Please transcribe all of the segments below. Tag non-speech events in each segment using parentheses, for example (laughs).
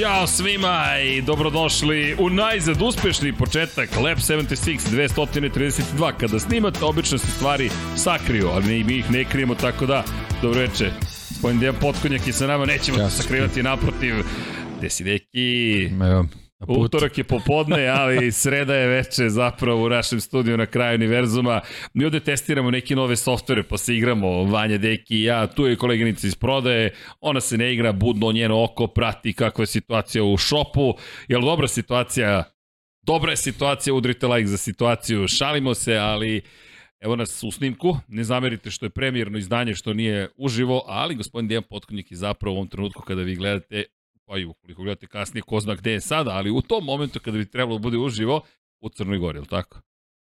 Ćao svima i dobrodošli u najzad uspešni početak Lab 76 232. Kada snimate, obično se stvari sakriju, ali mi ih ne krijemo, tako da, dobro veče. Gospodin Dejan Potkonjak je sa nama, nećemo ja, se sakrivati naprotiv. Gde si, deki? Evo, Utorak je popodne, ali sreda je veče zapravo u našem studiju na kraju univerzuma. Mi ovde testiramo neke nove softvere, pa se igramo, Vanja, Deki i ja, tu je koleginica iz prodaje, ona se ne igra, budno njeno oko, prati kakva je situacija u šopu, jel dobra situacija? Dobra je situacija, udrite like za situaciju, šalimo se, ali Evo nas u snimku, ne zamerite što je premijerno izdanje, što nije uživo, ali gospodin Dejan Potkonjak je zapravo u ovom trenutku kada vi gledate pa i ukoliko gledate kasnije, ko zna gde je sada, ali u tom momentu kada bi trebalo da bude uživo, u Crnoj Gori, ili tako?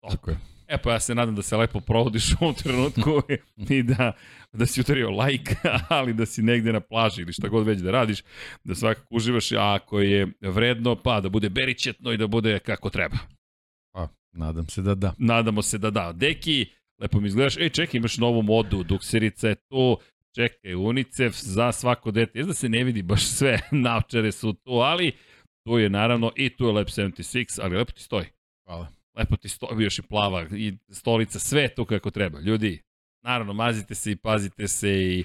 Tako je. E pa ja se nadam da se lepo provodiš u ovom trenutku i da, da si udario like, (laughs) ali da si negde na plaži ili šta god već da radiš, da svakako uživaš, a ako je vredno, pa da bude beričetno i da bude kako treba. Pa, nadam se da da. Nadamo se da da. Deki, lepo mi izgledaš, ej čekaj, imaš novu modu, dukserica je tu, Čekaj, UNICEF za svako dete. Jezda se ne vidi baš sve, (laughs) navčare su tu, ali tu je naravno i tu je Lab 76, ali lepo ti stoji. Hvala. Lepo ti stoji, još i plava i stolica, sve tu kako treba. Ljudi, naravno, mazite se i pazite se i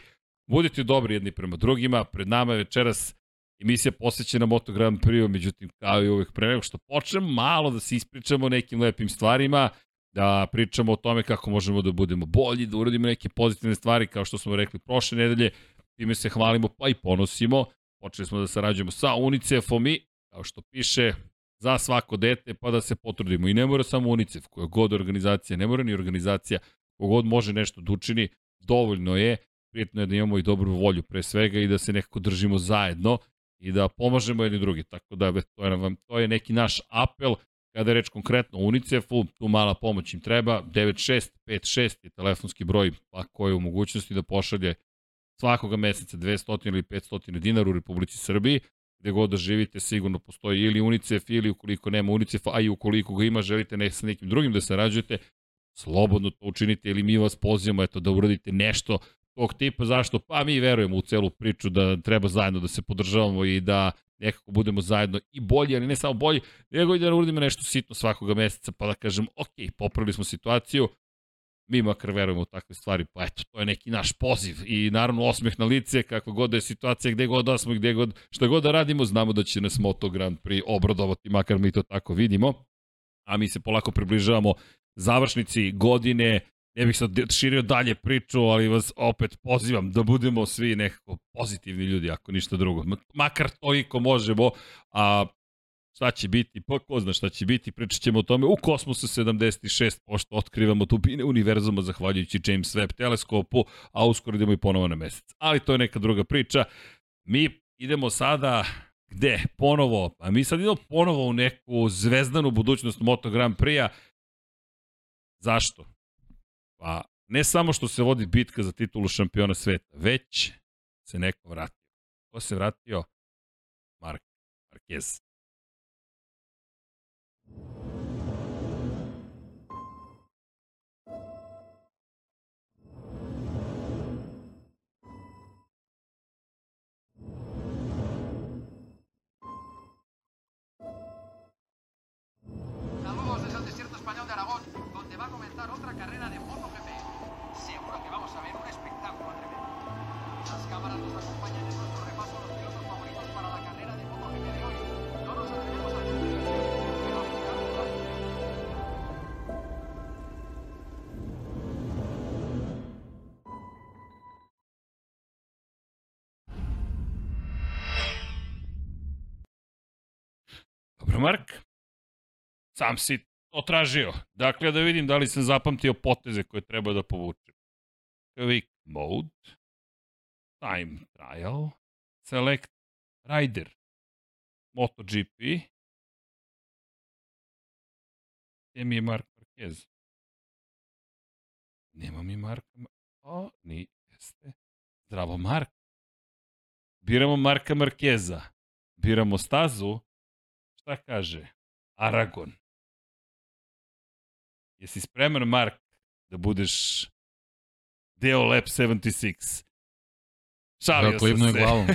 budite dobri jedni prema drugima. Pred nama je večeras emisija posvećena Moto Grand Prix, međutim, kao i uvek pre nego što počnem, malo da se ispričamo nekim lepim stvarima da pričamo o tome kako možemo da budemo bolji, da uradimo neke pozitivne stvari, kao što smo rekli prošle nedelje, time se hvalimo pa i ponosimo. Počeli smo da sarađujemo sa UNICEF-om i, kao što piše, za svako dete, pa da se potrudimo. I ne mora samo UNICEF, koja god organizacija, ne mora ni organizacija, kogod može nešto da učini, dovoljno je, prijetno je da imamo i dobru volju pre svega i da se nekako držimo zajedno i da pomažemo jedni drugi. Tako da to je, to je neki naš apel Kada je reč konkretno o UNICEF-u, tu mala pomoć im treba, 9656 je telefonski broj, pa ko je u mogućnosti da pošalje svakoga meseca 200 ili 500 dinara u Republici Srbiji, gde god da živite sigurno postoji ili UNICEF ili ukoliko nema UNICEF, a i ukoliko ga ima želite ne sa nekim drugim da sarađujete, slobodno to učinite ili mi vas pozivamo eto, da uradite nešto tog tipa. Zašto? Pa mi verujemo u celu priču da treba zajedno da se podržavamo i da nekako budemo zajedno i bolji, ali ne samo bolji, nego i da uradimo nešto sitno svakoga meseca, pa da kažem, ok, popravili smo situaciju, mi makar verujemo u takve stvari, pa eto, to je neki naš poziv i naravno osmeh na lice, kakva god da je situacija, gde god da smo gde god, šta god da radimo, znamo da će nas Moto Grand Prix obradovati, makar mi to tako vidimo, a mi se polako približavamo završnici godine, ne bih sad širio dalje priču, ali vas opet pozivam da budemo svi nekako pozitivni ljudi, ako ništa drugo. Makar toliko možemo, a šta će biti, pa ko zna šta će biti, pričat ćemo o tome u Kosmosu 76, pošto otkrivamo dubine univerzuma zahvaljujući James Webb teleskopu, a uskoro idemo i ponovo na mesec. Ali to je neka druga priča. Mi idemo sada gde? Ponovo, a mi sad idemo ponovo u neku zvezdanu budućnost Moto Grand Prix-a. Zašto? Pa, ne samo što se vodi bitka za titulu šampiona sveta, već se neko vratio. Ko se vratio? Mark Marquez. Mark. Sam si to tražio. Dakle, da vidim da li sam zapamtio poteze koje treba da povučem. Quick mode, time trial, select rider, MotoGP, gde mi je Mark Marquez? Nema mi Marka, o, ni, jeste. Zdravo, Mark. Biramo Marka Markeza. Biramo stazu, šta kaže? Aragon. Jesi spreman, Mark, da budeš deo Lab 76? Šalio Da, sam se. glavom.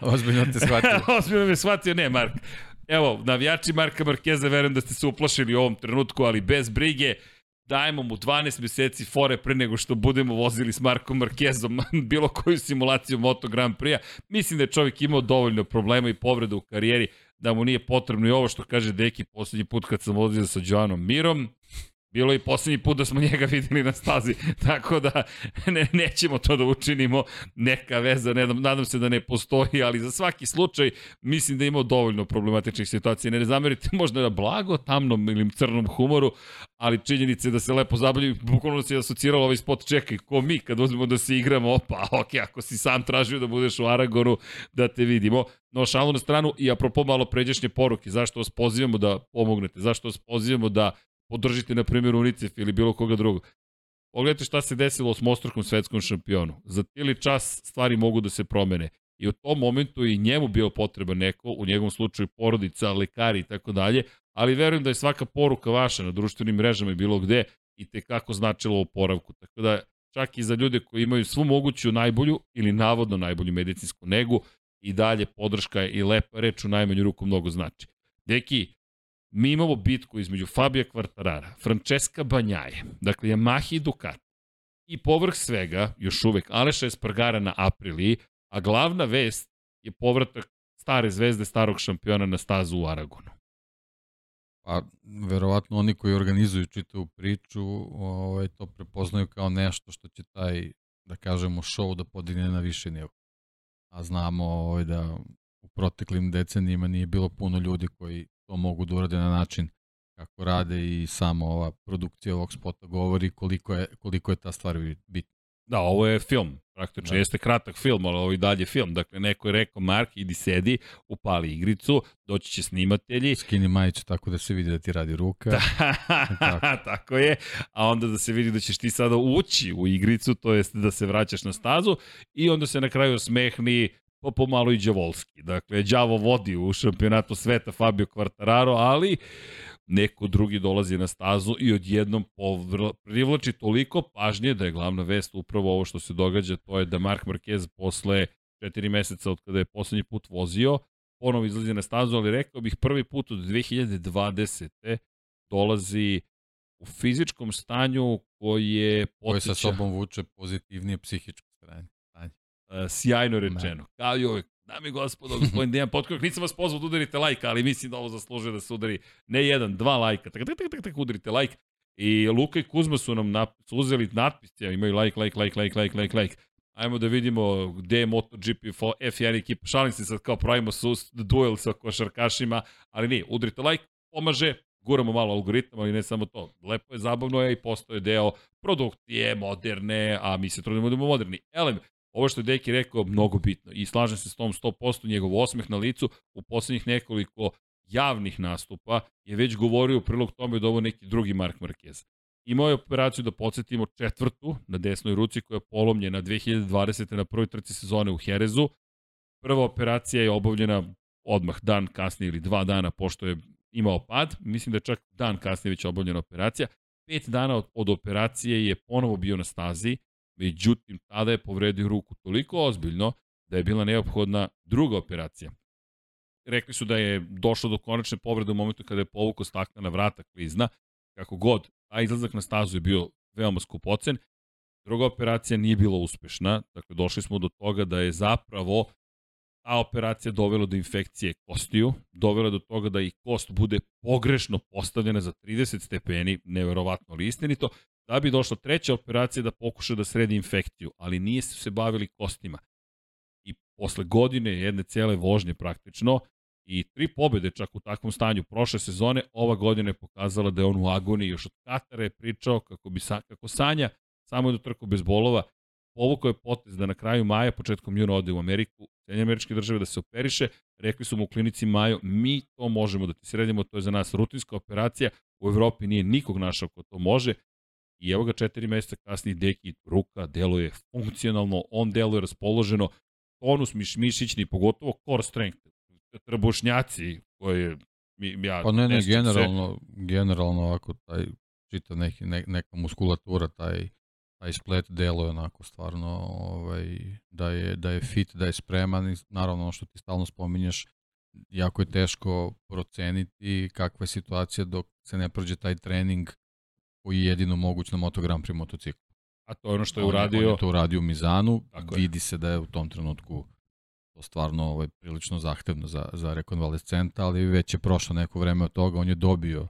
(laughs) Ozbiljno te shvatio. (laughs) Ozbiljno me shvatio, ne, Mark. Evo, navijači Marka Markeza, verujem da ste se uplašili u ovom trenutku, ali bez brige, dajemo mu 12 meseci fore pre nego što budemo vozili s Markom Markezom (laughs) bilo koju simulaciju Moto Grand Prix-a. Mislim da je čovjek imao dovoljno problema i povreda u karijeri da mu nije potrebno i ovo što kaže Deki poslednji put kad sam vozio sa Joanom Mirom. Bilo je i poslednji put da smo njega videli na stazi, (laughs) tako da ne, nećemo to da učinimo, neka veza, ne, nadam se da ne postoji, ali za svaki slučaj mislim da je imao dovoljno problematičnih situacija. Ne, zamerite možda na blago, tamnom ili crnom humoru, ali činjenice da se lepo zabavljaju, bukvalno se asociralo ovaj spot, čekaj, ko mi kad uzmemo da se igramo, pa ok, ako si sam tražio da budeš u Aragonu, da te vidimo. No, šalu na stranu i apropo malo pređašnje poruke, zašto vas pozivamo da pomognete, zašto vas pozivamo da podržite, na primjer, UNICEF ili bilo koga drugog. Pogledajte šta se desilo s mostrukom svetskom šampionu. Za tili čas stvari mogu da se promene. I u tom momentu i njemu bio potreban neko, u njegovom slučaju porodica, lekari i tako dalje, ali verujem da je svaka poruka vaša na društvenim mrežama i bilo gde i te kako značilo oporavku. Tako da čak i za ljude koji imaju svu moguću najbolju ili navodno najbolju medicinsku negu i dalje podrška i lepa reč u najmanju ruku mnogo znači. Deki, mi imamo bitku između Fabija Kvartarara, Francesca Banjaje, dakle Yamaha i Ducati, i povrh svega, još uvek, Aleša Espargara na Apriliji, a glavna vest je povratak stare zvezde starog šampiona na stazu u Aragonu. Pa, verovatno oni koji organizuju čitavu priču ovaj, to prepoznaju kao nešto što će taj, da kažemo, show da podigne na više nivo. A znamo ovaj, da u proteklim decenijima nije bilo puno ljudi koji to mogu da urade na način kako rade i samo ova produkcija ovog spota govori koliko je, koliko je ta stvar bitna. Da, ovo je film, praktično, da. jeste kratak film, ali ovo i dalje film. Dakle, neko je rekao, Mark, idi sedi, upali igricu, doći će snimatelji. Skini majicu tako da se vidi da ti radi ruka. (laughs) Da, tako. tako je. A onda da se vidi da ćeš ti sada ući u igricu, to jest da se vraćaš na stazu i onda se na kraju smehni pa pomalo i Đavolski. Dakle, Đavo vodi u šampionatu sveta Fabio Quartararo, ali neko drugi dolazi na stazu i odjednom privlači toliko pažnje da je glavna vest upravo ovo što se događa, to je da Mark Marquez posle četiri meseca od kada je poslednji put vozio, ponovo izlazi na stazu, ali rekao bih prvi put od 2020. dolazi u fizičkom stanju koji je potiča... Koji sa sobom vuče pozitivnije psihičko sjajno rečeno. Kao i uvek, Dami i gospodo, (laughs) gospodin Dejan Potković, nisam vas pozvao da udarite like, ali mislim da ovo zaslužuje da se udari ne jedan, dva lajka. Tak, tak, tak, tak, tak udarite like. I Luka i Kuzma su nam nap, su uzeli natpis, ja, imaju like, like, like, like, like, like, like. Ajmo da vidimo gde je MotoGP F1 ekipa. Šalim se sad kao pravimo sus, duel sa košarkašima, ali nije, udarite like, pomaže, guramo malo algoritam, ali ne samo to. Lepo je, zabavno je i postoje deo produkcije, moderne, a mi se trudimo da budemo moderni. Elem, ovo što je Deki rekao, mnogo bitno i slažem se s tom 100%, njegov osmeh na licu u poslednjih nekoliko javnih nastupa je već govorio u prilog tome da ovo neki drugi Mark Marquez. Imao je operaciju da podsjetimo četvrtu na desnoj ruci koja je polomljena 2020. na prvoj trci sezone u Herezu. Prva operacija je obavljena odmah dan kasnije ili dva dana pošto je imao pad. Mislim da je čak dan kasnije već obavljena operacija. Pet dana od, od operacije je ponovo bio na stazi Međutim, tada je povredio ruku toliko ozbiljno da je bila neophodna druga operacija. Rekli su da je došlo do konačne povrede u momentu kada je povukao staklena vrata klizna. Kako god, taj izlazak na stazu je bio veoma skupocen. Druga operacija nije bila uspešna, dakle došli smo do toga da je zapravo ta operacija dovela do infekcije kostiju, dovela do toga da i kost bude pogrešno postavljena za 30 stepeni, neverovatno li istinito, da bi došla treća operacija da pokuša da sredi infekciju, ali nije se se bavili kostima. I posle godine jedne cele vožnje praktično i tri pobede čak u takvom stanju prošle sezone, ova godina je pokazala da je on u agoniji. Još od Katara je pričao kako, bi sa, kako sanja samo da trku bez bolova. Povukao je potez da na kraju maja, početkom juna ode u Ameriku, Sjedinje američke države da se operiše. Rekli su mu u klinici Majo, mi to možemo da ti sredimo, to je za nas rutinska operacija. U Evropi nije nikog našao ko to može I evo ga četiri meseca kasnije Deki ruka deluje funkcionalno, on deluje raspoloženo, tonus miš, mišićni, pogotovo core strength, trbušnjaci koje mi, ja... Pa ne, ne, generalno, se... generalno ovako taj čita neki, ne, neka muskulatura, taj taj splet deluje onako stvarno ovaj, da, je, da je fit, da je spreman i naravno ono što ti stalno spominješ, jako je teško proceniti kakva je situacija dok se ne prođe taj trening koji je jedino moguć na Moto Grand Prix motociklu. A to je ono što je uradio... On je to uradio u Mizanu, Tako vidi je. se da je u tom trenutku to stvarno ovaj, prilično zahtevno za, za rekonvalescenta, ali već je prošlo neko vreme od toga, on je dobio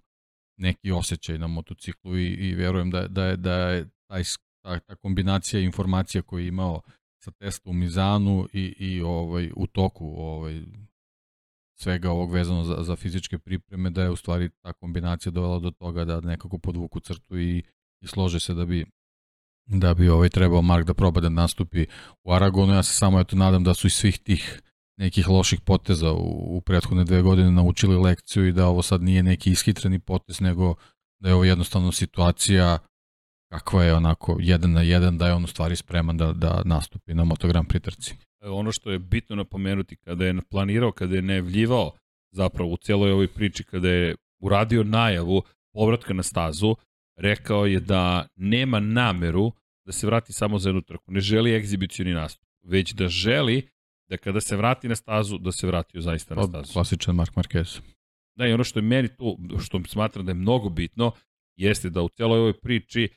neki osjećaj na motociklu i, i verujem da, da, je, da je taj, ta, ta kombinacija informacija koju je imao sa testa u Mizanu i, i ovaj, u toku ovaj, svega ovog vezano za, za fizičke pripreme, da je u stvari ta kombinacija dovela do toga da nekako podvuku crtu i, i slože se da bi da bi ovaj trebao Mark da proba da nastupi u Aragonu. Ja se samo eto nadam da su iz svih tih nekih loših poteza u, u prethodne dve godine naučili lekciju i da ovo sad nije neki ishitreni potez, nego da je ovo jednostavno situacija kakva je onako jedan na jedan, da je on u stvari spreman da, da nastupi na motogram pritrci. Ono što je bitno napomenuti, kada je planirao, kada je najavljivao zapravo u celoj ovoj priči, kada je uradio najavu povratka na stazu, rekao je da nema nameru da se vrati samo za jednu trku. Ne želi egzibicioni nastup, već da želi da kada se vrati na stazu, da se vratio zaista na stazu. Klasičan Mark Marquez. Da, i ono što je meni tu, što smatram da je mnogo bitno, jeste da u celoj ovoj priči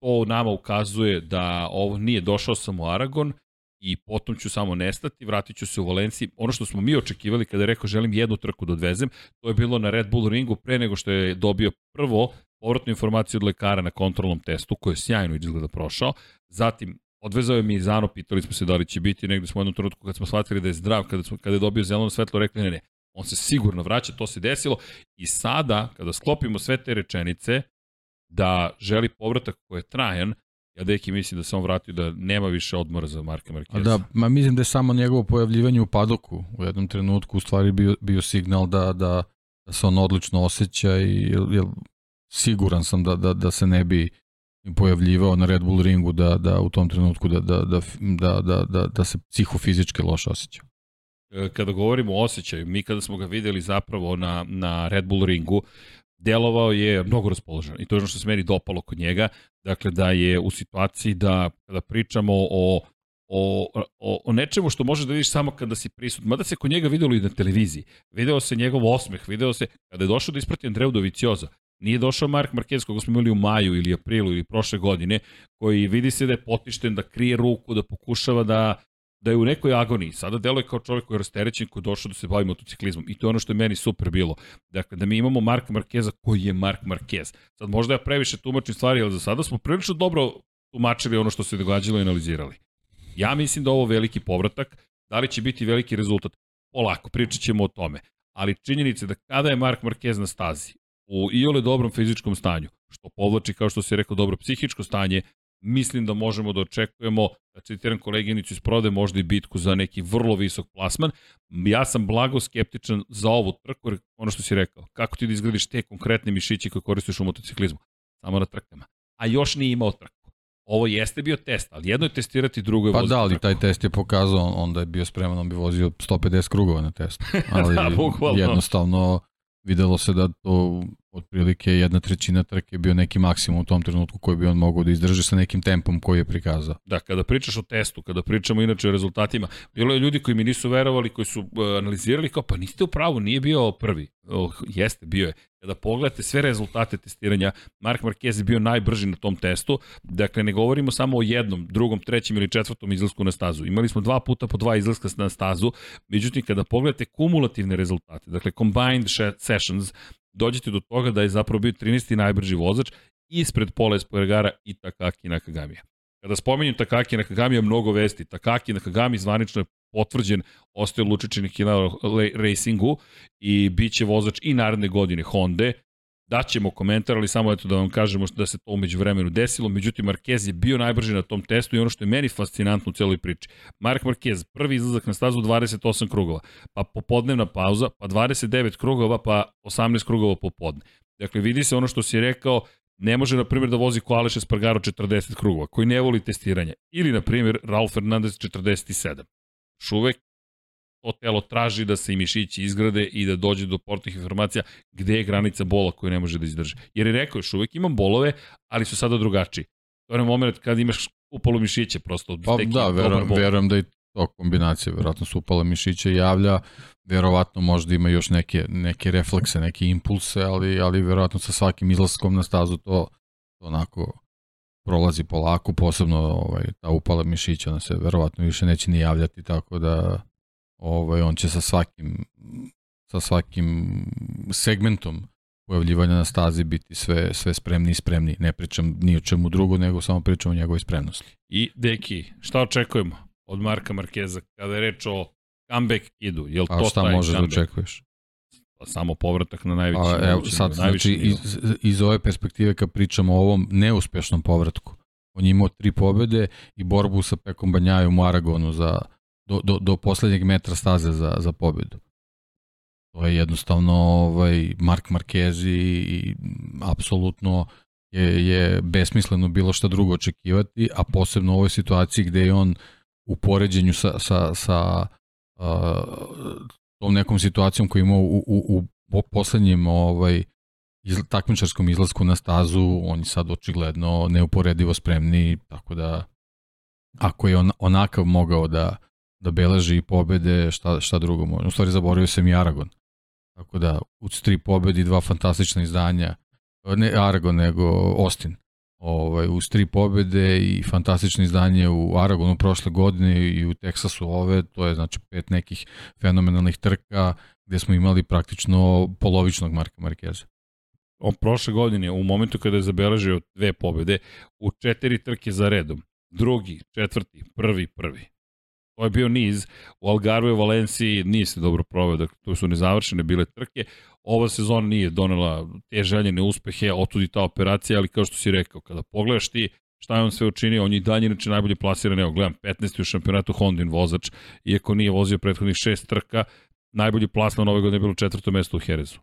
to nama ukazuje da ovo nije došao samo Aragon i potom ću samo nestati, vratit ću se u Valenciji. Ono što smo mi očekivali kada je rekao želim jednu trku da odvezem, to je bilo na Red Bull ringu pre nego što je dobio prvo povratnu informaciju od lekara na kontrolnom testu, koji je sjajno izgleda prošao. Zatim, odvezao je Mizano, pitali smo se da li će biti, negde smo u jednom trenutku kad smo shvatili da je zdrav, kada, smo, kada je dobio zeleno svetlo, rekli ne, ne, on se sigurno vraća, to se desilo. I sada, kada sklopimo sve te rečenice, da želi povratak koji je trajan, ja deki mislim da se on vratio da nema više odmora za Marka Marqueza. Da, ma mislim da je samo njegovo pojavljivanje u padoku u jednom trenutku u stvari bio, bio signal da, da, da se on odlično osjeća i jel, siguran sam da, da, da se ne bi pojavljivao na Red Bull ringu da, da u tom trenutku da, da, da, da, da, da, da se psihofizički loše osjeća. E, kada govorimo o osjećaju, mi kada smo ga videli zapravo na, na Red Bull ringu, delovao je mnogo raspoložen i to je ono što se meni dopalo kod njega, dakle da je u situaciji da kada pričamo o o, o, o nečemu što možeš da vidiš samo kada si prisut. Mada se kod njega videlo i na televiziji. Video se njegov osmeh, video se kada je došao da isprati Andreu Dovicioza. Nije došao Mark Marquez koga smo imali u maju ili aprilu ili prošle godine, koji vidi se da je potišten, da krije ruku, da pokušava da da je u nekoj agoniji. Sada deluje kao čovjek koji je rasterećen, koji je došao da se bavi motociklizmom. I to je ono što je meni super bilo. Dakle, da mi imamo Marka Markeza koji je Mark Marquez. Sad možda ja previše tumačim stvari, ali za sada smo prilično dobro tumačili ono što se događalo i analizirali. Ja mislim da ovo veliki povratak. Da li će biti veliki rezultat? Polako, pričat ćemo o tome. Ali činjenica je da kada je Mark Marquez na stazi, u iole dobrom fizičkom stanju, što povlači, kao što se rekao, dobro psihičko stanje, mislim da možemo da očekujemo, da citiram koleginicu iz prode, možda i bitku za neki vrlo visok plasman. Ja sam blago skeptičan za ovu trku, ono što si rekao, kako ti da izglediš te konkretne mišiće koje koristiš u motociklizmu? Samo na trkama. A još nije imao trku. Ovo jeste bio test, ali jedno je testirati, drugo je Pa da, ali taj test je pokazao, onda je bio spreman, on bi vozio 150 krugova na testu. (laughs) Ali da, jednostavno videlo se da to otprilike jedna trećina trke bio neki maksimum u tom trenutku koji bi on mogao da izdrži sa nekim tempom koji je prikazao. Da, kada pričaš o testu, kada pričamo inače o rezultatima, bilo je ljudi koji mi nisu verovali, koji su uh, analizirali kao pa niste u pravu, nije bio prvi. Oh, jeste, bio je. Kada pogledate sve rezultate testiranja, Mark Marquez je bio najbrži na tom testu. Dakle, ne govorimo samo o jednom, drugom, trećem ili četvrtom izlasku na stazu. Imali smo dva puta po dva izlaska na stazu, međutim, kada pogledate kumulativne rezultate, dakle, combined sessions, dođete do toga da je zapravo bio 13. najbrži vozač ispred Pola Espargara i Takaki Nakagamija. Kada spominjem Takaki Nakagamija, mnogo vesti. Takaki Nakagami zvanično je potvrđen, ostaje Lučićin Hila Racingu i bit će vozač i naredne godine Honda. Daćemo komentar, ali samo eto da vam kažemo da se to umeđu vremenu desilo. Međutim, Marquez je bio najbrži na tom testu i ono što je meni fascinantno u celoj priči. Mark Marquez, prvi izlazak na stazu 28 krugova, pa popodnevna pauza, pa 29 krugova, pa 18 krugova popodne. Dakle, vidi se ono što si rekao, ne može, na primjer, da vozi ko Espargaro 40 krugova, koji ne voli testiranje. Ili, na primjer, Raul Fernandez 47. Šuvek to telo traži da se i mišići izgrade i da dođe do portnih informacija gde je granica bola koju ne može da izdrži. Jer je rekao još uvek imam bolove, ali su sada drugačiji. To je moment kad imaš upalo mišiće prosto. Pa da, verujem, verujem da i to kombinacija, verovatno su upala mišiće javlja, verovatno možda ima još neke, neke reflekse, neke impulse, ali, ali verovatno sa svakim izlaskom na stazu to, to onako prolazi polako, posebno ovaj, ta upala mišića, ona se verovatno više neće ni javljati, tako da ovaj, on će sa svakim, sa svakim segmentom pojavljivanja na stazi biti sve, sve spremni i spremni. Ne pričam ni o čemu drugo, nego samo pričam o njegovoj spremnosti. I, Deki, šta očekujemo od Marka Markeza kada je reč o comeback idu? Jel A to šta možeš da očekuješ? Pa samo povratak na najveći A, evo, sad, znači, iz, iz ove perspektive kad pričamo o ovom neuspešnom povratku, on je imao tri pobede i borbu sa Pekom Banjajom u Aragonu za, do, do, do poslednjeg metra staze za, za pobedu. To je jednostavno ovaj, Mark Marquez i, i apsolutno je, je besmisleno bilo šta drugo očekivati, a posebno u ovoj situaciji gde je on u poređenju sa, sa, sa uh, tom nekom situacijom koju imao u, u, u poslednjem ovaj, izla, takmičarskom izlasku na stazu, on je sad očigledno neuporedivo spremni, tako da ako je on onakav mogao da, da beleži pobede, šta, šta drugo može. U stvari zaboravio sam i Aragon. Tako da, uz tri pobedi, dva fantastična izdanja, ne Aragon, nego Austin. Ovaj, uz tri pobede i fantastično izdanje u Aragonu prošle godine i u Teksasu ove, to je znači pet nekih fenomenalnih trka gde smo imali praktično polovičnog Marka Markeza. On prošle godine, u momentu kada je zabeležio dve pobede, u četiri trke za redom, drugi, četvrti, prvi, prvi. To je bio niz. U Algarve, Valenciji nije se dobro proveo, dakle, to su nezavršene bile trke. Ova sezona nije donela te željene uspehe, otudi ta operacija, ali kao što si rekao, kada pogledaš ti šta je on sve učinio, on je dalje inače najbolje plasiran, evo gledam, 15. u šampionatu Hondin vozač, iako nije vozio prethodnih šest trka, najbolji plasman ove godine je bilo četvrto mesto u Herezu.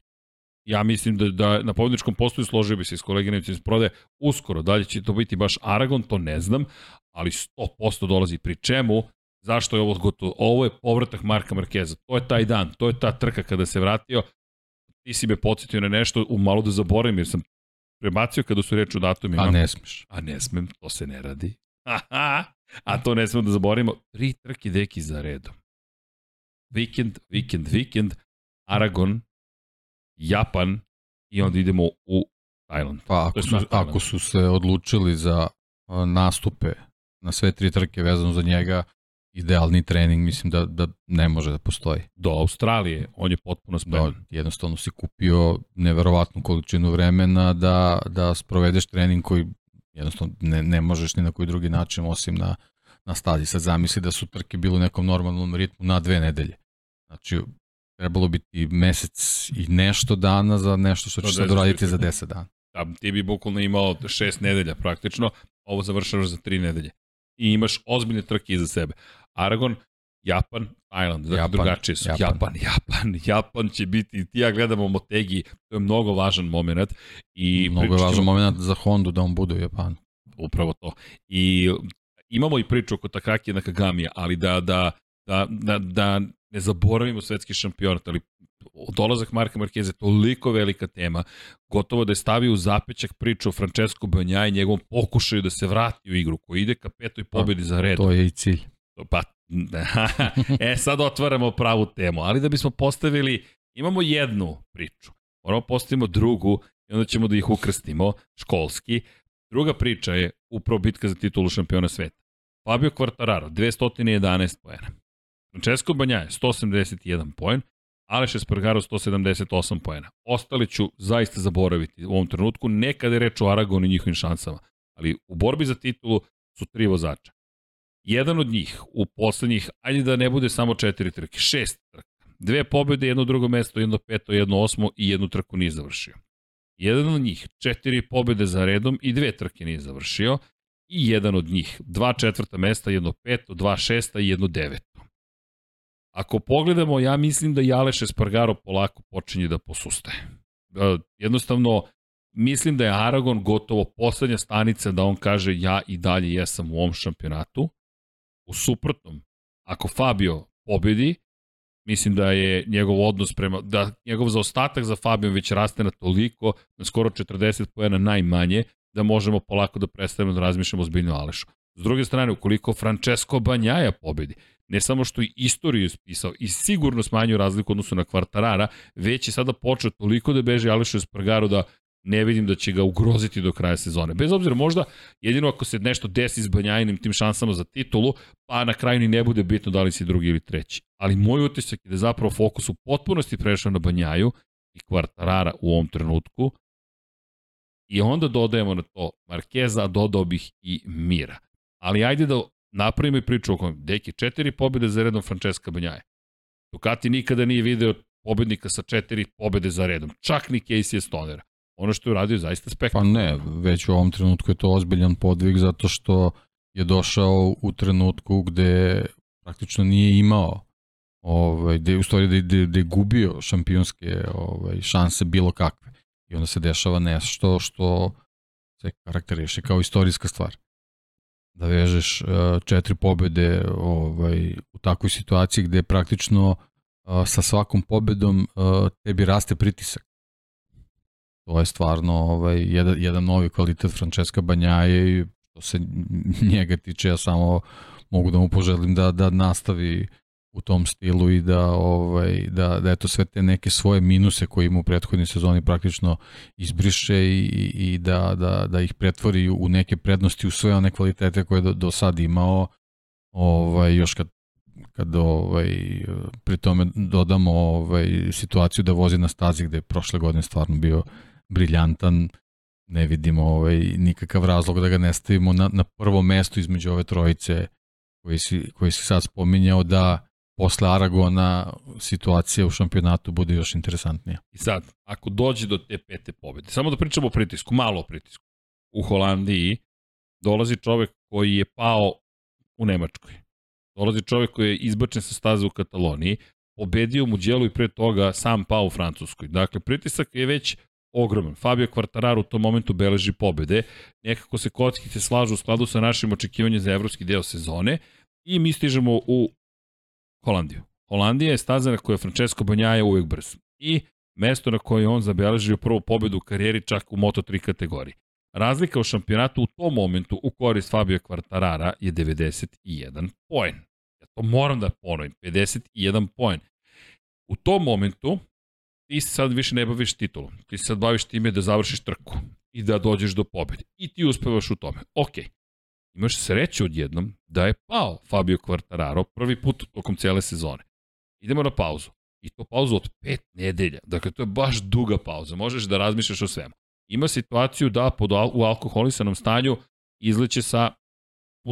Ja mislim da, da na pobedničkom postoju složio bi se s koleginicom iz prode uskoro, dalje će to biti baš Aragon, to ne znam, ali 100% dolazi pri čemu Zašto je ovo gotovo? Ovo je povratak Marka Markeza. To je taj dan, to je ta trka kada se vratio. Ti si me podsjetio na nešto, u malo da zaboravim, jer sam prebacio kada su reči o datumima. A ne smeš. A ne smem, to se ne radi. A to ne smemo da zaboravimo. Tri trke deki za redom. Vikend, vikend, vikend, Aragon, Japan i onda idemo u Tajland. Pa ako su, ako su se odlučili za nastupe na sve tri trke vezano za njega, idealni trening, mislim da, da ne može da postoji. Do Australije, on je potpuno spreman. Da, jednostavno si kupio neverovatnu količinu vremena da, da sprovedeš trening koji jednostavno ne, ne možeš ni na koji drugi način osim na, na stazi. Sad zamisli da su trke bilo u nekom normalnom ritmu na dve nedelje. Znači, trebalo bi ti mesec i nešto dana za nešto što ćeš sad uraditi za deset dana. Da, ti bi bukvalno imao šest nedelja praktično, ovo završavaš za tri nedelje. I imaš ozbiljne trke iza sebe. Aragon, Japan, Tajland, dakle Japan, drugačije su. Japan. Japan, Japan, (laughs) Japan će biti, ti ja gledamo Motegi, to je mnogo važan moment. I mnogo je važan moment za Hondu da on bude u Japanu. Upravo to. I imamo i priču oko Takaki na Kagamija, ali da, da, da, da, da ne zaboravimo svetski šampionat, ali dolazak Marka Markeze je toliko velika tema, gotovo da je stavio u zapećak priču o Francesco Banjaj i njegovom pokušaju da se vrati u igru, koji ide ka petoj pobedi za red. To je i cilj. Pa, (laughs) e, sad otvaramo pravu temu, ali da bismo postavili, imamo jednu priču, moramo postavimo drugu i onda ćemo da ih ukrstimo školski. Druga priča je upravo bitka za titulu šampiona sveta. Fabio Quartararo, 211 pojena. Francesco Banjaje, 181 poen. Aleš Espargaro, 178 pojena. Ostali ću zaista zaboraviti u ovom trenutku, nekada je reč o Aragonu i njihovim šansama. Ali u borbi za titulu su tri vozača. Jedan od njih u poslednjih, ajde da ne bude samo četiri trke, šest trka. Dve pobjede, jedno drugo mesto, jedno peto, jedno osmo i jednu trku nije završio. Jedan od njih, četiri pobjede za redom i dve trke nije završio. I jedan od njih, dva četvrta mesta, jedno peto, dva šesta i jedno deveto. Ako pogledamo, ja mislim da i Aleš Espargaro polako počinje da posustaje. E, jednostavno, mislim da je Aragon gotovo poslednja stanica da on kaže ja i dalje jesam u ovom šampionatu U suprotnom, ako Fabio pobedi, mislim da je njegov odnos prema, da njegov zaostatak za Fabio već raste na toliko, na skoro 40 pojena najmanje, da možemo polako da predstavimo da razmišljamo ozbiljno Alešu. S druge strane, ukoliko Francesco Banjaja pobedi, ne samo što i istoriju ispisao i sigurno smanjio razliku odnosu na kvartarara, već je sada počeo toliko da beže Alešu Espargaro da ne vidim da će ga ugroziti do kraja sezone. Bez obzira možda, jedino ako se nešto desi s Banjajinim tim šansama za titulu, pa na kraju ni ne bude bitno da li si drugi ili treći. Ali moj utisak je da zapravo fokus u potpunosti prešao na Banjaju i Kvartarara u ovom trenutku. I onda dodajemo na to Markeza, a dodao bih i Mira. Ali ajde da napravimo i priču o kojem. Deki, četiri pobjede za redom Francesca Banjaje. Ducati nikada nije video pobednika sa četiri pobede za redom. Čak ni Casey Stonera ono što je uradio zaista spektakularno. Pa ne, već u ovom trenutku je to ozbiljan podvig zato što je došao u trenutku gde praktično nije imao ovaj, gde, u stvari da, da, da gubio šampionske ovaj, šanse bilo kakve. I onda se dešava nešto što se karakteriše kao istorijska stvar. Da vežeš uh, četiri pobede ovaj, u takvoj situaciji gde praktično uh, sa svakom pobedom uh, tebi raste pritisak to je stvarno ovaj, jedan, jedan novi kvalitet Francesca Banjaje i što se njega tiče, ja samo mogu da mu poželim da, da nastavi u tom stilu i da ovaj da da eto sve te neke svoje minuse koje ima u prethodnoj sezoni praktično izbriše i, i da, da, da ih pretvori u neke prednosti u sve one kvalitete koje do, do sad imao. Ovaj još kad kad ovaj pri tome dodamo ovaj situaciju da vozi na stazi gde je prošle godine stvarno bio briljantan, ne vidimo ovaj, nikakav razlog da ga ne stavimo na, na prvo mesto između ove trojice koji si, koji si sad spominjao da posle Aragona situacija u šampionatu bude još interesantnija. I sad, ako dođe do te pete pobede, samo da pričamo o pritisku, malo o pritisku. U Holandiji dolazi čovek koji je pao u Nemačkoj. Dolazi čovek koji je izbačen sa staze u Kataloniji, pobedio mu djelu i pre toga sam pao u Francuskoj. Dakle, pritisak je već ogroman. Fabio Quartararo u tom momentu beleži pobede. Nekako se kockice slažu u skladu sa našim očekivanjem za evropski deo sezone i mi stižemo u Holandiju. Holandija je staza na kojoj Francesco Banjaja uvek brz. I mesto na koje on zabeležio prvu pobedu u karijeri čak u Moto3 kategoriji. Razlika u šampionatu u tom momentu u korist Fabio Quartarara je 91 poen. Ja to moram da ponovim, 51 poen. U tom momentu ti se sad više ne baviš titulom. Ti se sad baviš time da završiš trku i da dođeš do pobjede. I ti uspevaš u tome. Ok. Imaš sreću odjednom da je pao Fabio Quartararo prvi put tokom cele sezone. Idemo na pauzu. I to pauzu od pet nedelja. Dakle, to je baš duga pauza. Možeš da razmišljaš o svemu. Ima situaciju da pod, u alkoholisanom stanju izleće sa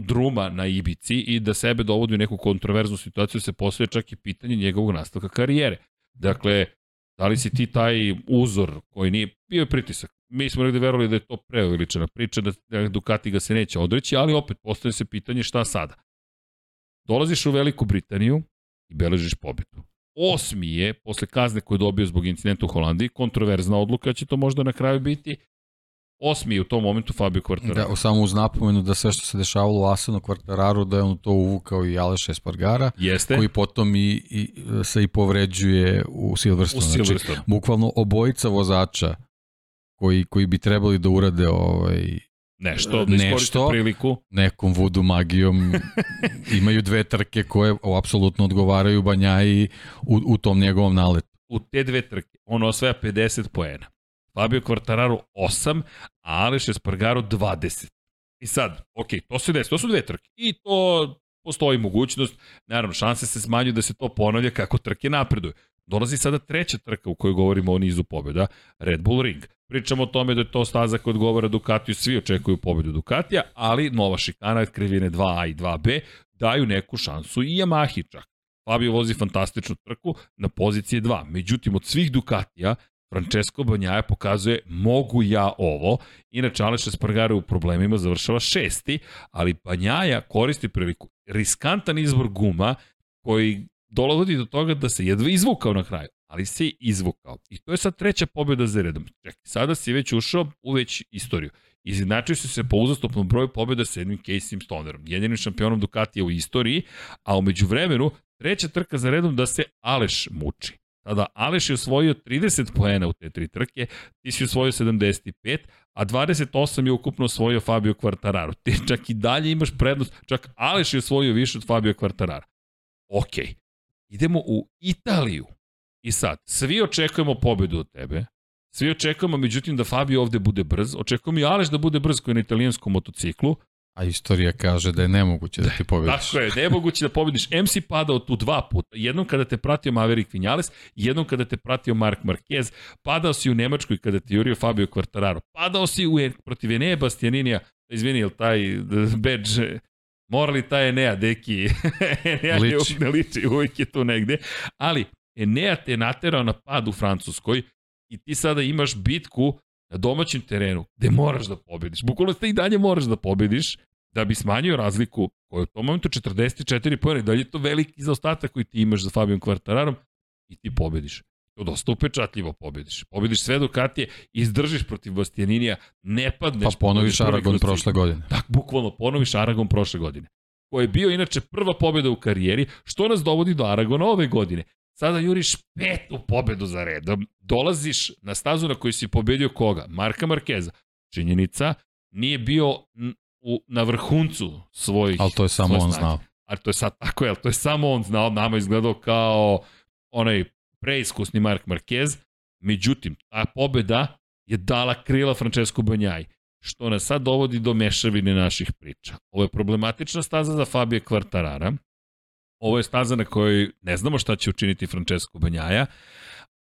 druma na Ibici i da sebe dovodi u neku kontroverznu situaciju se postoje čak i pitanje njegovog nastavka karijere. Dakle, Da li si ti taj uzor koji nije bio pritisak? Mi smo negde verovali da je to preuveličena priča, da Ducati ga se neće odreći, ali opet postoje se pitanje šta sada. Dolaziš u Veliku Britaniju i beležiš pobedu. Osmi je, posle kazne koju je dobio zbog incidenta u Holandiji, kontroverzna odluka će to možda na kraju biti, Osmi u tom momentu Fabio Quartararo. Da, samo uz napomenu da sve što se dešavalo u Asano Quartararu, da je on to uvukao i Aleš Espargara, Jeste. koji potom i, i, se i povređuje u Silverstone. U znači, Silverstone. Znači, bukvalno obojica vozača koji, koji bi trebali da urade ovaj, nešto, da nešto, priliku. Nekom vudu magijom (laughs) imaju dve trke koje apsolutno odgovaraju Banjaji u, u tom njegovom naletu. U te dve trke on osvaja 50 poena. Fabio Quartararo 8, a Aleš Espargaro 20. I sad, ok, to se desi, to su dve trke. I to postoji mogućnost, naravno, šanse se smanjuju da se to ponavlja kako trke napreduju. Dolazi sada treća trka u kojoj govorimo o nizu pobjeda, Red Bull Ring. Pričamo o tome da je to staza koja odgovara Ducatiju, svi očekuju pobedu Ducatija, ali nova šikana, krivine 2A i 2B, daju neku šansu i Yamahi čak. Fabio vozi fantastičnu trku na poziciji 2. Međutim, od svih Ducatija, Francesco Banjaja pokazuje mogu ja ovo. Inače, Aleš Espargaro u problemima završava šesti, ali Banjaja koristi priliku. Riskantan izbor guma koji dolazodi do toga da se jedva izvukao na kraju, ali se izvukao. I to je sad treća pobjeda za redom. Čekaj, sada si već ušao u već istoriju. Izjednačio se se po uzastopnom broju pobjeda sa jednim Casey Stonerom, jedinim šampionom Ducatija u istoriji, a umeđu vremenu treća trka za redom da se Aleš muči. Tada Aleš je osvojio 30 poena u te tri trke, ti si osvojio 75, a 28 je ukupno osvojio Fabio Quartararo. Ti čak i dalje imaš prednost, čak Aleš je osvojio više od Fabio Quartararo. Ok, idemo u Italiju. I sad, svi očekujemo pobedu od tebe, svi očekujemo, međutim, da Fabio ovde bude brz, očekujemo i Aleš da bude brz koji je na italijanskom motociklu, A istorija kaže da je nemoguće da ti pobediš. Tako je, nemoguće da pobediš. MC padao tu dva puta. Jednom kada te pratio Maverick Vinales, jednom kada te pratio Mark Marquez, padao si u Nemačkoj kada te jurio Fabio Quartararo, padao si u, protiv Enea Bastianinija, izvini, je taj badge, morali taj Enea, deki, (laughs) Enea liči. ne liči, uvijek je tu negde, ali Enea te naterao na pad u Francuskoj i ti sada imaš bitku na domaćem terenu, gde moraš da pobediš. Bukvalno ste i dalje moraš da pobediš, da bi smanjio razliku koja je u tom momentu 44 pojene, da je to veliki zaostatak koji ti imaš za Fabijom Kvartararom i ti pobediš. To dosta upečatljivo pobediš. Pobediš sve Dukatije, izdržiš protiv Bastianinija, ne padneš. Pa ponoviš Aragon prošle godine. Tak, bukvalno ponoviš Aragon prošle godine. Koji je bio inače prva pobeda u karijeri, što nas dovodi do Aragona ove godine. Sada juriš petu pobedu za redom, dolaziš na stazu na kojoj si pobedio koga? Marka Markeza. Činjenica, nije bio u, na vrhuncu svojih Ali to je samo on znao. Ali to je sad tako, je, to je samo on znao, nama izgledao kao onaj preiskusni Mark Marquez. Međutim, ta pobeda je dala krila Francesco Banjaj, što nas sad dovodi do mešavine naših priča. Ovo je problematična staza za Fabio Quartarara, Ovo je staza na kojoj ne znamo šta će učiniti Francesco Banjaja,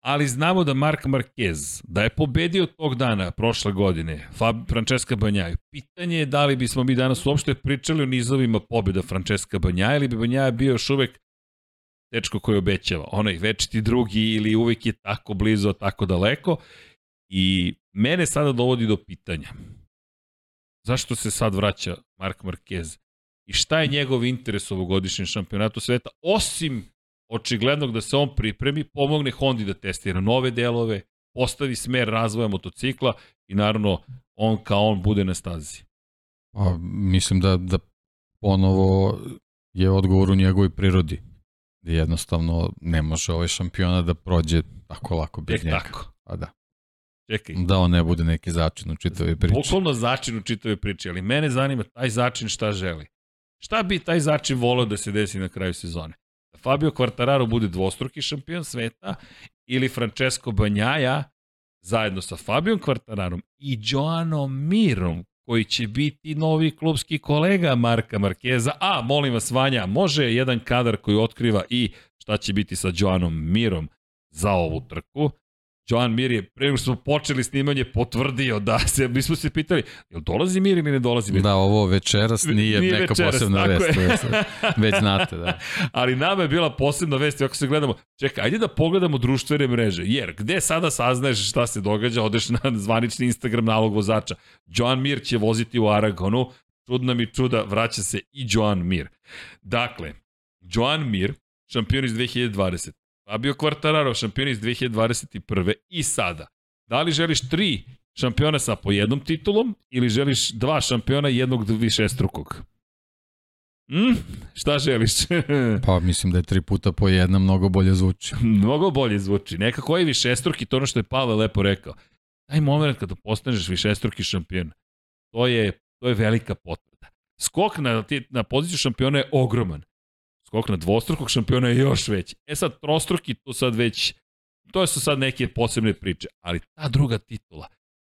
ali znamo da Mark Marquez, da je pobedio tog dana, prošle godine, Fab, Francesca Banjaju. Pitanje je da li bismo mi danas uopšte pričali o nizovima pobjeda Francesca Banjaja ili bi Banjaja bio još uvek tečko koji obećava, onaj večiti drugi ili uvek je tako blizu, tako daleko. I mene sada dovodi do pitanja. Zašto se sad vraća Mark Marquez? I šta je njegov interes ovogodišnjem šampionatu sveta, osim očiglednog da se on pripremi, pomogne Hondi da testira nove delove, postavi smer razvoja motocikla i naravno on kao on bude na stazi. Pa, mislim da, da ponovo je odgovor u njegovoj prirodi. Da jednostavno ne može ovaj šampiona da prođe tako lako bez Tek njega. tako. Pa da. Čekaj. Da on ne bude neki začin u čitavoj priči. Bukvalno začin u čitavoj priči, ali mene zanima taj začin šta želi. Šta bi taj začin volao da se desi na kraju sezone? Da Fabio Quartararo bude dvostruki šampion sveta ili Francesco Banjaja zajedno sa Fabijom Quartararom i Joanom Mirom koji će biti novi klubski kolega Marka Markeza. A, molim vas, Vanja, može jedan kadar koji otkriva i šta će biti sa Joanom Mirom za ovu trku. Joan Mir je, pre nego što smo počeli snimanje, potvrdio da se, mi smo se pitali, jel dolazi Mir ili ne dolazi Mir? Da, ovo večeras nije, nije neka večeras, posebna vest, je. već znate, da. (laughs) Ali nama je bila posebna vest, ako se gledamo, čekaj, ajde da pogledamo društvene mreže, jer gde sada saznaješ šta se događa, odeš na zvanični Instagram nalog vozača. Joan Mir će voziti u Aragonu, čudna mi čuda, vraća se i Joan Mir. Dakle, Joan Mir, šampion iz 2020. Fabio Quartararo, šampion iz 2021. i sada. Da li želiš tri šampiona sa po jednom titulom ili želiš dva šampiona jednog višestrukog? Mm, šta želiš? (laughs) pa mislim da je tri puta po jedna mnogo bolje zvuči. (laughs) mnogo bolje zvuči. Nekako je višestruki, to ono što je Pavle lepo rekao. Taj moment kada postaneš višestruki šampion, to je, to je velika potvrda. Skok na, na poziciju šampiona je ogroman. Skok na dvostrukog šampiona je još veći. E sad, trostruki, to sad već, to su sad neke posebne priče, ali ta druga titula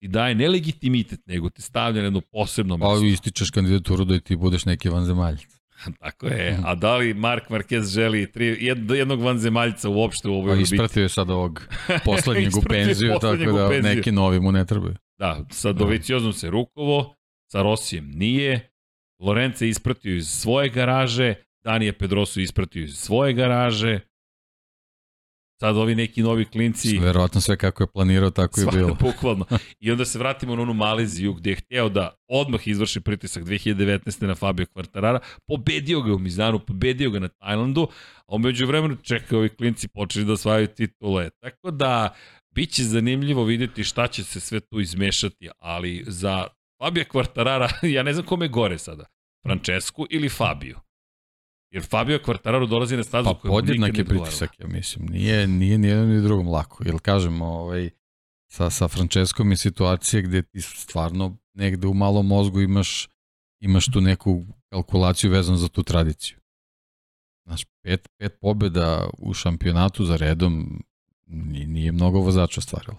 ti daje ne legitimitet, nego ti stavlja na jedno posebno pa, mesto. Pa ističeš kandidaturu da ti budeš neki vanzemaljac. Tako je. A da li Mark Marquez želi tri, jed, jednog vanzemaljca uopšte u ovoj biti? Pa ispratio je sada ovog poslednjeg u (laughs) penziju, tako da penziju. neki novi mu ne trebaju. Da, sa Doviciozom se rukovo, sa Rosijem nije, Lorence ispratio iz svoje garaže, Danije Pedrosu ispratio iz svoje garaže, sad ovi neki novi klinci... Verovatno sve kako je planirao, tako je bilo. (laughs) Bukvalno. I onda se vratimo na onu Maleziju gde je hteo da odmah izvrši pritisak 2019. na Fabio Quartarara, pobedio ga u Mizanu, pobedio ga na Tajlandu, a umeđu vremenu čekaju ovi klinci počeli da osvajaju titule. Tako da, bit će zanimljivo videti šta će se sve tu izmešati, ali za Fabio Quartarara, (laughs) ja ne znam kome gore sada, Francesco ili Fabio. Jer Fabio Quartararo dolazi na stazu pa nikad podjednak je pritisak, ja mislim. Nije, nije ni jednom ni drugom lako. Jer kažem, ovaj, sa, sa Franceskom je situacija gde ti stvarno negde u malom mozgu imaš, imaš tu neku kalkulaciju vezanu za tu tradiciju. Znaš, pet, pet pobjeda u šampionatu za redom nije, nije mnogo vozača stvarilo.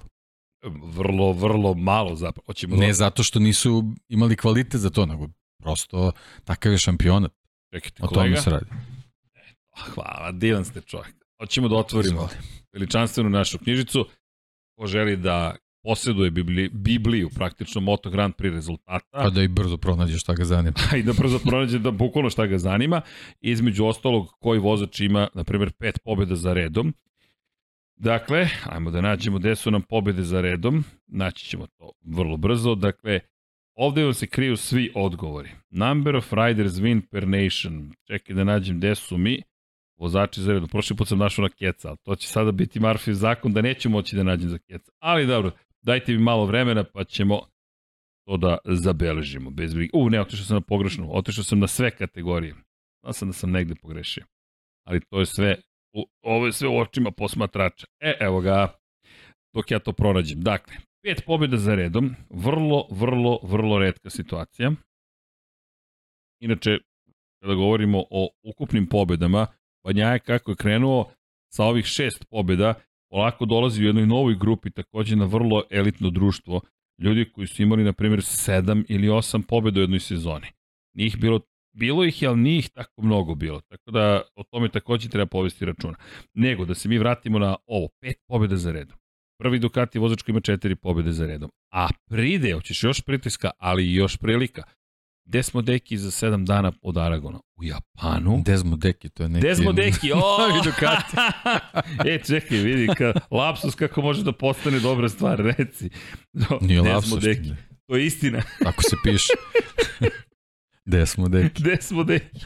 Vrlo, vrlo malo zapravo. Hoćemo ne da... zato što nisu imali kvalitet za to, nego prosto takav je šampionat. Čekajte, o kolega. tome se radi. Hvala, divan ste čovjek. Hoćemo da otvorimo veličanstvenu našu knjižicu. Ko želi da posjeduje Bibliju, Bibliju praktično Moto Grand Prix rezultata. Pa da i brzo pronađe šta ga zanima. (laughs) I da brzo pronađe da bukvalno šta ga zanima. Između ostalog, koji vozač ima, na primjer, pet pobjeda za redom. Dakle, ajmo da nađemo gde su nam pobjede za redom. Naći ćemo to vrlo brzo. Dakle, ovde vam se kriju svi odgovori. Number of riders win per nation. Čekaj da nađem gde su mi vozači za redom. Prošli put sam našao na Keca, ali to će sada biti Marfiv zakon da neću moći da nađem za Keca. Ali dobro, dajte mi malo vremena pa ćemo to da zabeležimo. Bez briga. U, ne, otišao sam na pogrešnu. Otišao sam na sve kategorije. Znao sam da sam negde pogrešio. Ali to je sve, u, ovo je sve u očima posmatrača. E, evo ga, dok ja to pronađem. Dakle, pet pobjeda za redom, vrlo, vrlo, vrlo redka situacija. Inače, kada govorimo o ukupnim pobedama, Banjaje kako je krenuo sa ovih šest pobjeda, polako dolazi u jednoj novoj grupi takođe na vrlo elitno društvo, ljudi koji su imali, na primjer, sedam ili osam pobjeda u jednoj sezoni. Njih bilo, bilo ih je, ali nije ih tako mnogo bilo. Tako da o tome takođe treba povesti računa. Nego da se mi vratimo na ovo, pet pobjeda za redom. Prvi Ducati vozač koji ima četiri pobjede za redom. A pride, hoćeš još pritiska, ali i još prilika. Gde smo deki za 7 dana od Aragona? U Japanu. Gde smo deki, to je neki... Gde smo deki? O! Ducati. (laughs) e, čekaj, vidi, ka, lapsus kako može da postane dobra stvar, reci. No, Nije lapsus. Deki. To je istina. Ako se piše. (laughs) Gde smo deki? Gde smo deki?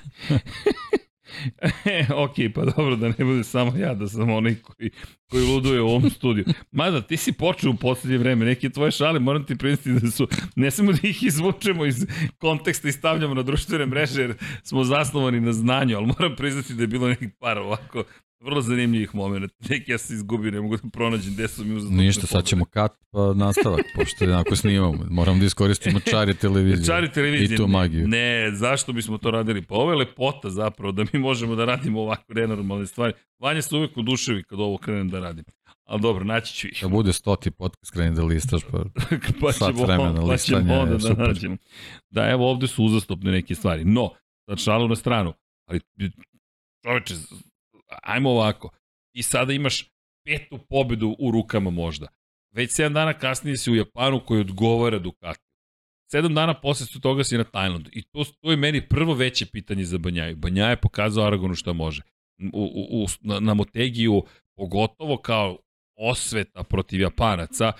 E, ok, pa dobro da ne bude samo ja, da sam onaj koji, koji luduje u ovom studiju. Mada, ti si počeo u poslednje vreme, neke tvoje šale, moram ti priznati da su, ne samo da ih izvučemo iz konteksta i stavljamo na društvene mreže, jer smo zasnovani na znanju, ali moram priznati da je bilo nekih par ovako Vrlo zanimljivih momenta. (laughs) Neki ja se izgubio, ne mogu da pronađem gde su mi uzastopne Ništa, sad ćemo kat pa nastavak, pošto onako snimamo. Moram da iskoristimo čari televizije. (laughs) Čari televizije. I tu magiju. Ne, zašto bismo to radili? Pa ovo je lepota zapravo, da mi možemo da radimo ovako nenormalne stvari. Vanja se uvek uduševi kad ovo krenem da radim. Ali dobro, naći ću ih. Da bude stoti podcast kreni da listaš, pa, (laughs) pa sat vremena pa ćemo onda da super. nađemo. Da, evo ovde su uzastopne neke stvari. No, sad šalu na stranu. Ali čoveče, ajmo ovako, i sada imaš petu pobedu u rukama možda. Već 7 dana kasnije si u Japanu koji odgovara Ducati. 7 dana posle toga si na Tajlandu. I to, to je meni prvo veće pitanje za Banjaju. Banja je pokazao Aragonu šta može. U, u, u, na, na Motegiju, pogotovo kao osveta protiv Japanaca,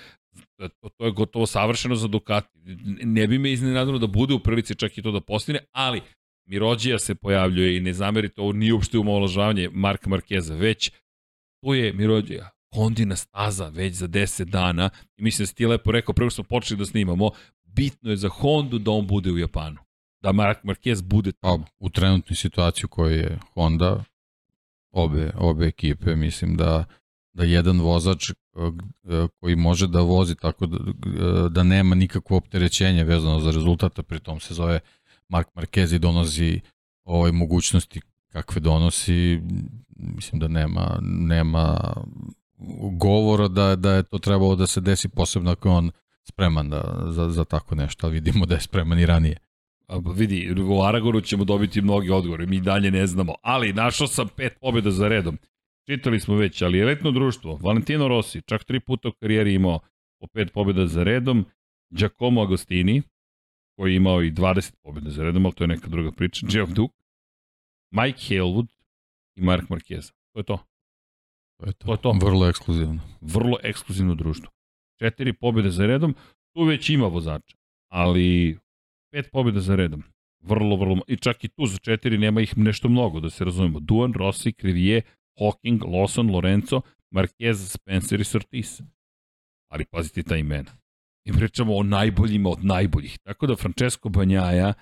to, to je gotovo savršeno za Ducati. Ne bi me iznenadilo da bude u prvici čak i to da postine, ali Mirođija se pojavljuje i ne zamerite, ovo nije uopšte umaložavanje Marka Markeza, već to je Mirođija, Hondina staza već za 10 dana i mislim da si ti lepo rekao, prvo smo počeli da snimamo, bitno je za Hondu da on bude u Japanu. Da Mark Marquez bude tamo. Pa, u trenutnoj situaciji u kojoj je Honda, obe, obe ekipe, mislim da da jedan vozač koji može da vozi tako da, da nema nikakvo opterećenje vezano za rezultata, pritom se zove Mark Marquez i donosi ove mogućnosti kakve donosi, mislim da nema, nema govora da, da je to trebalo da se desi posebno ako on spreman da, za, za tako nešto, ali vidimo da je spreman i ranije. A, vidi, u Aragoru ćemo dobiti mnogi odgovore, mi dalje ne znamo, ali našao sam pet pobjeda za redom. Čitali smo već, ali elitno društvo, Valentino Rossi, čak tri puta u karijeri imao po pet pobjeda za redom, Giacomo Agostini, koji je imao i 20 pobjede za redom, ali to je neka druga priča, (laughs) Geoff Duke, Mike Halewood i Mark Marquez. To je to. To je to. to, je to. Vrlo ekskluzivno. Vrlo ekskluzivno društvo. Četiri pobjede za redom, tu već ima vozača, ali pet pobjeda za redom. Vrlo, vrlo, i čak i tu za četiri nema ih nešto mnogo, da se razumemo. Duan, Rossi, Krivije, Hawking, Lawson, Lorenzo, Marquez, Spencer i Surtis. Ali pazite ta imena. I pričamo o najboljima od najboljih. Tako da Francesco Banjaja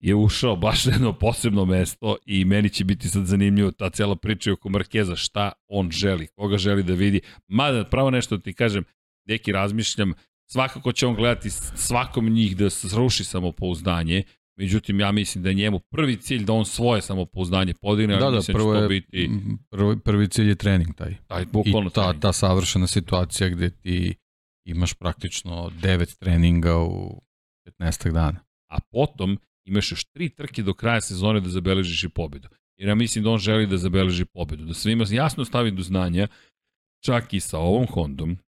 je ušao baš na jedno posebno mesto i meni će biti sad zanimljivo ta cela priča oko Markeza, šta on želi, koga želi da vidi. Mada, pravo nešto da ti kažem, neki razmišljam, svakako će on gledati svakom njih da sruši samopouzdanje, Međutim, ja mislim da je njemu prvi cilj da on svoje samopouzdanje podigne, da, ali da, mislim prvo da će je, biti... prvi, prvi cilj je trening taj. Taj, bukvalno I ta, trening. ta savršena situacija gde ti imaš praktično devet treninga u 15 dana. A potom imaš još tri trke do kraja sezone da zabeležiš i pobedu. Jer ja mislim da on želi da zabeleži pobedu. Da svima jasno stavi do znanja, čak i sa ovom Hondom,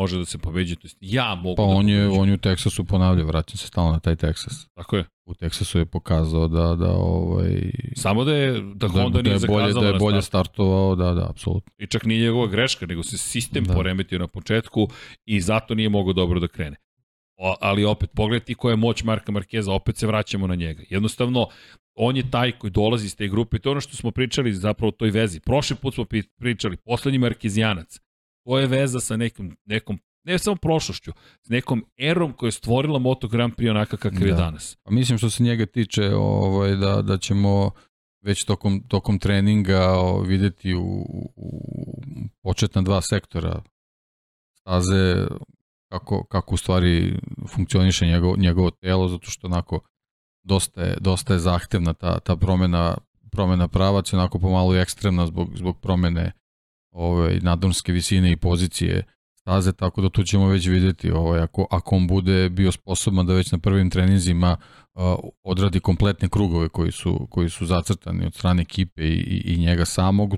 može da se pobeđe, to jest ja mogu Pa da on je, pobeđem. on je u Teksasu ponavljao, vraćam se stalno na taj Teksas. Tako je. U Teksasu je pokazao da, da ovaj, Samo da je, da Honda da, nije je bolje, da je bolje startovao, da, da, apsolutno. I čak nije njegova greška, nego se sistem Da. poremetio na početku i zato nije mogao dobro da krene. O, ali opet, pogledaj koja je moć Marka Markeza, opet se vraćamo na njega. Jednostavno, on je taj koji dolazi iz te grupe i to je ono što smo pričali zapravo o toj vezi. Prošli put smo pričali, poslednji Markezijanac, to je veza sa nekom, nekom ne samo prošlošću, s nekom erom koja je stvorila Moto Grand Prix onaka kakav je Da. danas. Pa mislim što se njega tiče ovaj, da, da ćemo već tokom, tokom treninga o, videti u, u početna dva sektora staze kako, kako u stvari funkcioniše njegov, njegovo telo, zato što onako dosta je, dosta je zahtevna ta, ta promena, promena pravaca, onako pomalo i ekstremna zbog, zbog promene ovaj, nadorske visine i pozicije staze, tako da tu ćemo već videti ovaj, ako, ako on bude bio sposoban da već na prvim treninzima uh, odradi kompletne krugove koji su, koji su zacrtani od strane ekipe i, i, i njega samog,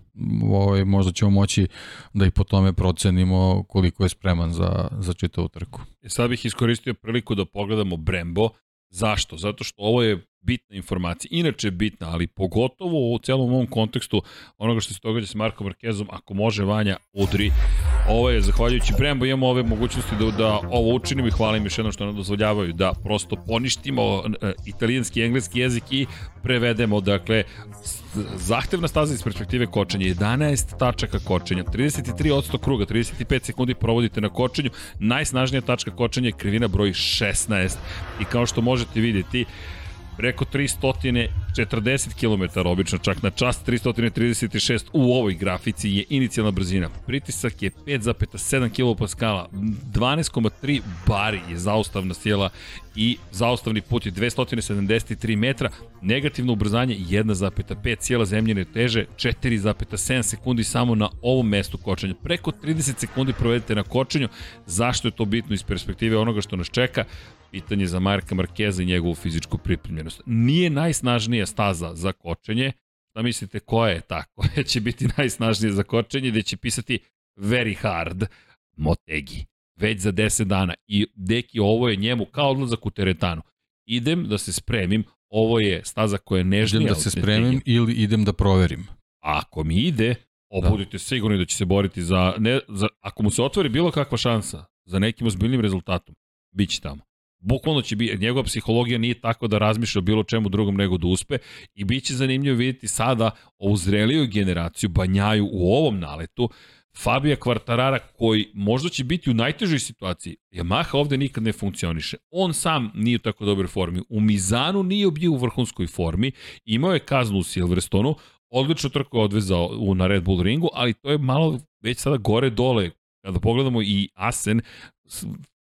ovaj, možda ćemo moći da i po tome procenimo koliko je spreman za, za čitavu trku. E sad bih iskoristio priliku da pogledamo Brembo. Zašto? Zato što ovo je bitna informacija. Inače je bitna, ali pogotovo u celom ovom kontekstu onoga što se događa sa Markom Markezom, ako može Vanja, udri. Ovo je, zahvaljujući Brembo, imamo ove mogućnosti da, da ovo učinimo i hvala im još jednom što nam dozvoljavaju da prosto poništimo e, italijanski i engleski jezik i prevedemo, dakle, s- zahtevna staza iz perspektive kočenja, 11 tačaka kočenja, 33% kruga, 35 sekundi provodite na kočenju, najsnažnija tačka kočenja je krivina broj 16 i kao što možete vidjeti, preko 340 km obično, čak na čas 336 u ovoj grafici je inicijalna brzina. Pritisak je 5,7 kPa, 12,3 bari je zaustavna sjela i zaustavni put je 273 metra, negativno ubrzanje 1,5 sjela zemljene teže 4,7 sekundi samo na ovom mestu kočenja. Preko 30 sekundi provedete na kočenju. Zašto je to bitno iz perspektive onoga što nas čeka? Pitanje za Marka Markeza i njegovu fizičku pripremljenost. Nije najsnažnija staza za kočenje, šta mislite koja je ta koja će biti najsnažnija za kočenje, gde će pisati very hard Motegi, već za 10 dana. I deki, ovo je njemu kao odlazak u teretanu. Idem da se spremim, ovo je staza koja je nežnija. Idem da se spremim ili idem da proverim. Ako mi ide, o, Da. sigurni da će se boriti za, ne, za, ako mu se otvori bilo kakva šansa za nekim ozbiljnim rezultatom, bit će tamo. Bukvalno će biti, njegova psihologija nije tako da razmišlja o bilo čemu drugom nego da uspe i bit će zanimljivo vidjeti sada ovu zreliju generaciju Banjaju u ovom naletu, Fabija Kvartarara koji možda će biti u najtežoj situaciji. Yamaha ovde nikad ne funkcioniše. On sam nije u tako dobroj formi. U Mizanu nije bio u vrhunskoj formi. Imao je kaznu u Silverstonu. Odlično trku je odvezao na Red Bull ringu, ali to je malo već sada gore dole. Kada pogledamo i Asen,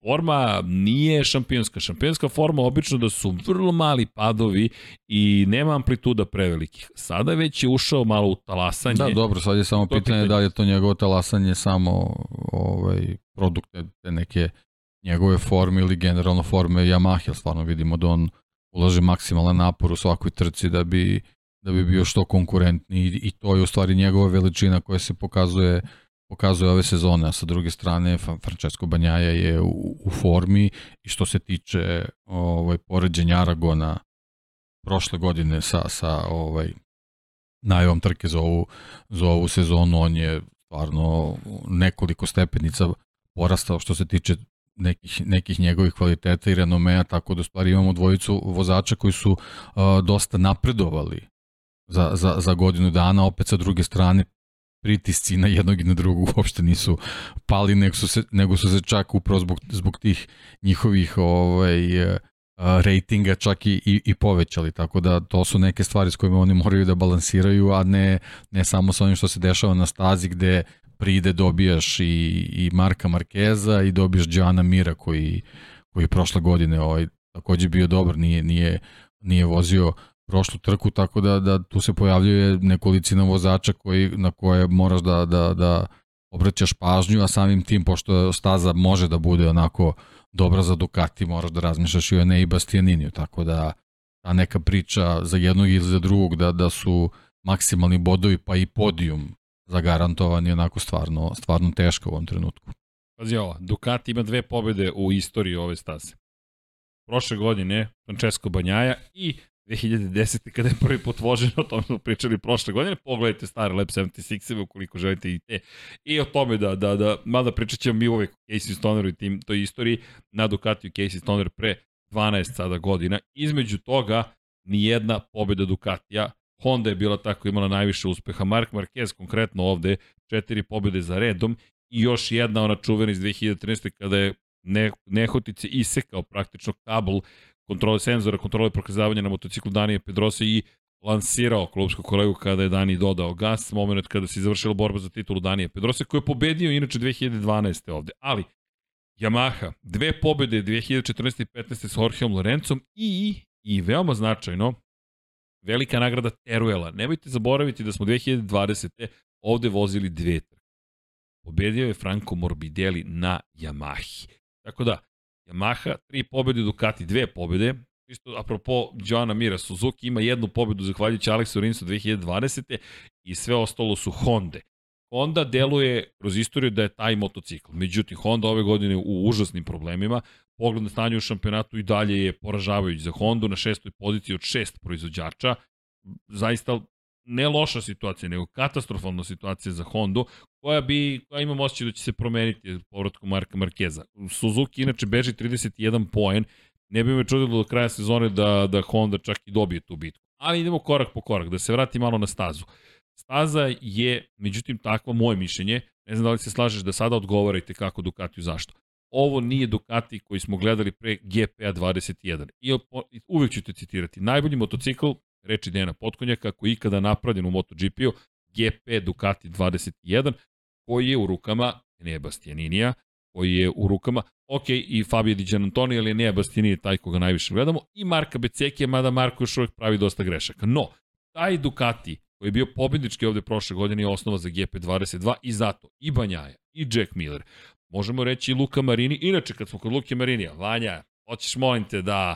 forma nije šampionska. Šampionska forma obično da su vrlo mali padovi i nema amplituda prevelikih. Sada već je ušao malo u talasanje. Da, dobro, sad je samo pitanje pitanje. da li je to njegovo talasanje samo ovaj, produkt te- neke njegove forme ili generalno forme Yamaha, jer stvarno vidimo da on ulaže maksimalan napor u svakoj trci da bi, da bi bio što konkurentni i, i to je u stvari njegova veličina koja se pokazuje pokazuje ove sezone, a sa druge strane Francesco Banjaja je u, u formi. I što se tiče ovaj, poređenja Aragona prošle godine sa, sa ovaj, najavom trke za ovu, za ovu sezonu, on je stvarno nekoliko stepenica porastao što se tiče nekih, nekih njegovih kvaliteta i renomea, tako da stvari imamo dvojicu vozača koji su uh, dosta napredovali za, za, za godinu dana, opet sa druge strane pritisci na jednog i na drugog uopšte nisu pali, nego su se, nego su se čak upravo zbog, zbog tih njihovih ovaj, eh, rejtinga čak i, i, i povećali, tako da to su neke stvari s kojima oni moraju da balansiraju, a ne, ne samo sa onim što se dešava na stazi gde pride dobijaš i, i Marka Markeza i dobiješ Đana Mira koji, koji prošle godine ovaj, takođe bio dobar, nije, nije, nije vozio prošlu trku, tako da, da tu se pojavljuje nekolicina vozača koji, na koje moraš da, da, da obraćaš pažnju, a samim tim, pošto staza može da bude onako dobra za Ducati, moraš da razmišljaš i o ne i Bastianiniju, tako da ta neka priča za jednog ili za drugog da, da su maksimalni bodovi pa i podijum zagarantovani onako stvarno, stvarno teško u ovom trenutku. Pazi ovo, Ducati ima dve pobede u istoriji ove stase. Prošle godine Francesco Banjaja i 2010. kada je prvi put vožen, o tome smo pričali prošle godine, pogledajte stare Lab 76-eve ukoliko želite i te. I o tome da, da, da mada pričat ćemo mi uvek Casey Stoneru i tim, toj istoriji na Ducatiju Casey Stoner pre 12 sada godina. Između toga, nijedna pobjeda Ducatija, Honda je bila tako imala najviše uspeha, Mark Marquez konkretno ovde, četiri pobjede za redom i još jedna ona čuvena iz 2013. kada je ne, nehotice isekao praktično kabel kontrole senzora, kontrole prokazavanja na motociklu Danije Pedrosa i lansirao klubsku kolegu kada je Dani dodao gas, moment kada se završila borba za titulu Danije Pedrosa, koji je pobedio inače 2012. ovde. Ali, Yamaha, dve pobede 2014. i 15. s Jorgeom Lorencom i, i veoma značajno, velika nagrada Teruela. Nemojte zaboraviti da smo 2020. ovde vozili dve trke. Pobedio je Franco Morbidelli na Yamahi. Tako da, Yamaha, tri pobjede, Ducati, dve pobjede. Isto, apropo Joana Mira, Suzuki ima jednu pobjedu zahvaljujući Aleksu Rinsu 2020. i sve ostalo su Honda. Honda deluje kroz istoriju da je taj motocikl. Međutim, Honda ove godine u užasnim problemima. Pogled na stanje u šampionatu i dalje je poražavajući za Hondu na šestoj poziciji od šest proizvođača. Zaista ne loša situacija, nego katastrofalna situacija za Hondu, koja bi, koja imam osjećaj da će se promeniti povratkom Marka Markeza. Suzuki inače beži 31 poen, ne bi me čudilo do kraja sezone da, da Honda čak i dobije tu bitku. Ali idemo korak po korak, da se vrati malo na stazu. Staza je, međutim, takvo moje mišljenje, ne znam da li se slažeš da sada odgovarajte kako Ducatiju zašto. Ovo nije Ducati koji smo gledali pre GPA 21. I uvek ću te citirati. Najbolji motocikl reči Dejana Potkonjaka, koji je ikada napravljen u MotoGP-u, GP Ducati 21, koji je u rukama Enea Bastianinija, koji je u rukama, ok, i Fabio Di Gianantoni, ali Enea Bastianini je taj koga najviše gledamo, i Marka Becekija, mada Marko još uvek pravi dosta grešaka. No, taj Ducati, koji je bio pobednički ovde prošle godine, je osnova za GP22 i zato i Banjaja, i Jack Miller, možemo reći i Luka Marini, inače kad smo kod Luke Marinija, Vanja, hoćeš molim te da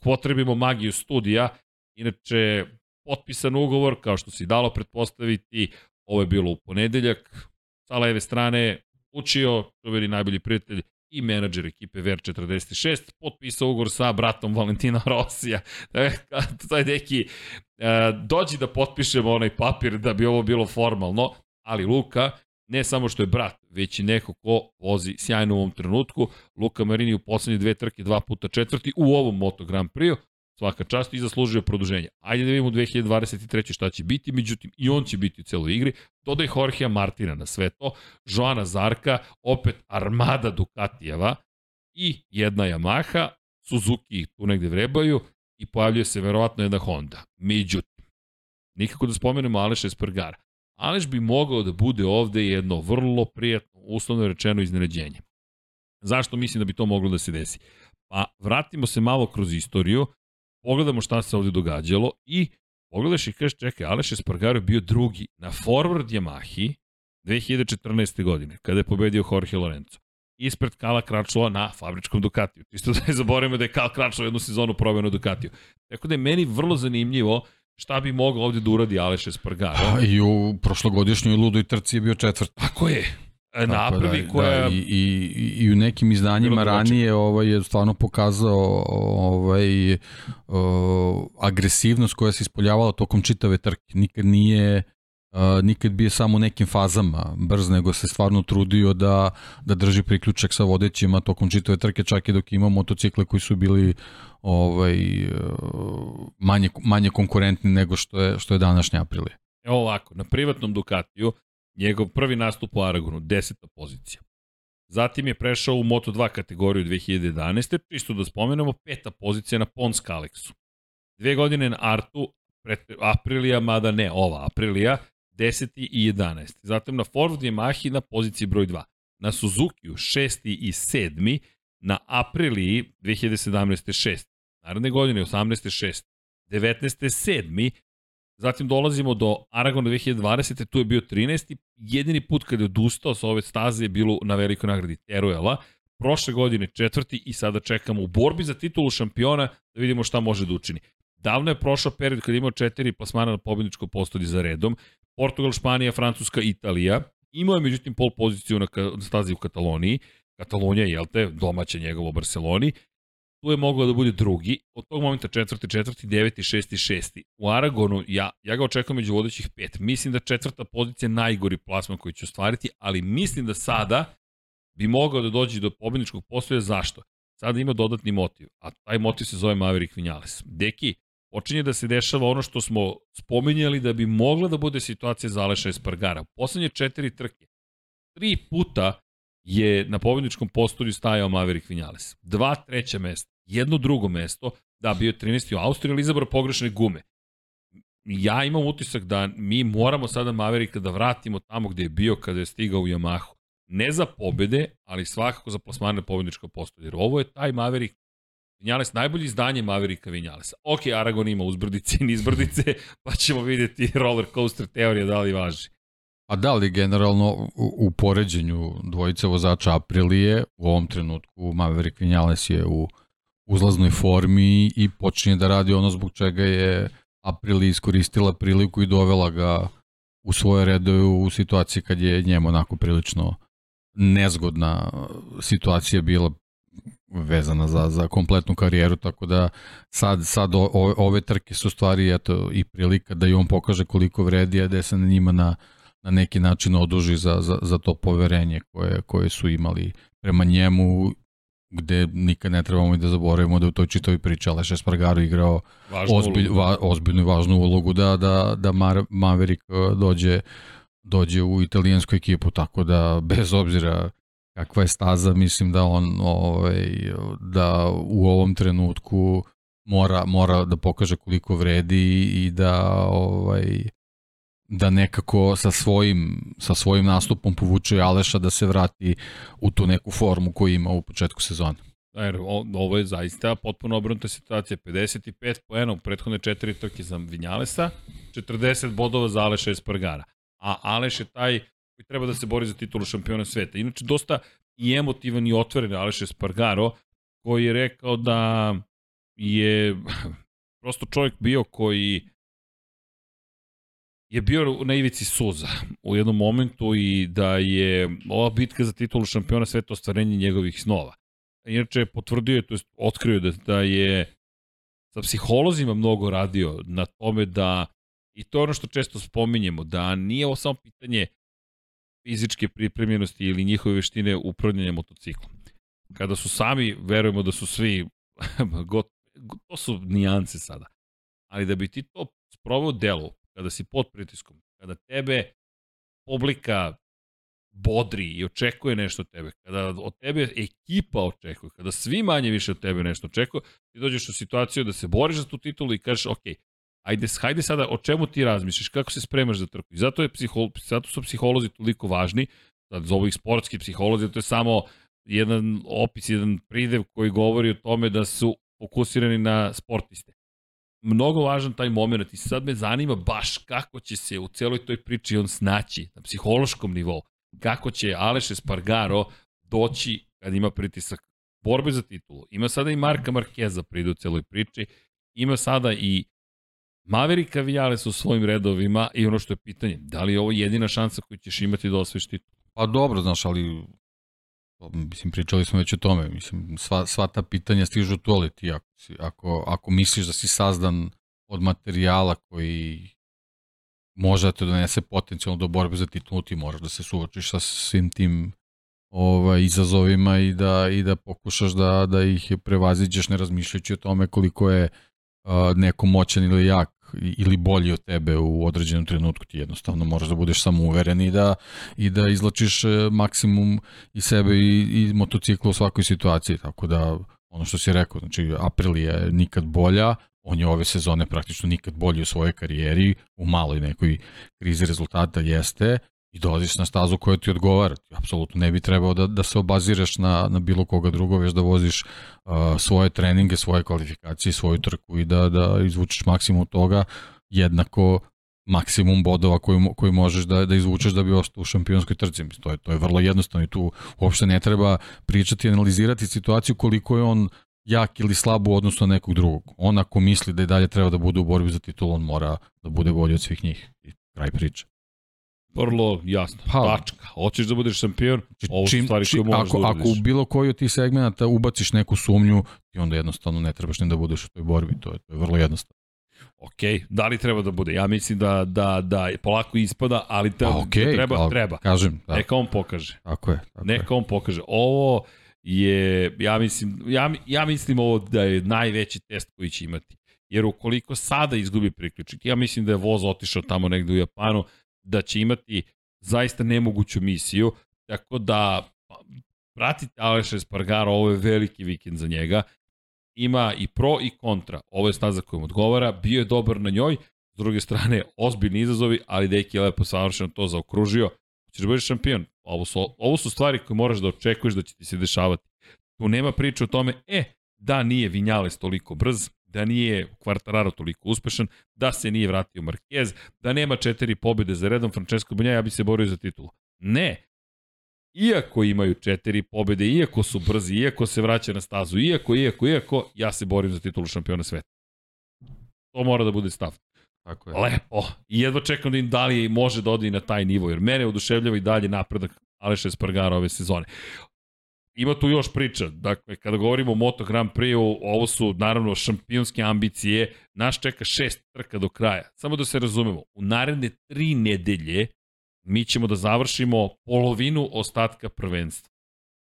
potrebimo magiju studija, Inače, potpisan ugovor, kao što se dalo pretpostaviti, ovo je bilo u ponedeljak, sa leve strane učio, čuveni najbolji prijatelj i menadžer ekipe VR46, potpisao ugovor sa bratom Valentina (laughs) Rosija. Taj neki, e, dođi da potpišemo onaj papir da bi ovo bilo formalno, ali Luka, ne samo što je brat, već i neko ko vozi sjajno u ovom trenutku. Luka Marini u poslednje dve trke, dva puta četvrti u ovom Moto Grand Prix svaka čast i zaslužio produženje. Ajde da vidimo u 2023. šta će biti, međutim i on će biti u celoj igri. Dodaj Jorgea Martina na sve to, Joana Zarka, opet armada Ducatijeva i jedna Yamaha, Suzuki tu negde vrebaju i pojavljuje se verovatno jedna Honda. Međutim, nikako da spomenemo Aleš Espargara. Aleš bi mogao da bude ovde jedno vrlo prijatno, uslovno rečeno iznenađenje. Zašto mislim da bi to moglo da se desi? Pa vratimo se malo kroz istoriju pogledamo šta se ovde događalo i pogledaš i kažeš, čekaj, Aleš Espargaro je bio drugi na forward Yamahi 2014. godine, kada je pobedio Jorge Lorenzo. Ispred Kala Kračlova na fabričkom Ducatiju. Isto da ne zaboravimo da je Kal Kračlova jednu sezonu proveo na Ducatiju. Tako da je meni vrlo zanimljivo šta bi mogao ovde da uradi Aleš Espargaro. Pa I u prošlogodišnjoj ludoj trci je bio četvrt. Tako je. E, napravi da, koja... Da, i, i, I u nekim izdanjima ranije ovaj, je stvarno pokazao ovaj, o, agresivnost koja se ispoljavala tokom čitave trke. Nikad nije Uh, nikad bio samo u nekim fazama brz, nego se stvarno trudio da, da drži priključak sa vodećima tokom čitave trke, čak i dok ima motocikle koji su bili ovaj, manje, manje konkurentni nego što je, što je današnja Aprilija. Evo ovako, na privatnom Ducatiju Njegov prvi nastup u Aragonu, deseta pozicija. Zatim je prešao u Moto2 kategoriju 2011. Čisto da spomenemo, peta pozicija na Pons Kalexu. Dve godine na Artu, Aprilija, mada ne ova Aprilija, 10. i 11. Zatim na Ford Yamahi na poziciji broj 2. Na Suzukiju 6. i 7. Na Apriliji 2017. 6. Naredne godine 18. 6. 19. 7. Zatim dolazimo do Aragona 2020. Tu je bio 13. Jedini put kada je odustao sa ove staze je bilo na velikoj nagradi Teruela. Prošle godine četvrti i sada čekamo u borbi za titulu šampiona da vidimo šta može da učini. Davno je prošao period kada je imao četiri plasmana na pobedničkom postolju za redom. Portugal, Španija, Francuska, Italija. Imao je međutim pol poziciju na stazi u Kataloniji. Katalonija, jel te, domaća njegova u Barceloni. Tu je mogao da bude drugi, od tog momenta četvrti, četvrti, deveti, šesti, šesti. U Aragonu, ja, ja ga očekujem među vodećih pet. Mislim da četvrta pozicija je najgori plasman koji će ostvariti, ali mislim da sada bi mogao da dođe do pobedničkog postoja. Zašto? Sada ima dodatni motiv, a taj motiv se zove Maverick Vinales. Deki, počinje da se dešava ono što smo spominjali da bi mogla da bude situacija za Aleša Espargara. Poslednje četiri trke, tri puta je na pobedničkom postolju stajao Maverick Vinales. Dva treća mesta, jedno drugo mesto, da, bio je 13. u Austriji, ali izabrao pogrešne gume. Ja imam utisak da mi moramo sada Mavericka da vratimo tamo gde je bio kada je stigao u Yamahu. Ne za pobede, ali svakako za plasmane pobednička postolja. Jer ovo je taj Maverick Vinjales, najbolje izdanje Maverika Vinjalesa. Ok, Aragon ima uzbrdice i nizbrdice, (laughs) pa ćemo vidjeti roller coaster teorija da li važi. A da li generalno u, u poređenju dvojice vozača Aprilije u ovom trenutku Maverick Vinales je u uzlaznoj formi i počinje da radi ono zbog čega je Aprilija iskoristila priliku i dovela ga u svoje redove u situaciji kad je njemu onako prilično nezgodna situacija bila vezana za, za kompletnu karijeru, tako da sad, sad o, ove trke su stvari eto, i prilika da i on pokaže koliko vredi, a da se na njima na, na neki način oduži za, za, za to poverenje koje, koje su imali prema njemu gde nikad ne trebamo i da zaboravimo da u toj čitovi priči Aleš Espargaro igrao ozbilj, va, ozbiljnu i važnu ulogu da, da, da Mar, Maverick uh, dođe, dođe u italijansku ekipu, tako da bez obzira kakva je staza, mislim da on ovaj, da u ovom trenutku mora, mora da pokaže koliko vredi i da ovaj, da nekako sa svojim, sa svojim nastupom povuče Aleša da se vrati u tu neku formu koju ima u početku sezone. Jer ovo je zaista potpuno obrnuta situacija. 55 poena u prethodne četiri trke za Vinjalesa, 40 bodova za Aleša Espargara. A Aleš je taj koji treba da se bori za titulu šampiona sveta. Inače, dosta i emotivan i otvoren Aleš Espargaro, koji je rekao da je (laughs) prosto čovjek bio koji je bio na ivici suza u jednom momentu i da je ova bitka za titulu šampiona sveta ostvarenje njegovih snova. Inače, potvrdio je, to je otkrio da, da je sa psiholozima mnogo radio na tome da, i to je ono što često spominjemo, da nije ovo samo pitanje fizičke pripremljenosti ili njihove veštine upravljanja motociklom. Kada su sami, verujemo da su svi, (laughs) got, to su nijance sada, ali da bi ti to sproveo delu, kada si pod pritiskom, kada tebe publika bodri i očekuje nešto od tebe, kada od tebe ekipa očekuje, kada svi manje više od tebe nešto očekuje, ti dođeš u situaciju da se boriš za tu titulu i kažeš, ok, ajde, hajde sada, o čemu ti razmišljaš, kako se spremaš za trku. I zato, je psiho, zato su psiholozi toliko važni, sad zovu ih sportski psiholozi, to je samo jedan opis, jedan pridev koji govori o tome da su fokusirani na sportiste. Mnogo važan taj moment i sad me zanima baš kako će se u celoj toj priči on snaći na psihološkom nivou. Kako će Aleš Espargaro doći kad ima pritisak borbe za titulu. Ima sada i Marka Markeza pride u celoj priči. Ima sada i Maverika Vijales u svojim redovima i ono što je pitanje, da li je ovo jedina šansa koju ćeš imati da osveš titul? Pa dobro, znaš, ali mislim, pričali smo već o tome, mislim, sva, sva ta pitanja stižu tu, ali ti ako, si, ako, ako misliš da si sazdan od materijala koji može da te donese potencijalno do borbe za titulu, ti moraš da se suočiš sa svim tim ovaj, izazovima i da, i da pokušaš da, da ih prevaziđeš ne razmišljajući o tome koliko je uh, neko moćan ili jak ili bolji od tebe u određenom trenutku, ti jednostavno moraš da budeš samouveren i da, i da izlačiš e, maksimum i sebe i, i motocikla u svakoj situaciji, tako da ono što si rekao, znači Aprilia je nikad bolja, on je ove sezone praktično nikad bolji u svojoj karijeri, u maloj nekoj krizi rezultata jeste, i dolaziš na stazu koja ti odgovara. Apsolutno ne bi trebao da, da se obaziraš na, na bilo koga drugo, već da voziš uh, svoje treninge, svoje kvalifikacije, svoju trku i da, da izvučeš maksimum toga jednako maksimum bodova koji, koji možeš da, da izvučeš da bi ostao u šampionskoj trci. To je, to je vrlo jednostavno i tu uopšte ne treba pričati i analizirati situaciju koliko je on jak ili slab u odnosu na nekog drugog. On ako misli da i dalje treba da bude u borbi za titul, on mora da bude bolji od svih njih. I kraj priče. Vrlo jasno. Pa, Tačka. Hoćeš da budeš šampion, znači, ovo su stvari koje možeš ako, da Ako u bilo koji od tih segmenta ubaciš neku sumnju, ti onda jednostavno ne trebaš ni da budeš u toj borbi. To je, to je vrlo jednostavno. Ok, da li treba da bude? Ja mislim da, da, da polako ispada, ali da, okay, da treba, ali, treba. Kažem, da. Neka on pokaže. Tako je. Tako Neka je. on pokaže. Ovo je, ja mislim, ja, ja mislim ovo da je najveći test koji će imati. Jer ukoliko sada izgubi priključnik, ja mislim da je voz otišao tamo negde u Japanu, da će imati zaista nemoguću misiju, tako da pa, pratite Aleša Espargaro, ovo je veliki vikend za njega, ima i pro i kontra, ovo je staza kojom odgovara, bio je dobar na njoj, s druge strane, ozbiljni izazovi, ali Deki je lepo savršeno to zaokružio, ćeš da budeš šampion, ovo su, ovo su stvari koje moraš da očekuješ da će ti se dešavati. Tu nema priče o tome, e, da nije Vinjales toliko brz, da nije Quartararo toliko uspešan, da se nije vratio Marquez, da nema četiri pobjede za redom Francesco Banja, ja bi se borio za titulu. Ne. Iako imaju četiri pobjede, iako su brzi, iako se vraća na stazu, iako, iako, iako, ja se borim za titulu šampiona sveta. To mora da bude stav. Tako je. Lepo. I jedva čekam da im da li može da odi na taj nivo, jer mene oduševljava i dalje napredak Aleša Espargara ove sezone ima tu još priča. Dakle, kada govorimo o Moto Grand Prix, ovo su naravno šampionske ambicije. Naš čeka šest trka do kraja. Samo da se razumemo, u naredne tri nedelje mi ćemo da završimo polovinu ostatka prvenstva.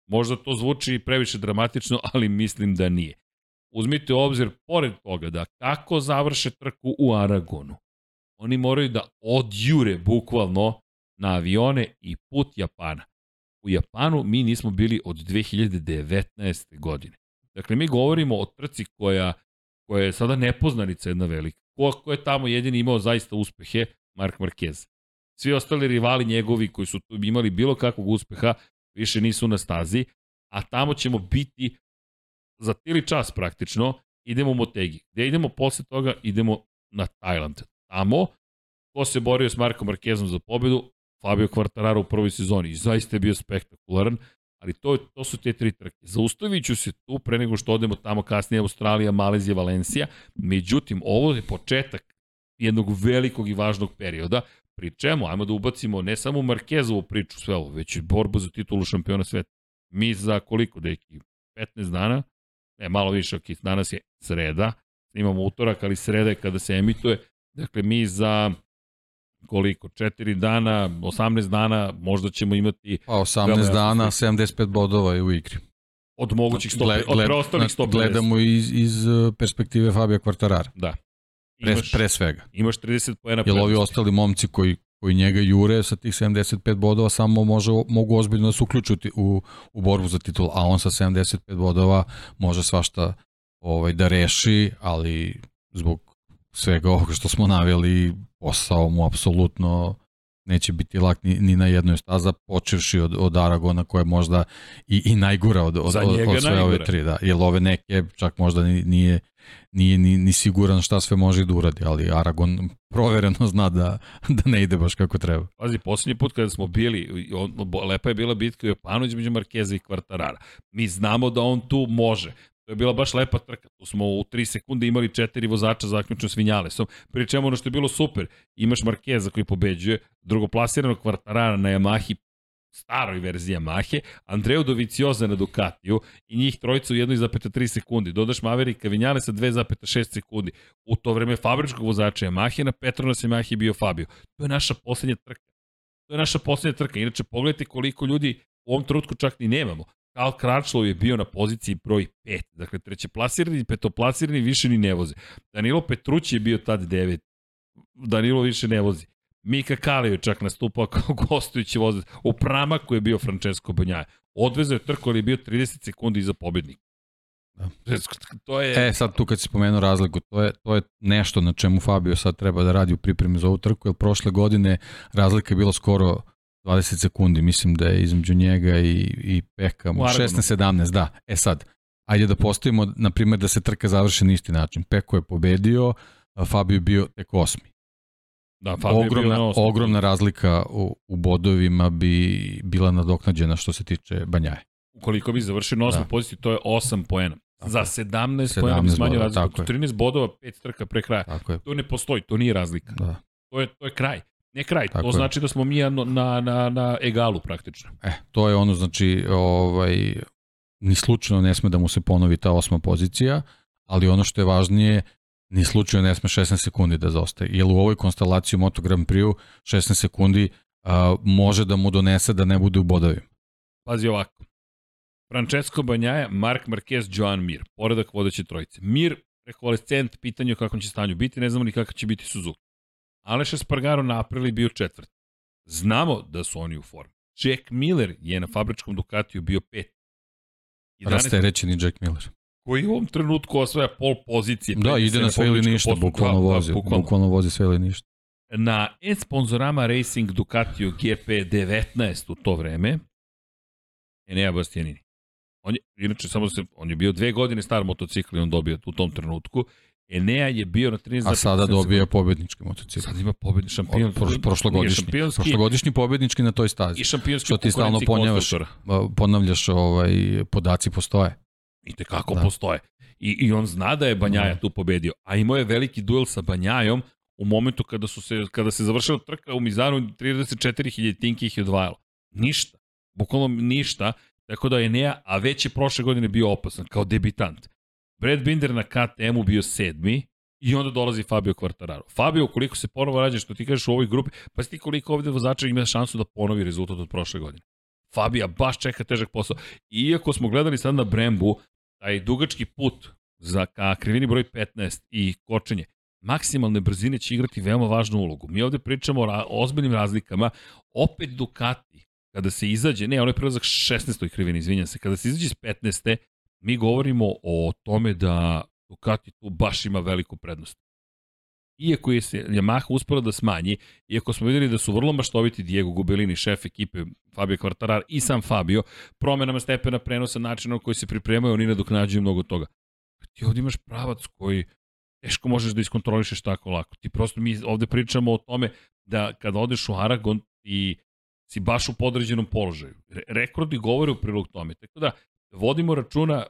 Možda to zvuči previše dramatično, ali mislim da nije. Uzmite u obzir, pored toga, da kako završe trku u Aragonu, oni moraju da odjure bukvalno na avione i put Japana u Japanu mi nismo bili od 2019. godine. Dakle, mi govorimo o trci koja, koja je sada nepoznanica jedna velika. Ko, ko je tamo jedini imao zaista uspehe? Mark Marquez. Svi ostali rivali njegovi koji su tu imali bilo kakvog uspeha više nisu na stazi, a tamo ćemo biti za tili čas praktično, idemo u Motegi. Gde idemo posle toga? Idemo na Tajland. Tamo, ko se borio s Markom Markezom za pobedu? Fabio Quartararo u prvoj sezoni i zaista je bio spektakularan, ali to, to su te tri trke. Zaustavit ću se tu pre nego što odemo tamo kasnije Australija, Malezija, Valencija. Međutim, ovo je početak jednog velikog i važnog perioda, pri čemu, ajmo da ubacimo ne samo Markezovu priču sve ovo, već i borbu za titulu šampiona sveta. Mi za koliko, deki? 15 dana? Ne, malo više, ok, danas je sreda, snimamo utorak, ali sreda je kada se emituje. Dakle, mi za koliko, 4 dana, 18 dana, možda ćemo imati... Pa 18 dana, 75 bodova je u igri. Od mogućih 100, gled, od preostalih 150. Gledamo iz, iz uh, perspektive Fabija Kvartarara. Da. Imaš, pre, pre svega. Imaš 30 pojena Jer ovi ostali momci koji, koji njega jure sa tih 75 bodova samo može, mogu ozbiljno da se uključiti u, u borbu za titul, a on sa 75 bodova može svašta ovaj, da reši, ali zbog svega ovoga što smo naveli, posao mu apsolutno neće biti lak ni, ni na jednoj staza, počevši od, od Aragona koja je možda i, i najgura od, od, od, od sve najgura. ove tri. Da. Jer ove neke čak možda nije, nije ni, ni siguran šta sve može da uradi, ali Aragon provereno zna da, da ne ide baš kako treba. Pazi, poslednji put kada smo bili, on, lepa je bila bitka u Japanu između Markeza i Kvartarara. Mi znamo da on tu može. To je bila baš lepa trka. Tu smo u 3 sekunde imali četiri vozača zaključno s Vinjalesom. Pri čemu ono što je bilo super, imaš Markeza koji pobeđuje, drugoplasiranog kvartarara na Yamahi, staroj verziji Yamahe, Andreu Dovicioza na Ducatiju i njih trojica u 1,3 sekundi. Dodaš Maverika Vinjalesa 2,6 sekundi. U to vreme fabričkog vozača Yamahe na Petronas Yamahe bio Fabio. To je naša poslednja trka. To je naša poslednja trka. Inače, pogledajte koliko ljudi u ovom trenutku čak ni nemamo. Karl Kračlov je bio na poziciji broj 5. Dakle, treće plasirani i petoplasirani više ni ne voze. Danilo Petrući je bio tad 9. Danilo više ne vozi. Mika Kalio je čak nastupao kao (laughs) gostujući vozač. U pramaku je bio Francesco Banjaja. Odvezao je trku, ali je bio 30 sekundi iza pobednika. Da. To je... E, sad tu kad si spomenuo razliku, to je, to je nešto na čemu Fabio sad treba da radi u pripremi za ovu trku, jer prošle godine razlika je bila skoro 20 sekundi, mislim da je između njega i, i Peka, 16-17, da. E sad, ajde da postavimo, na primjer, da se trka završi na isti način. Peko je pobedio, Fabio bio tek osmi. Da, Fabio ogromna, je bio osmi. ogromna razlika u, u bodovima bi bila nadoknađena što se tiče Banjaje. Ukoliko bi završio na osmoj Da. poziciji, to je 8 poena. Za je. 17, poena bi 17 smanjio razliku. tako je. 13 bodova, 5 trka pre kraja. Tako je. To ne postoji, to nije razlika. Da. To je, to je kraj. Ne kraj, Tako to je. znači da smo mi na, na, na, egalu praktično. E, to je ono, znači, ovaj, ni slučajno ne sme da mu se ponovi ta osma pozicija, ali ono što je važnije, ni slučajno ne sme 16 sekundi da zaostaje. Jer u ovoj konstelaciji u Moto Grand Prix 16 sekundi a, može da mu donese da ne bude u bodovima. Pazi ovako. Francesco Banjaja, Mark Marquez, Joan Mir. Poredak vodeće trojice. Mir, rekonvalescent, pitanje o kakvom će stanju biti, ne znamo ni kakav će biti Suzuki. Aleš Espargaro na aprili bio četvrt. Znamo da su oni u formi. Jack Miller je na fabričkom Ducatiju bio pet. 11 Rasterećeni Jack Miller. koji u ovom trenutku osvaja pol pozicije. Da, ide na sve ili ništa, bukvalno da, vozi. bukvalno. Bukvalno vozi sve ili ništa. Na e-sponzorama Racing Ducatiju GP19 u to vreme Enea Bastianini. On je, inače, samo se, on je bio dve godine star motocikl i on dobio u tom trenutku. Enea je bio na 13 A sada dobija pobednički motocikl. Sad ima pobedni šampion. Od- proš- prošlogodišnji. Šampionski Prošlogodišnji pobednički na toj stazi. i šampionski Što ti stalno ponavljaš. Ponavljaš, ovaj, podaci postoje. I tekako Da. postoje. I, I on zna da je Banjaja Da. tu pobedio. A imao je veliki duel sa Banjajom u momentu kada, su se, kada se završila trka u Mizanu 34.000 tinki ih je odvajalo. Ništa. Bukvalno ništa. Tako da je Nea, a već je prošle godine bio opasan kao debitant. Brad Binder na KTM-u bio sedmi i onda dolazi Fabio Quartararo. Fabio, koliko se ponovo rađe, što ti kažeš u ovoj grupi, pa si ti koliko ovde vozača ima šansu da ponovi rezultat od prošle godine. Fabija baš čeka težak posao. Iako smo gledali sad na Brembu, taj dugački put za ka krivini broj 15 i kočenje, maksimalne brzine će igrati veoma važnu ulogu. Mi ovde pričamo o, ra ozbiljnim razlikama. Opet Ducati, kada se izađe, ne, on je prelazak 16. krivini, izvinjam se, kada se izađe iz 15. mi govorimo o tome da Ducati tu baš ima veliku prednost. Iako je se Yamaha uspela da smanji, iako smo videli da su vrlo maštoviti Diego Gubelini, šef ekipe Fabio Quartararo i sam Fabio, promenama stepena prenosa, načina na koji se pripremaju, oni nadoknađuju mnogo toga. Ti ovdje imaš pravac koji teško možeš da iskontrolišeš tako lako. Ti prosto mi ovde pričamo o tome da kada odeš u Aragon i si baš u podređenom položaju. Re rekordi govore u prilog tome. Tako da vodimo računa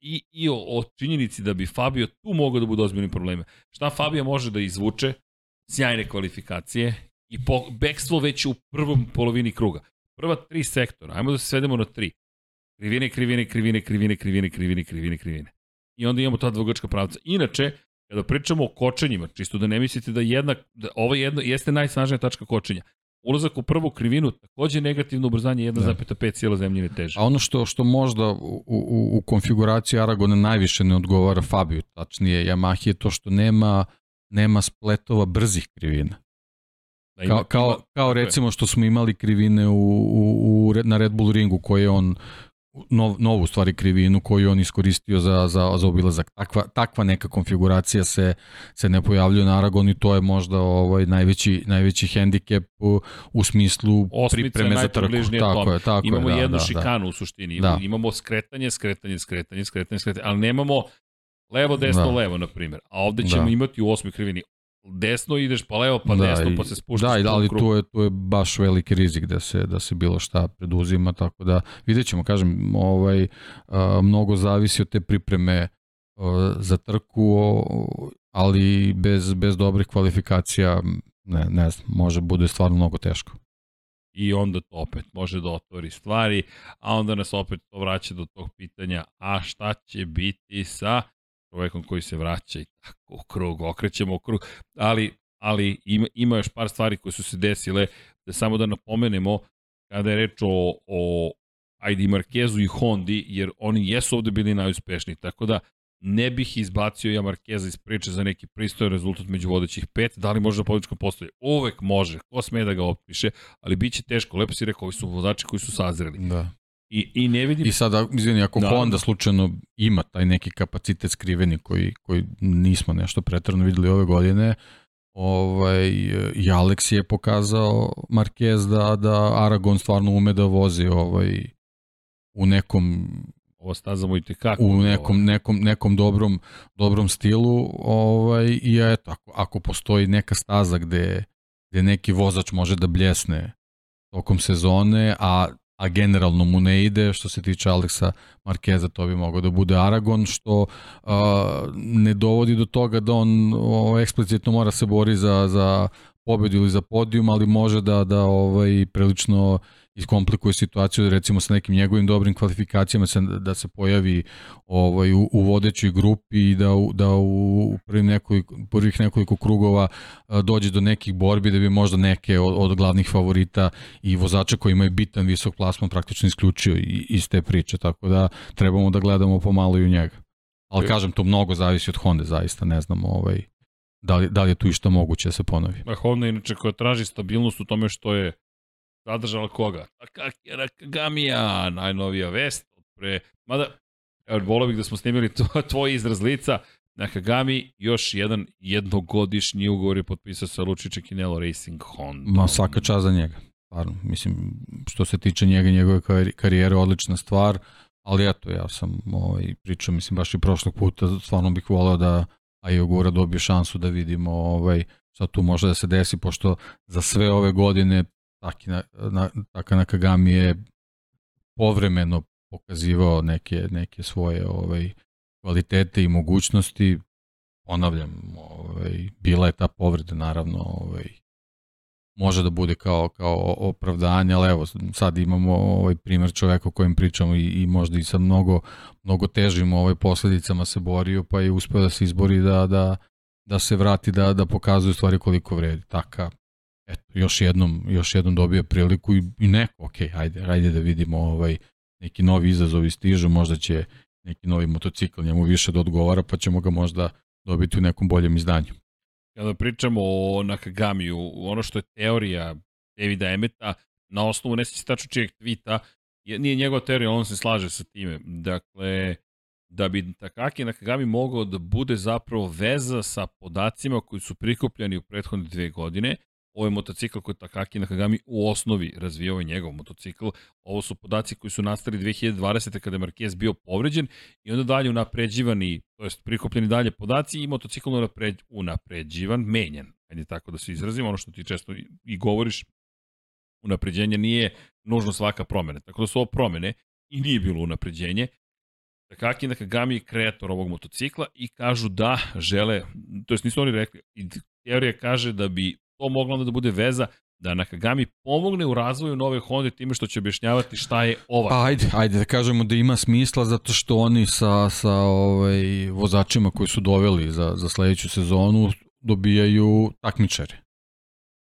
i, i o, o činjenici da bi Fabio tu mogao da bude ozbiljni probleme. Šta Fabio može da izvuče? Sjajne kvalifikacije i po, bekstvo već u prvom polovini kruga. Prva tri sektora, ajmo da se svedemo na tri. Krivine, krivine, krivine, krivine, krivine, krivine, krivine, krivine. I onda imamo ta dvogačka pravca. Inače, kada pričamo o kočenjima, čisto da ne mislite da jedna, da ovo jedno, jeste najsnažnija tačka kočenja. Ulazak u prvu krivinu, takođe negativno ubrzanje 1,5 cijela zemljine teže. A ono što što možda u, u, u konfiguraciji Aragona najviše ne odgovara Fabiju, tačnije Yamahi je to što nema nema spletova brzih krivina. Da ima- Kao, kao, kao recimo što smo imali krivine u, u, u, na Red Bull ringu koje je on nov, novu u stvari krivinu koju on iskoristio za, za, za obilazak. Takva, takva neka konfiguracija se, se ne pojavljuje na Aragon i to je možda ovaj najveći, najveći hendikep u, u smislu Osmica je pripreme za trku. Tako tome. je, tako Imamo je, da, jednu da, šikanu u suštini. Da. Imamo skretanje, skretanje, skretanje, skretanje, skretanje, ali nemamo levo, desno, Da. levo, na primjer. A ovde ćemo Da. imati u osmoj krivini desno ideš pa levo, pa Da, desno, i- pa se spuštaš Da, u ali krug. tu je, tu je baš veliki rizik da se, da se bilo šta preduzima, tako da vidjet ćemo, kažem, ovaj, a, mnogo zavisi od te pripreme a, za trku, o, ali bez, bez dobrih kvalifikacija, ne, ne znam, može bude stvarno mnogo teško. i onda to opet može da otvori stvari, a onda nas opet to vraća do tog pitanja, a šta će biti sa čovekom koji se vraća i tako u krug, okrećemo u krug, ali, ali ima, ima još par stvari koje su se desile, da samo da napomenemo, kada je reč o, o ID Markezu i Hondi, jer oni jesu ovde bili najuspešniji, tako da ne bih izbacio ja Markeza iz priče za neki pristojan rezultat među vodećih pet, da li može na političkom postoji? Uvek može, ko sme da ga otpiše, ali bit će teško, lepo si rekao, ovi su vozači koji su sazreli. Da. I, i ne vidim... I sada, izvini, ako Da. da. Honda slučajno ima taj neki kapacitet skriveni koji, koji nismo nešto pretrano videli ove godine, ovaj, i Alex je pokazao Marquez da, da Aragon stvarno ume da vozi ovaj, u nekom Ovo staza mu i tekako. u nekom, nekom, nekom dobrom, dobrom stilu ovaj, i eto, ako, ako postoji neka staza gde, gde neki vozač može da bljesne tokom sezone, a, a generalno mu ne ide, što se tiče Aleksa Markeza, to bi mogao da bude Aragon, što a, ne dovodi do toga da on o, eksplicitno mora se bori za, za pobedu ili za podijum, ali može da, da ovaj, prilično iskomplikuje situaciju recimo sa nekim njegovim dobrim kvalifikacijama se, da se pojavi ovaj, u, u vodećoj grupi i da, u- da u prvih nekoliko, prvih nekoliko krugova a, dođe do nekih borbi da bi možda neke od, od glavnih favorita i vozača koji imaju bitan visok plasman praktično isključio iz te priče, tako da trebamo da gledamo pomalo i u njega. Ali kažem, to mnogo zavisi od Honda, zaista ne znam ovaj, da, li, da li je tu išta moguće da se ponovi. A Honda inače koja traži stabilnost u tome što je zadržala koga? Takaki Nakagamija, najnovija vest. od Pre, mada, evo, volao bih da smo snimili to, (laughs) tvoj izraz lica. Nakagami, još jedan jednogodišnji ugovor je potpisao sa Lučiće Kinelo Racing Honda. Ma svaka čast za njega. Stvarno, mislim, što se tiče njega, i njegove kari- karijere, odlična stvar, ali eto, ja sam ovaj, pričao, mislim, baš i prošlog puta, stvarno bih volao da Ayogura dobije šansu da vidimo ovaj, šta tu može da se desi, pošto za sve ove godine Taki na, Taka je povremeno pokazivao neke, neke svoje ovaj, kvalitete i mogućnosti. Ponavljam, ovaj, bila je ta povreda naravno ovaj, može da bude kao, kao opravdanje, ali evo, sad imamo ovaj primer čoveka o kojem pričamo i, i možda i sa mnogo, mnogo težim ovaj posledicama se borio, pa je uspeo da se izbori da, da, da se vrati, da, da pokazuje stvari koliko vredi. Taka, eto, još jednom, još jednom dobija priliku i, i neko, ok, ajde, ajde da vidimo ovaj, neki novi izazovi stižu, možda će neki novi motocikl njemu više da odgovara, pa ćemo ga možda dobiti u nekom boljem izdanju. Kada pričamo o Nakagamiju, ono što je teorija Davida Emeta, na osnovu ne tačno čijeg tvita, je, nije njegova teorija, on se slaže sa time. Dakle, da bi Takaki Nakagami mogao da bude zapravo veza sa podacima koji su prikupljeni u prethodne dve godine, ovo je motocikl koji Takaki Nakagami u osnovi je njegov motocikl, ovo su podaci koji su nastali 2020. kada je Marquez bio povređen i onda dalje unapređivani, to jest prikupljeni dalje podaci i motocikl unapred, unapređivan, menjan. Ajde tako da se izrazimo, ono što ti često i, i govoriš, unapređenje nije nužno svaka promena. Tako da su ovo promene i nije bilo unapređenje. Takaki Nakagami je kreator ovog motocikla i kažu da žele, to jest nisu oni rekli, teorija kaže da bi to moglo onda da bude veza da Nakagami pomogne u razvoju nove Honda time što će objašnjavati šta je ova. Pa ajde, ajde da kažemo da ima smisla zato što oni sa, sa ovaj, vozačima koji su doveli za, za sledeću sezonu dobijaju takmičare.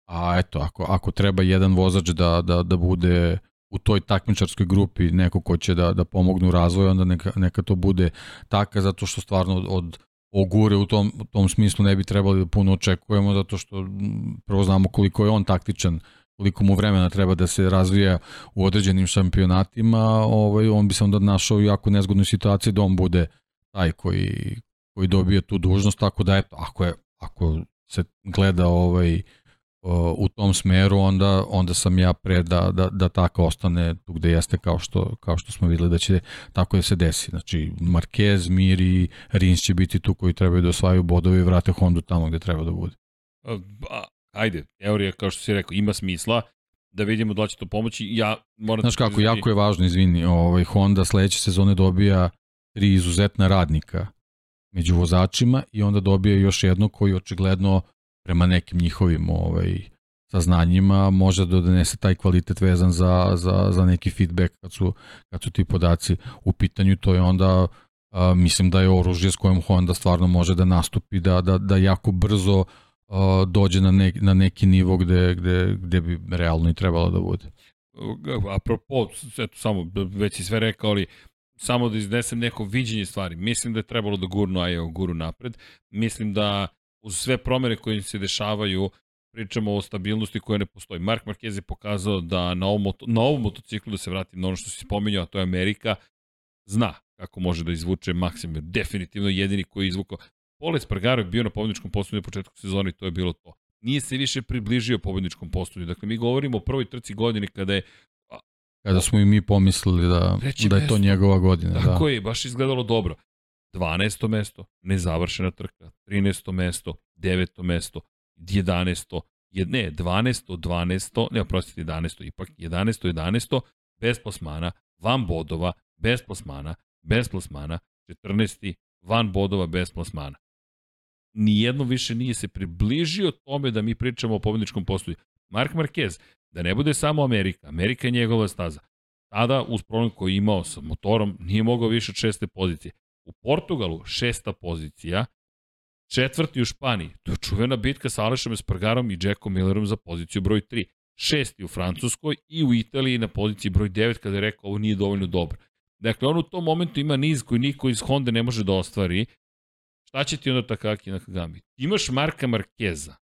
A eto, ako, ako treba jedan vozač da, da, da bude u toj takmičarskoj grupi neko ko će da, da pomogne u razvoju, onda neka, neka to bude taka, zato što stvarno od, od Ogure u tom, u tom smislu ne bi trebali da puno očekujemo, zato što prvo znamo koliko je on taktičan, koliko mu vremena treba da se razvija u određenim šampionatima, ovaj, on bi se onda našao u jako nezgodnoj situaciji da on bude taj koji, koji dobije tu dužnost, tako da eto, ako, je, ako se gleda ovaj, u tom smeru, onda, onda sam ja pre da, da, da tako ostane tu gde jeste kao što, kao što smo videli da će tako da se desi. Znači, Marquez, Mir i Rins će biti tu koji trebaju da osvajaju bodove i vrate Hondu tamo gde treba da bude. Ajde, teorija, kao što si rekao, ima smisla da vidimo da će to pomoći. Ja moram Znaš kako, jako je važno, izvini, ovaj, Honda sledeće sezone dobija tri izuzetna radnika među vozačima i onda dobija još jedno koji očigledno prema nekim njihovim ovaj, saznanjima može da donese taj kvalitet vezan za, za, za neki feedback kad su, kad su ti podaci u pitanju, to je onda a, mislim da je oružje s kojim Honda stvarno može da nastupi, da, da, da jako brzo a, dođe na, ne, na neki nivo gde, gde, gde bi realno i trebalo da bude. Apropo, eto samo, već si sve rekao, ali samo da iznesem neko viđenje stvari. Mislim da je trebalo da gurnu Ajo guru napred. Mislim da uz sve promere koje se dešavaju, pričamo o stabilnosti koja ne postoji. Mark Marquez je pokazao da na ovom, moto, na ovom motociklu, da se vratim na ono što si spominjao, a to je Amerika, zna kako može da izvuče maksimum. Definitivno jedini koji je izvukao. Pole Spargaro je bio na pobedničkom postolju na početku sezone i to je bilo to. Nije se više približio pobedničkom postolju. Dakle, mi govorimo o prvoj trci godine kada je Kada smo i mi pomislili da, da je to njegova godina. Tako da. je, baš izgledalo dobro. 12. mesto, nezavršena trka, 13. mesto, 9. mesto, 11. ne, 12. 12. ne, oprostite, 11. ipak, 11. 11. bez plasmana, van bodova, bez plasmana, bez plasmana, 14. van bodova, bez plasmana. Nijedno više nije se približio tome da mi pričamo o pobedničkom postoju. Mark Marquez, da ne bude samo Amerika, Amerika je njegova staza. Tada, uz problem koji je imao sa motorom, nije mogao više od šeste pozicije. U Portugalu šesta pozicija, četvrti u Španiji, to je čuvena bitka sa Alešom Espargarom i Jackom Millerom za poziciju broj 3. Šesti u Francuskoj i u Italiji na poziciji broj 9 kada je rekao ovo nije dovoljno dobro. Dakle, on u tom momentu ima niz koji niko iz Honda ne može da ostvari. Šta će ti onda Takaki na Kagami? Imaš Marka Markeza.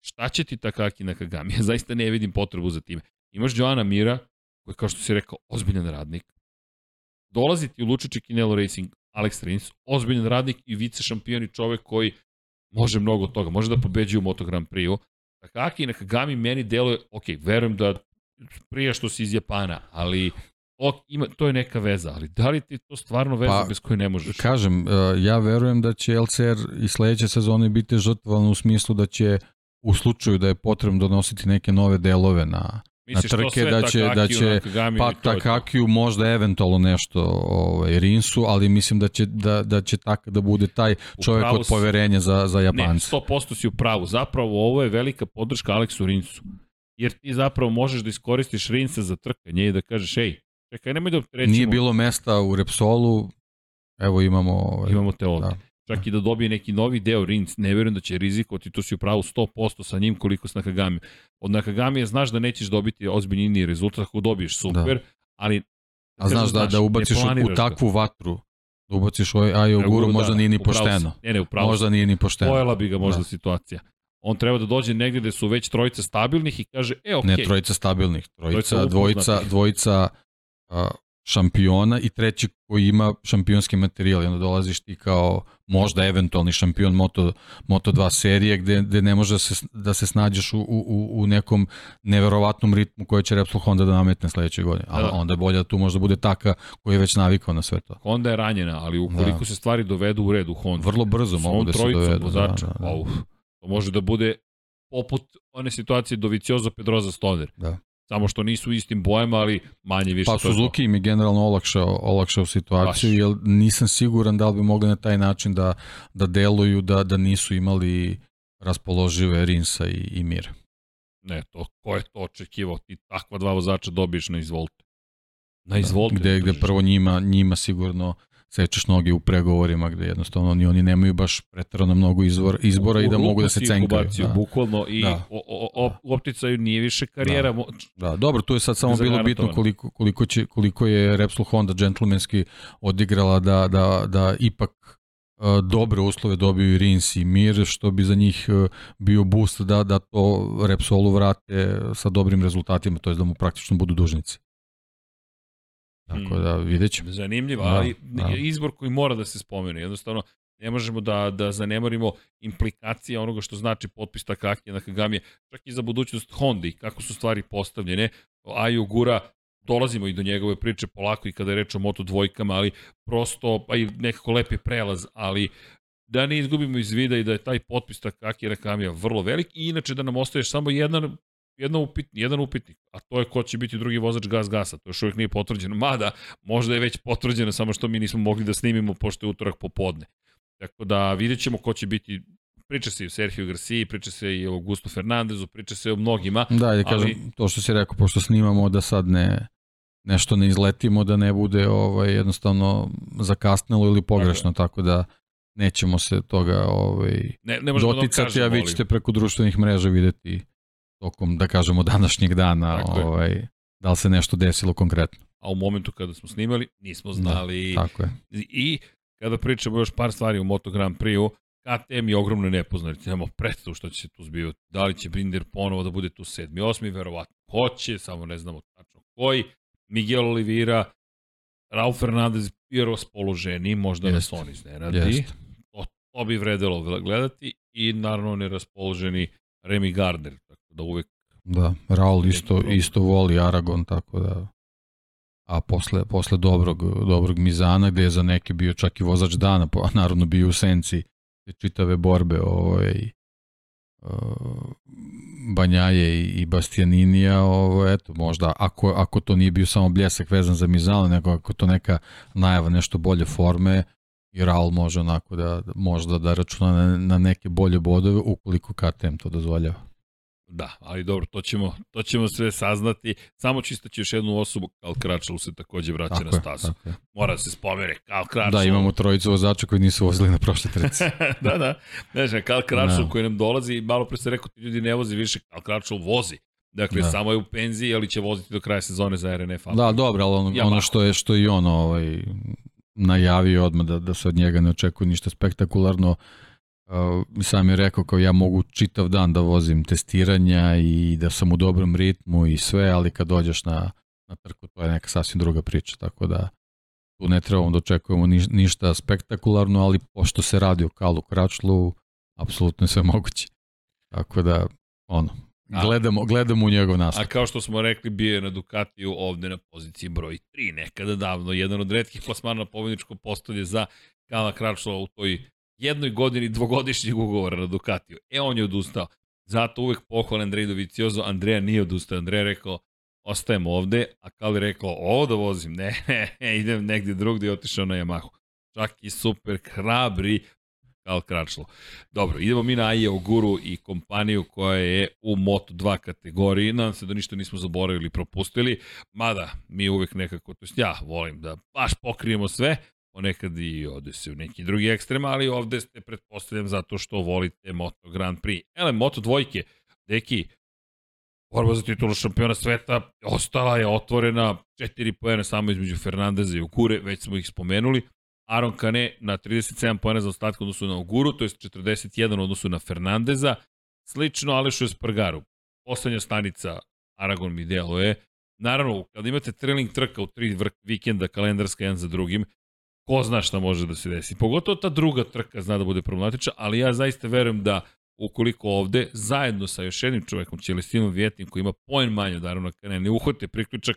Šta će ti Takaki na Kagami? (laughs) Ja zaista ne vidim potrebu za time. Imaš Joana Mira, koji je, kao što si rekao, ozbiljan radnik. Dolazi ti u Lučići Kinelo Racing, Alex Rins, ozbiljan radnik i vice šampion i čovek koji može mnogo toga, može da pobeđuje u Moto Grand Prix-u. Takaki na Kagami meni deluje, ok, verujem da prije što si iz Japana, ali ok, ima, to je neka veza, ali da li ti to stvarno veza pa, bez koje ne možeš? Kažem, e, ja verujem da će LCR i sledeće sezone biti žrtvovan u smislu da će u slučaju da je potrebno donositi neke nove delove na, Misliš, na trke da će da će pa Takakiju možda eventualno nešto ovaj Rinsu, ali mislim da će da da će tako da bude taj čovjek od poverenja za za Japance. Ne, 100% si u pravu. Zapravo ovo je velika podrška Aleksu Rinsu. Jer ti zapravo možeš da iskoristiš Rinsa za trkanje i da kažeš ej, čekaj, nemoj da trećemo. Nije bilo mesta u Repsolu. Evo imamo ovaj, imamo te ovde. Da čak i da dobije neki novi deo Rins, ne verujem da će rizikovati, tu si u pravu 100% sa njim koliko s Nakagami. Od Nakagami znaš da nećeš dobiti ozbiljniji rezultat ako dobiješ super, da. ali A znaš da, da ubaciš u takvu vatru, da ubaciš ovaj Ajo Guru, da, možda nije ni pošteno. Ne, ne, upravo možda nije ni pošteno. Pojela bi ga možda da. situacija. On treba da dođe negde gde su već trojice stabilnih i kaže, e, okej. Okay. Ne trojica stabilnih, trojica, trojica dvojica, dvojica uh, šampiona i treći koji ima šampionski materijal i onda dolaziš ti kao možda eventualni šampion Moto, Moto2 serije gde, gde ne može da se, da se snađeš u, u, u nekom neverovatnom ritmu koje će Repsol Honda da nametne sledeće godine. A da. onda je bolje da tu možda bude taka koji je već navikao na sve to. Honda je ranjena, ali ukoliko da. se stvari dovedu u redu Honda. Vrlo brzo mogu da se dovedu. Vozača, da, da, da. Uf, to može da bude poput one situacije Doviciozo Pedroza Stoner. Da samo što nisu istim bojama, ali manje više. Pa Suzuki je generalno olakšao, olakšao situaciju, jer nisam siguran da li bi mogli na taj način da, da deluju, da, da nisu imali raspoložive Rinsa i, i Mir. Ne, to, ko je to očekivao? Ti takva dva vozača dobiješ na izvolte. Na izvolte. Da, gde, gde prvo njima, njima sigurno sečeš noge u pregovorima gde jednostavno oni, oni nemaju baš pretarano mnogo izvor, izbora u, i da mogu da se cenkaju. Da. Bukvalno i da. o, o, o, u opticaju nije više karijera. Da. da, dobro, tu je sad samo bilo bitno koliko, koliko, će, koliko je Repsol Honda džentlmenski odigrala da, da, da ipak uh, dobre uslove dobiju i Rins i Mir, što bi za njih uh, bio boost da, da to Repsolu vrate sa dobrim rezultatima, to je da mu praktično budu dužnici. Tako da vidjet ćemo. Zanimljivo, da, ali da. izbor koji mora da se spomene. Jednostavno, ne možemo da, da zanemarimo implikacije onoga što znači potpis Takaki na Kagami, čak i za budućnost Honda i kako su stvari postavljene. Ayu Gura, dolazimo i do njegove priče polako i kada je reč o Moto dvojkama, ali prosto, pa i nekako lepi prelaz, ali da ne izgubimo iz vida i da je taj potpis Takaki Rakamija vrlo velik i inače da nam ostaje samo jedan jedna upit, jedan upitnik, a to je ko će biti drugi vozač gas gasa, to još uvijek nije potvrđeno, mada možda je već potvrđeno, samo što mi nismo mogli da snimimo pošto je utorak popodne. Tako da vidjet ćemo ko će biti priča se i o Sergio Garcia, priča se i o Augusto Fernandezu, priča se o mnogima. Da, da kažem, ali... to što si rekao, pošto snimamo da sad ne, nešto ne izletimo, da ne bude ovaj, jednostavno zakasnelo ili pogrešno, tako, tako da nećemo se toga ovaj, ne, ne da doticati, da a vi ćete preko društvenih mreža videti tokom, da kažemo, današnjeg dana, ovaj, da li se nešto desilo konkretno. a u momentu kada smo snimali nismo znali. Da, tako je. I kada pričamo još par stvari o Moto Grand Prix-u, KTM je ogromno nepoznanici, nemamo predstavu što će se tu zbivati. Da li će Binder ponovo da bude tu sedmi, osmi, verovatno hoće, samo ne znamo tačno koji. Miguel Oliveira, Raul Fernandez je raspoloženi, možda Jest. nas on iznenadi. Jest. To, to bi vredelo gledati i naravno neraspoloženi Remy Gardner, da uvek Da, Raul isto, isto voli Aragon, tako da a posle, posle dobrog, dobrog Mizana, gde je za neke bio čak i vozač dana, pa naravno bio u senci te čitave borbe ovaj, Banjaje i Bastianinija, ovo, eto, možda, ako, ako to nije bio samo bljesak vezan za Mizana, nego ako to neka najava nešto bolje forme, i Raul može onako da, možda da računa na, na neke bolje bodove ukoliko KTM to dozvoljava. Da, ali dobro, to ćemo, to ćemo sve saznati. Samo čistaći još jednu osobu, Kal Kračal se takođe vraća tako na stazu. Je, Mora da se spomene, Kal Kračal. Da, imamo trojicu vozača koji nisu vozili na prošle treci. (laughs) da, da. Znači, Kal Kračal da. koji nam dolazi, malo pre se rekao, ti ljudi ne vozi više, Kal Kračal vozi. Dakle, da. samo je u penziji, ali će voziti do kraja sezone za RNF. Da, dobro, ali ono, ono što je što i on ovaj, najavio odmah da, da se od njega ne očekuje ništa spektakularno, Uh, sam je rekao kao ja mogu čitav dan da vozim testiranja i da sam u dobrom ritmu i sve, ali kad dođeš na, na trku to je neka sasvim druga priča, tako da tu ne trebamo da očekujemo ni, ništa spektakularno, ali pošto se radi o Kalu Kračlu, apsolutno je sve (laughs) moguće. Tako da, ono, gledamo, gledamo u njegov nastup. A kao što smo rekli, bio je na Ducatiju ovde na poziciji broj 3, nekada davno, jedan od redkih plasmana na pobedničkom postolje za Kala Kračla u toj jednoj godini dvogodišnjeg ugovora na Ducatiju. E, on je odustao. Zato uvek pohvala Andrej Doviciozo, Andreja nije odustao. Andreja rekao, ostajem ovde, a Kali rekao, ovo da vozim, (laughs) ne, ne, ne, idem negde drugde i otišao na Yamahu. Čak i super hrabri Kal Kračlo. Dobro, idemo mi na AIE Oguru i kompaniju koja je u Moto2 kategoriji. Nadam se da ništa nismo zaboravili, propustili. Mada, mi uvek nekako, to ja volim da baš pokrijemo sve, ponekad i ode se u neki drugi ekstrem, ali ovde ste pretpostavljam zato što volite Moto Grand Prix. Ele, Moto dvojke, deki, borba za titulu šampiona sveta ostala je otvorena, četiri pojene samo između Fernandeza i Ukure, već smo ih spomenuli. Aron Kane na 37 pojene za ostatku odnosu na Uguru, to je 41 odnosu na Fernandeza, slično Alešu Espargaru. Poslednja stanica Aragon mi deluje. Naravno, kada imate trailing trka u tri vikenda kalendarska jedan za drugim, ko zna šta može da se desi. Pogotovo ta druga trka zna da bude problematična, ali ja zaista verujem da ukoliko ovde, zajedno sa još jednim čovekom, Čelestinom Vjetnim, koji ima poen manje od Arona Kane, ne uhvate priključak,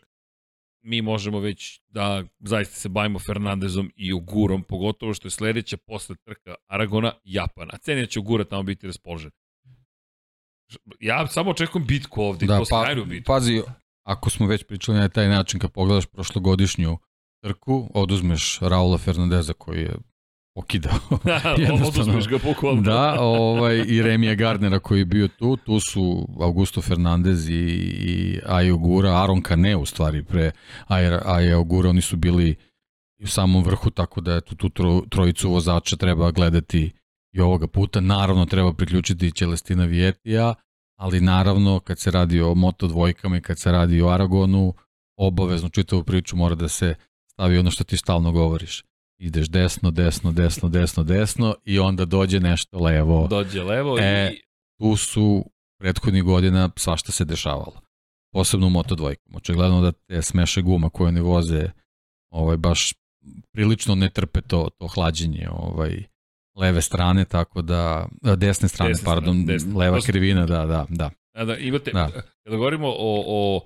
mi možemo već da zaista se bavimo Fernandezom i Ugurom, pogotovo što je sledeća posle trka Aragona, Japan. A cenija će Ugura tamo biti raspoložen. Ja samo očekujem bitku ovde, da, to pa, bitku. Pazi, ako smo već pričali na taj način, kad pogledaš prošlogodišnju trku, oduzmeš Raula Fernandeza koji je pokidao. (laughs) (laughs) oduzmeš ga bukvalno. da, ovaj, i Remija Gardnera koji je bio tu, tu su Augusto Fernandez i, i Aja Ogura, Aron Kane u stvari pre Aja Ogura, oni su bili u samom vrhu, tako da eto, tu trojicu vozača treba gledati i ovoga puta. Naravno treba priključiti Celestina Vijetija, ali naravno kad se radi o moto dvojkama i kad se radi o Aragonu, obavezno čitavu priču mora da se stavi ono što ti stalno govoriš. Ideš desno, desno, desno, desno, desno i onda dođe nešto levo. Dođe levo e, i... Tu su prethodnih godina svašta se dešavalo. Posebno u Moto dvojkom. Očigledno da te smeše guma koje ne voze ovaj, baš prilično ne trpe to, to hlađenje ovaj, leve strane, tako da, desne strane, desne pardon, strane, desne. leva krivina, da, da, da. Da, da, imate, da. kada govorimo o, o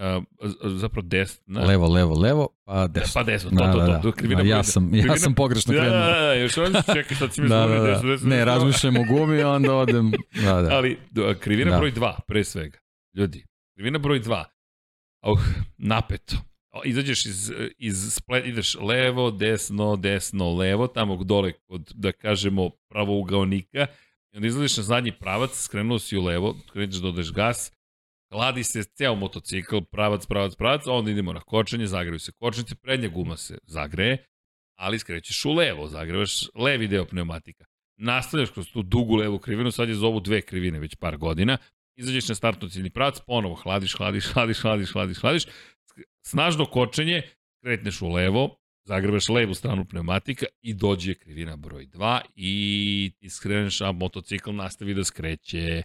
Uh, zapravo desna. Levo, levo, levo, pa desno. Pa desno, to, da, to, to. Da, da. Krivina ja, sam, ja sam pogrešno krenuo. Da, da, da, još ovdje čekaj, sad si mi da, da, da. desno, desno. Ne, razmišljam o gumi, onda odem. Da, da. Ali, krivina da. broj 2, pre svega. Ljudi, krivina broj 2. Uh, napeto. Izađeš iz, iz splet, ideš levo, desno, desno, levo, tamo dole kod, da kažemo, pravougaonika, i onda izlaziš na zadnji pravac, skrenuo si u levo, kreneš da odeš gas, Hladi se ceo motocikl, pravac, pravac, pravac, onda idemo na kočenje, zagreju se kočnice, prednja guma se zagreje, ali skrećeš u levo, zagrevaš levi deo pneumatika. Nastavljaš kroz tu dugu levu krivinu, sad je zovu dve krivine već par godina, izađeš na startno ciljni pravac, ponovo hladiš, hladiš, hladiš, hladiš, hladiš, hladiš, snažno kočenje, kretneš u levo, zagrebaš levu stranu pneumatika i dođe krivina broj 2 i ti skreneš, a motocikl nastavi da skreće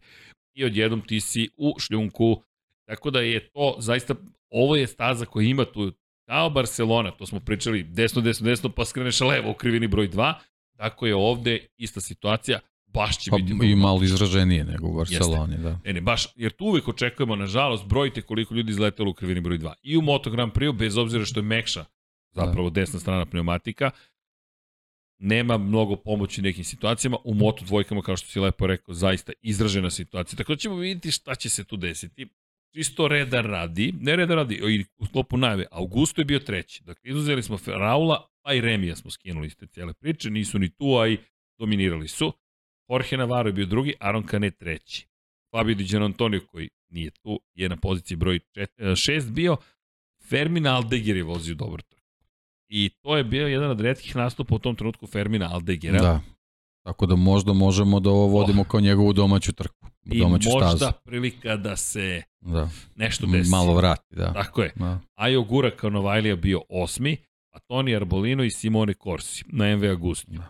i odjednom ti si u šljunku. Tako da je to zaista, ovo je staza koja ima tu, kao Barcelona, to smo pričali, desno, desno, desno, pa skreneš levo u krivini broj 2, tako je ovde ista situacija, baš će pa, biti... I malo izraženije nego u Barceloni, Jeste. da. Ne, ne, baš, jer tu uvek očekujemo, nažalost, brojite koliko ljudi izletelo u krivini broj 2. I u Moto Grand Prix, bez obzira što je mekša, zapravo da. desna strana pneumatika, nema mnogo pomoći nekim situacijama. U moto dvojkama, kao što si lepo rekao, zaista izražena situacija. Tako da ćemo vidjeti šta će se tu desiti. Čisto reda radi, ne reda radi, i u sklopu najave, Augusto je bio treći. Dakle, izuzeli smo Raula, pa i Remija smo skinuli iz te cijele priče, nisu ni tu, a i dominirali su. Jorge Navarro je bio drugi, Aaron Canet treći. Fabio Di Antonio, koji nije tu, je na poziciji broj 6 bio. Fermin Aldegir je vozio dobro I to je bio jedan od redkih nastupa u tom trenutku Fermina Aldegera. Da. Tako da možda možemo da ovo vodimo oh. kao njegovu domaću trku. Domaću I možda stazu. prilika da se da. nešto desi. Malo vrati, da. Tako je. Da. Ajo Gura kao Novajlija bio osmi, a Toni Arbolino i Simone Corsi na MV Agusti. Da.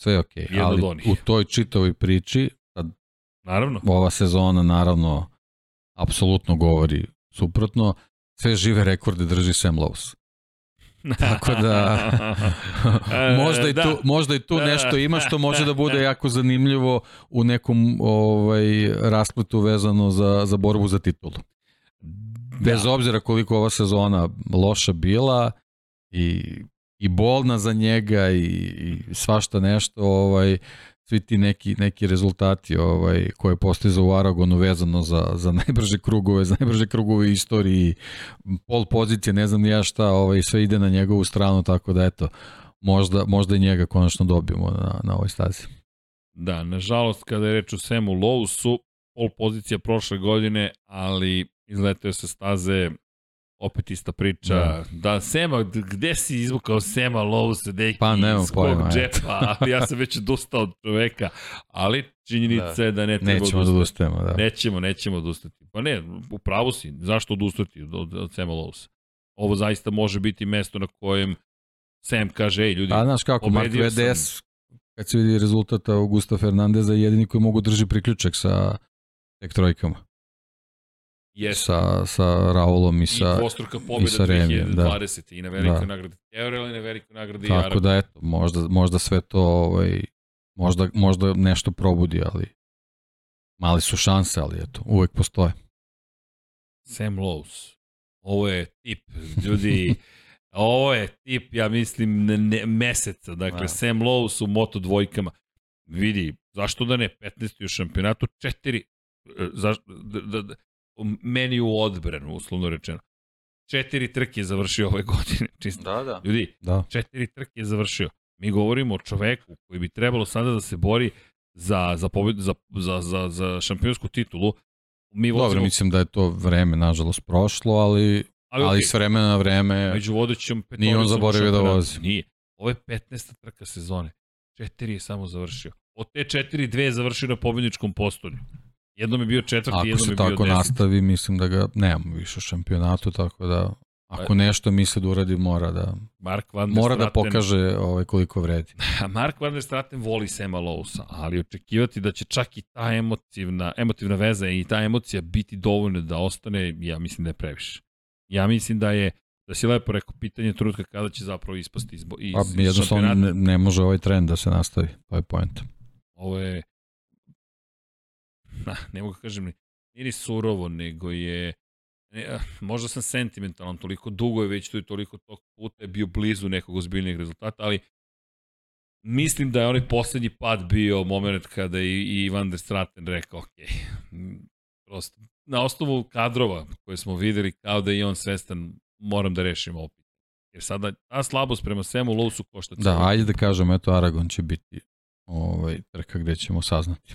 Sve je okej, okay. ali u toj čitovoj priči, sad, naravno. ova sezona naravno apsolutno govori suprotno, sve žive rekorde drži Sam Lowe's. (laughs) Tako da možda i da. tu, možda i tu da. nešto ima što može da bude (laughs) jako zanimljivo u nekom ovaj raspletu vezano za, za borbu za titulu. Bez da. obzira koliko ova sezona loša bila i, i bolna za njega i, i svašta nešto, ovaj, svi ti neki, neki rezultati ovaj, koje postiza u Aragonu vezano za, za najbrže krugove, za najbrže krugove istoriji, pol pozicije, ne znam ja šta, ovaj, sve ide na njegovu stranu, tako da eto, možda, možda i njega konačno dobijemo na, na ovoj stazi. Da, nažalost, kada je reč o Semu Lowsu, pol pozicija prošle godine, ali izletao se staze opet ista priča. Da, da Sema, gde si izvukao Sema Lowsa, deki, pa, iz kog džepa, ali ja sam već odustao od čoveka, ali činjenica da. je da ne treba Nećemo da odustajemo, da. Nećemo, nećemo odustati. Pa ne, u pravu si, zašto odustati od, od Sema Lowsa? Ovo zaista može biti mesto na kojem Sam kaže, ej ljudi, A znaš kako, Mark VDS, kad se vidi rezultata Augusta Fernandeza, jedini koji mogu drži priključak sa tek trojkama. Yes. Sa, sa Raulom i sa, I dvostruka pobjeda i sa Remijem, 2020. Da. I na velikoj da. nagradi Evrel i na velikoj nagradi Tako Arab. da, eto, možda, možda sve to, ovaj, možda, možda nešto probudi, ali mali su šanse, ali eto, uvek postoje. Sam Lowe's. Ovo je tip, ljudi, (laughs) ovo je tip, ja mislim, ne, ne, meseca. Dakle, da. Sam Lowe's u moto dvojkama. Vidi, zašto da ne, 15. u šampionatu, četiri, e, zašto, da, da, da, meni u odbranu, uslovno rečeno. Četiri trke je završio ove (laughs) godine. Čisto. Da, da. Ljudi, da. četiri trke je završio. Mi govorimo o čoveku koji bi trebalo sada da se bori za, za, pobjed, za, za, za, za šampionsku titulu. Mi vozimo... Dobro, mislim da je to vreme, nažalost, prošlo, ali, ali, ali okay. s vremena na vreme Među vodećom nije on zaboravio da vozi. Nije. Ovo je 15. trka sezone. Četiri je samo završio. Od te četiri, dve je završio na pobjedničkom postolju. Jednom je bio četvrti, ako jednom je bio deset. Ako se tako nastavi, mislim da ga nemamo više u šampionatu, tako da ako nešto misle da uradi, mora da Mark Van mora da Straten, da pokaže ovaj, koliko vredi. (laughs) Mark Van der Straten voli Sema Lowsa, ali očekivati da će čak i ta emotivna, emotivna veza i ta emocija biti dovoljna da ostane, ja mislim da je previše. Ja mislim da je da si lepo rekao pitanje trutka kada će zapravo ispasti iz, iz, pa, iz jednostavno ne, ne može ovaj trend da se nastavi, to je point. Ovo je na, (laughs) ne mogu da kažem, nije ni surovo, nego je, ne, ah, možda sam sentimentalan, toliko dugo je već tu i toliko tog puta je bio blizu nekog ozbiljnijeg rezultata, ali mislim da je onaj poslednji pad bio moment kada je i Van der Straten rekao, ok, prosto, na osnovu kadrova koje smo videli, kao da je on svestan, moram da rešim ovo pitanje. Jer sada ta slabost prema svemu Lowsu košta Da, ajde da kažem, eto Aragon će biti ovaj, trka gde ćemo saznati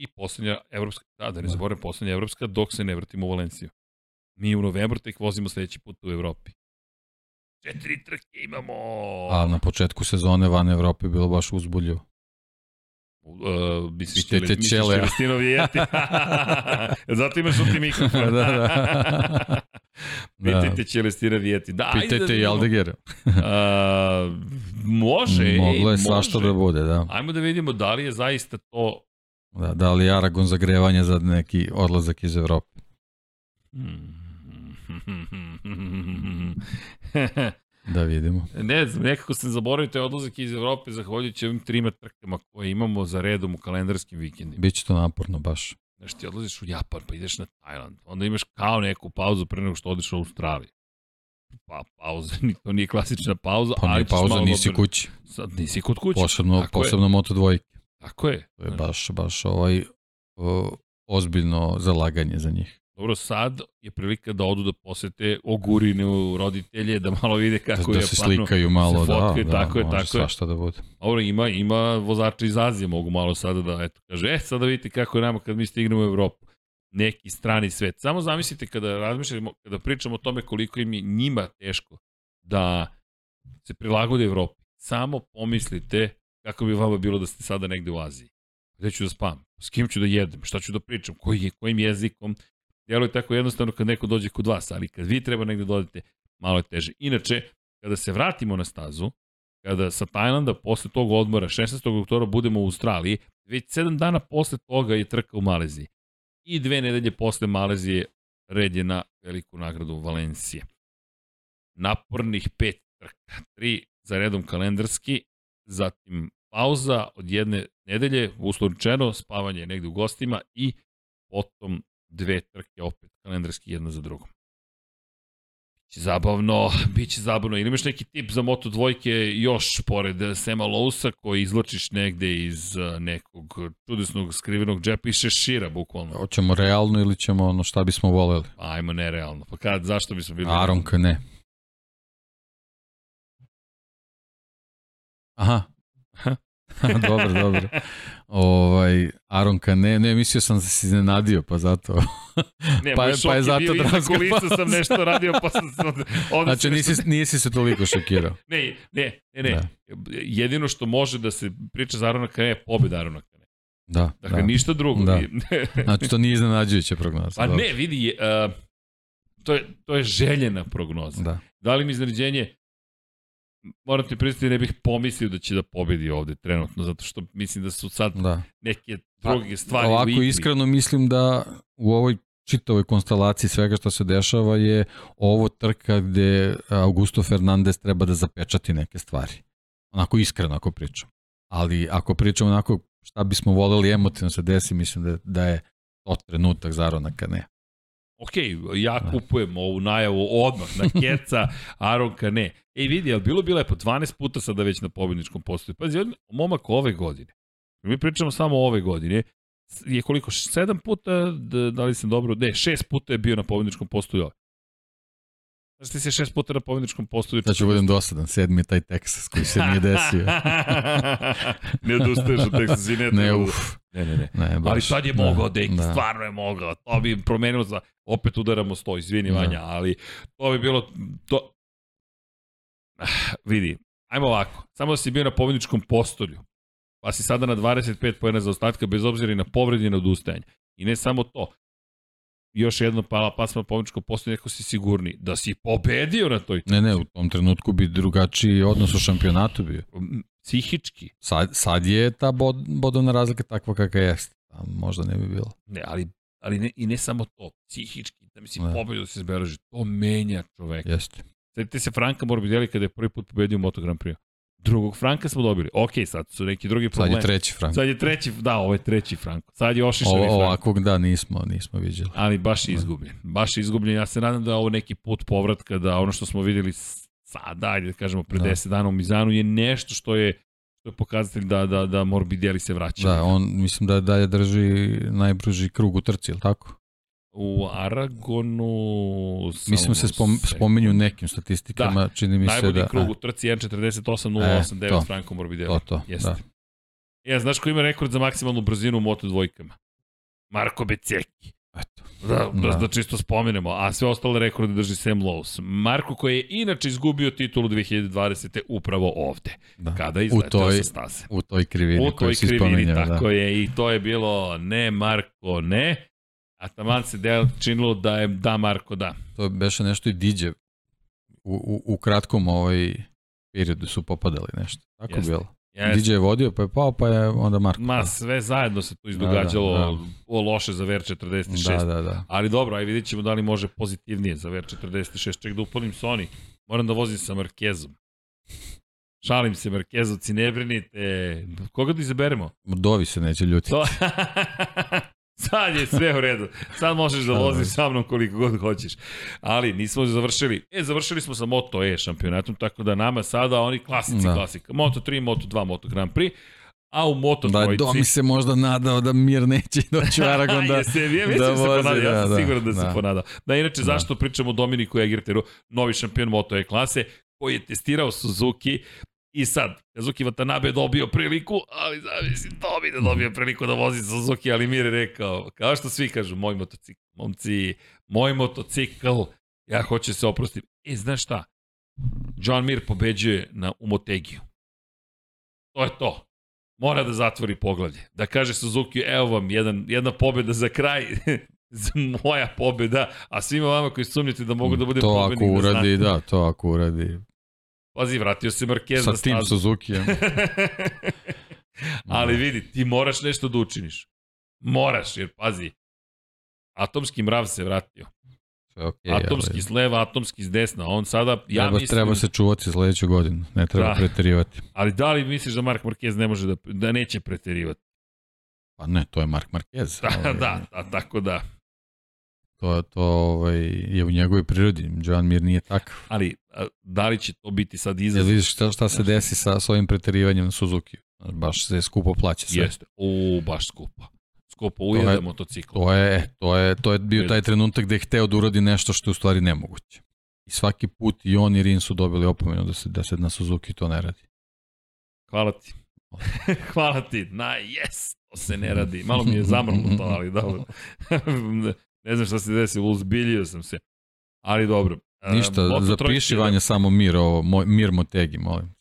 i poslednja evropska, da, da ne da. zaboravim, poslednja evropska dok se ne vrtimo u Valenciju. Mi u novembru tek vozimo sledeći put u Evropi. Četiri trke imamo! A na početku sezone van Evrope bilo baš uzbuljivo. Uh, misliš Čele- misliš Čelea. Celestino Vijeti. (laughs) Zato imaš u ti mikrofon. da, da. Pitajte Celestina Vijeti. Da, Pitajte da i. Aldegera. (laughs) Uh, može, Moglo je može. svašta da bude, da. Ajmo da vidimo da li je zaista to da. Da li je Aragon zagrevanje za neki odlazak iz Evrope? (laughs) Da vidimo. ne znam, nekako sam zaboravio taj odlazak iz Evrope zahvaljujući ovim trima trkama koje imamo za redom u kalendarskim vikendima. Biće to naporno baš. Znaš, ti odlaziš u Japan, pa ideš na Tajland, onda imaš kao neku pauzu pre nego što odeš u Australiju. Pa, pauza, to nije klasična pauza, Pa nije pauza, nisi odmor- kući. Sad nisi kod kuće. Posebno, Tako je. posebno Moto dvojke. Tako je. To je baš, baš ovaj o, ozbiljno zalaganje za njih. Dobro, sad je prilika da odu da posete ogurine roditelje, da malo vide Da, kako da je se Japanu. slikaju malo, se da, fotkaju, da, tako je, može tako je. svašta da bude. Dobro, ima, ima vozača iz Azije, mogu malo sada da, eto, kaže, e, sada vidite kako je nama kad mi stignemo u Evropu. Neki strani svet. Samo zamislite kada razmišljamo, kada pričamo o tome koliko im je njima teško da se prilagode Evropi. Samo pomislite kako bi vama bilo da ste sada negde u Aziji. Gde ću da spam? S kim ću da jedem? Šta ću da pričam? Koji kojim jezikom? Djelo je tako jednostavno kad neko dođe kod vas, ali kad vi treba negde da odete, malo je teže. Inače, kada se vratimo na stazu, kada sa Tajlanda posle tog odmora 16. oktobra budemo u Australiji, već 7 dana posle toga je trka u Maleziji. I dve nedelje posle Malezije red je na veliku nagradu Valencije. Napornih pet trka, tri za redom kalendarski, zatim pauza od jedne nedelje, uslovničeno, spavanje negde u gostima i potom dve trke opet kalendarski jedna za drugom. Biće zabavno, (laughs) biće zabavno. Ili imaš neki tip za Moto dvojke još pored Sema Lousa koji izločiš negde iz uh, nekog čudesnog skrivenog džepa i šešira bukvalno. Hoćemo realno ili ćemo ono šta bismo voleli? Pa ajmo nerealno. Pa kad, zašto bismo bili... Aronka ne. Aha. (laughs) dobro, dobro. Ovaj, Aronka ne, ne, mislio sam da si iznenadio, pa zato. (laughs) Ne, pa pa je zato bio iza kulisa sam (laughs) nešto radio, pa sam se ovde, Znači, se nisi, nešto- nisi se toliko šokirao. Ne, ne, ne, ne. Da. Jedino što može da se priča za Arona Kane je pobjeda Arona Kane. Da, Dakle, da. ništa drugo. Da. Znači, to nije iznenađujuća prognoza. pa dobro. ne, vidi, uh, to, je, to je željena prognoza. Da. Da li mi iznenađenje, moram ti pristati, ne bih pomislio da će da pobedi ovde trenutno, zato što mislim da su sad da. neke druge stvari u Ovako igri. iskreno mislim da u ovoj čitavoj konstelaciji svega što se dešava je ovo trka gde Augusto Fernandez treba da zapečati neke stvari. Onako iskreno ako pričam. Ali ako pričam onako šta bismo voleli emotivno se desi, mislim da, da je to trenutak za Arona Kane. Ok, ja kupujem ovu najavu odmah na keca Aron Kane. Ej, vidi, ali bilo bi lepo, 12 puta sada već na pobjedničkom postoju. Pazi, momak ove godine, mi pričamo samo ove godine, je koliko, 7 puta, da, da li sam dobro, ne, 6 puta je bio na pobjedničkom postoju ove. Znaš ti se šest puta na pobjedničkom postoju? Sad ću budem dosadan, sedmi je taj Texas koji se nije desio. (laughs) ne odustaješ od Texas i ne, ne, uf, ne, ne, ne. ne, baš. Ali sad je da, mogao, deki, da. stvarno je mogao. To bi promenilo za... Opet udaramo sto, izvini Da. Vanja, ali to bi bilo... To... Ah, (sighs) vidi, ajmo ovako. Samo da si bio na pobjedničkom postolju, pa si sada na 25 pojena za ostatka, bez obzira i na povredi i na odustajanje. I ne samo to. Još jedno pala pasma na pobjedničkom postolju, neko si sigurni da si pobedio na toj Ne, ne, u tom trenutku bi drugačiji odnos u šampionatu bio. M, psihički. Sad, sad je ta bod, bodovna razlika takva kakva jeste. A možda ne bi bilo. Ne, ali, ali ne, i ne samo to, psihički, da mi si Ne. pobedio da se zbeleži. To menja čoveka. Jeste. Sjetite se Franka Morbidelli kada je prvi put pobedio u Moto Grand Prix. Drugog Franka smo dobili. Ok, sad su neki drugi Sad problemi. je treći Frank. Sad je treći, da, ovo je treći Franko. Sad je ošišani Ovo, Franko. ovakvog da nismo, nismo vidjeli. Ali baš je izgubljen. Baš je izgubljen. Ja se nadam da je ovo neki put povratka, da ono što smo videli sada, ajde da kažemo, pre Da. 10 dana u Mizanu je nešto što je što je pokazatelj da, da, da Morbidelli se vraća. Da, on mislim da dalje drži najbruži krug u trci, ili tako? U Aragonu... Mislim se spom, spominju nekim statistikama, čini mi se Najbolji da... krug u trci 1.48.08.9 E. Franko Morbidelli. To, to, Jeste. da. Ja, znaš ko ima rekord za maksimalnu brzinu u Moto dvojkama? Marko Beceki. Eto. Da, da, Da. da čisto spomenemo, a sve ostale rekorde drži Sam Lowe's. Marko koji je inače izgubio titulu 2020. upravo ovde, Da. kada je toj, sa staze. u toj krivini U toj koju si krivini, spomenuo. tako Da. je, i to je bilo ne Marko, ne, a taman se del činilo da je da Marko, da. To beše nešto i diđe. U, u, u kratkom ovaj periodu su popadali nešto. Tako Jeste. bilo. Jeste. DJ je vodio, pa je pao, pa je onda Marko. Ma, pao. sve zajedno se tu izdogađalo Da, da, da. o loše za Ver 46. Da, da, da. Ali dobro, aj vidit ćemo da li može pozitivnije za Ver 46. Ček da upolim Sony. Moram da vozim sa Markezom. Šalim se, Markezovci, ne brinite. Koga da izaberemo? Dovi se neće ljuti. To... (laughs) Sad je sve u redu. Sad možeš da voziš sa mnom koliko god hoćeš. Ali nismo završili. E, završili smo sa Moto E šampionatom, tako da nama sada oni klasici Da. klasika. Moto 3, Moto 2, Moto Grand Prix. A u Moto Da, trojici... Domi se možda nadao da mir neće doći u Aragon da... (laughs) Jeste, ja da da, se vozi, ponadao, ja da, sam da, siguran da, se da. ponadao. Da, inače, Da. zašto pričamo o Dominiku Egerteru, novi šampion Moto E klase, koji je testirao Suzuki I sad, Kazuki Watanabe je dobio priliku, ali zamisli Domi da dobio priliku da vozi Suzuki, ali Mir je rekao, kao što svi kažu, moj motocikl, momci, moj motocikl, ja hoću se oprostiti. E, znaš šta? John Mir pobeđuje na Umotegiju. To je to. Mora da zatvori poglavlje. Da kaže Suzuki, evo vam jedan, jedna pobjeda za kraj, (laughs) moja pobjeda, a svima vama koji sumnjate da mogu da bude to pobednik ako da uradi, da, to ako uradi. Pazi, vratio se Marquez Sa na tim stazu. Suzukijem. (laughs) Ali vidi, ti moraš nešto da učiniš. Moraš, jer pazi, atomski mrav se vratio. Okej, atomski ali s leva, atomski s desna. On sada, ja treba, mislim, treba se čuvati sledeću godinu. Ne treba Da. preterivati. ali da li misliš da Mark Marquez ne može da, da neće preterivati? Pa ne, to je Mark Marquez. Da, ovaj, da, da, tako da. To, to ovaj, je u njegovoj prirodi. Joan Mir nije takav. Ali, da li će to biti sad Jel izazov? vidiš šta, šta se desi sa, sa ovim preterivanjem na Suzuki? Baš se skupo plaća sve. Jeste. U, baš skupo. Skupo je- ujede motocikl. To je, to je, to je bio taj trenutak gde je hteo da uradi nešto što je u stvari nemoguće. I svaki put i on i Rin su dobili opomenu da se, da se na Suzuki to ne radi. Hvala ti. (laughs) Hvala ti. Na, yes! To se ne radi. Malo mi je zamrnuto, ali dobro. (laughs) (laughs) ne znam šta se desilo, uzbiljio sam se. Ali dobro. Ništa, Moto zapiši Vanja samo Mir, ovo, moj, Mir Motegi, molim.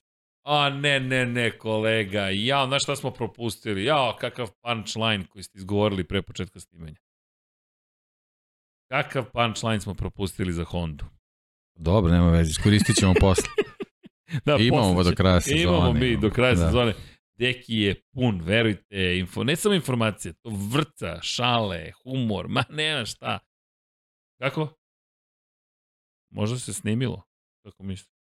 A ne, ne, ne, kolega. Ja, znaš šta smo propustili? Ja, kakav punchline koji ste izgovorili pre početka snimanja. Kakav punchline smo propustili za Hondu? Dobro, nema veze, iskoristit ćemo posle. (laughs) Da, Imamo posle do će- kraja sezone. Imamo mi do kraja Da. sezone. Deki je pun, verujte, info, ne samo informacije, to vrca, šale, humor, ma nema šta. Kako? Možda se snimilo, kako misliš?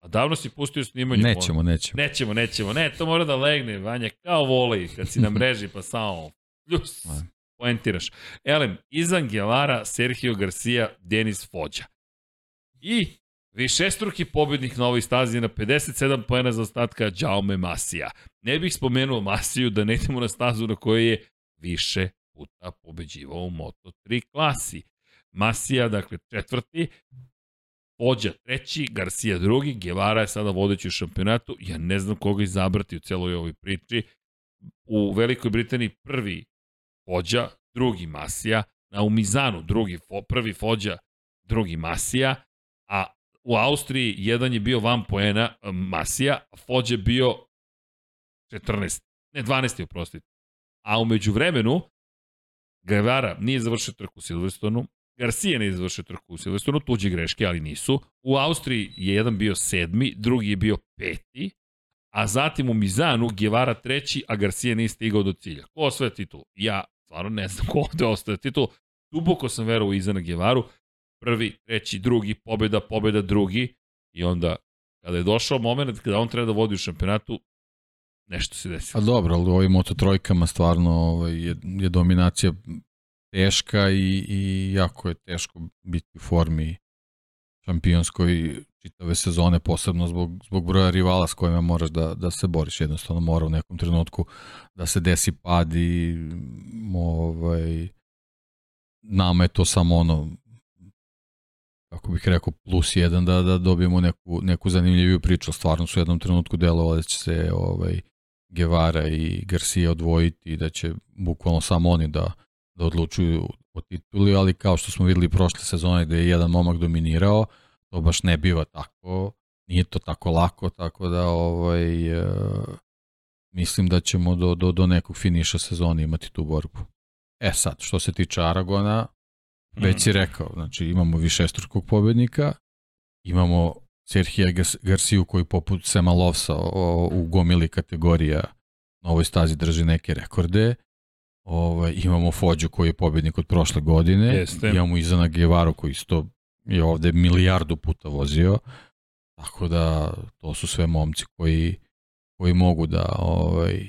A davno si pustio snimanje. Nećemo, nećemo. Nećemo, nećemo, ne, to mora da legne, Vanja, kao volej, kad si na mreži, pa samo, pljus, Ma. poentiraš. Elem, Izan Guevara, Sergio Garcia, Denis Fođa. I višestruki pobednik na ovoj stazi na 57 poena za ostatka Jaume Masija. Ne bih spomenuo Masiju da ne idemo na stazu na kojoj je više puta pobeđivao u Moto3 klasi. Masija, dakle, četvrti, Fođa treći, Garcia drugi, Guevara je sada vodeći u šampionatu. Ja ne znam koga izabrati u celoj ovoj priči. U Velikoj Britaniji prvi Fođa, drugi Masija, na Umizanu drugi, prvi Fođa, drugi Masija, a u Austriji jedan je bio van poena Masija, a Fođa je bio 14, ne 12. oprostite. A umeđu vremenu Guevara nije završio trku u Silverstonu, Garcia nije završio trku u Silverstonu, tuđe greške, ali nisu. U Austriji je jedan bio sedmi, drugi je bio peti, a zatim u Mizanu Guevara treći, a Garcia nije stigao do cilja. Ko osvaja titul? Ja stvarno ne znam ko ovde ostaje titul. Duboko sam verovao u Izana Guevaru. Prvi, treći, drugi, pobeda, pobeda, drugi. I onda, kada je došao moment kada on treba da vodi u šampionatu, nešto se A desilo. dobro, ali u ovim moto trojkama stvarno ovaj, je, je dominacija teška i, i jako je teško biti u formi šampionskoj čitave sezone, posebno zbog, zbog broja rivala s kojima moraš da, da se boriš. Jednostavno mora u nekom trenutku da se desi pad i ovaj, nama je to samo ono kako bih rekao, plus jedan da, da dobijemo neku, neku zanimljiviju priču. Stvarno su u jednom trenutku delovali da će se ovaj, Guevara i Garcia odvojiti i da će bukvalno samo oni da, da odlučuju o tituli, ali kao što smo videli prošle sezone gde je jedan momak dominirao, to baš ne biva tako, nije to tako lako, tako da ovaj, uh, mislim da ćemo do, do, do nekog finiša sezone imati tu borbu. E sad, što se tiče Aragona, već si hmm. rekao, znači imamo višestrukog pobednika, imamo Serhija Garciju koji poput Sema Lovsa u gomili kategorija na ovoj stazi drži neke rekorde. Ovaj, imamo Fođu koji je pobednik od prošle godine. Jeste. Imamo Izana Guevaru koji isto je ovde milijardu puta vozio. Tako da to su sve momci koji, koji mogu da ovaj,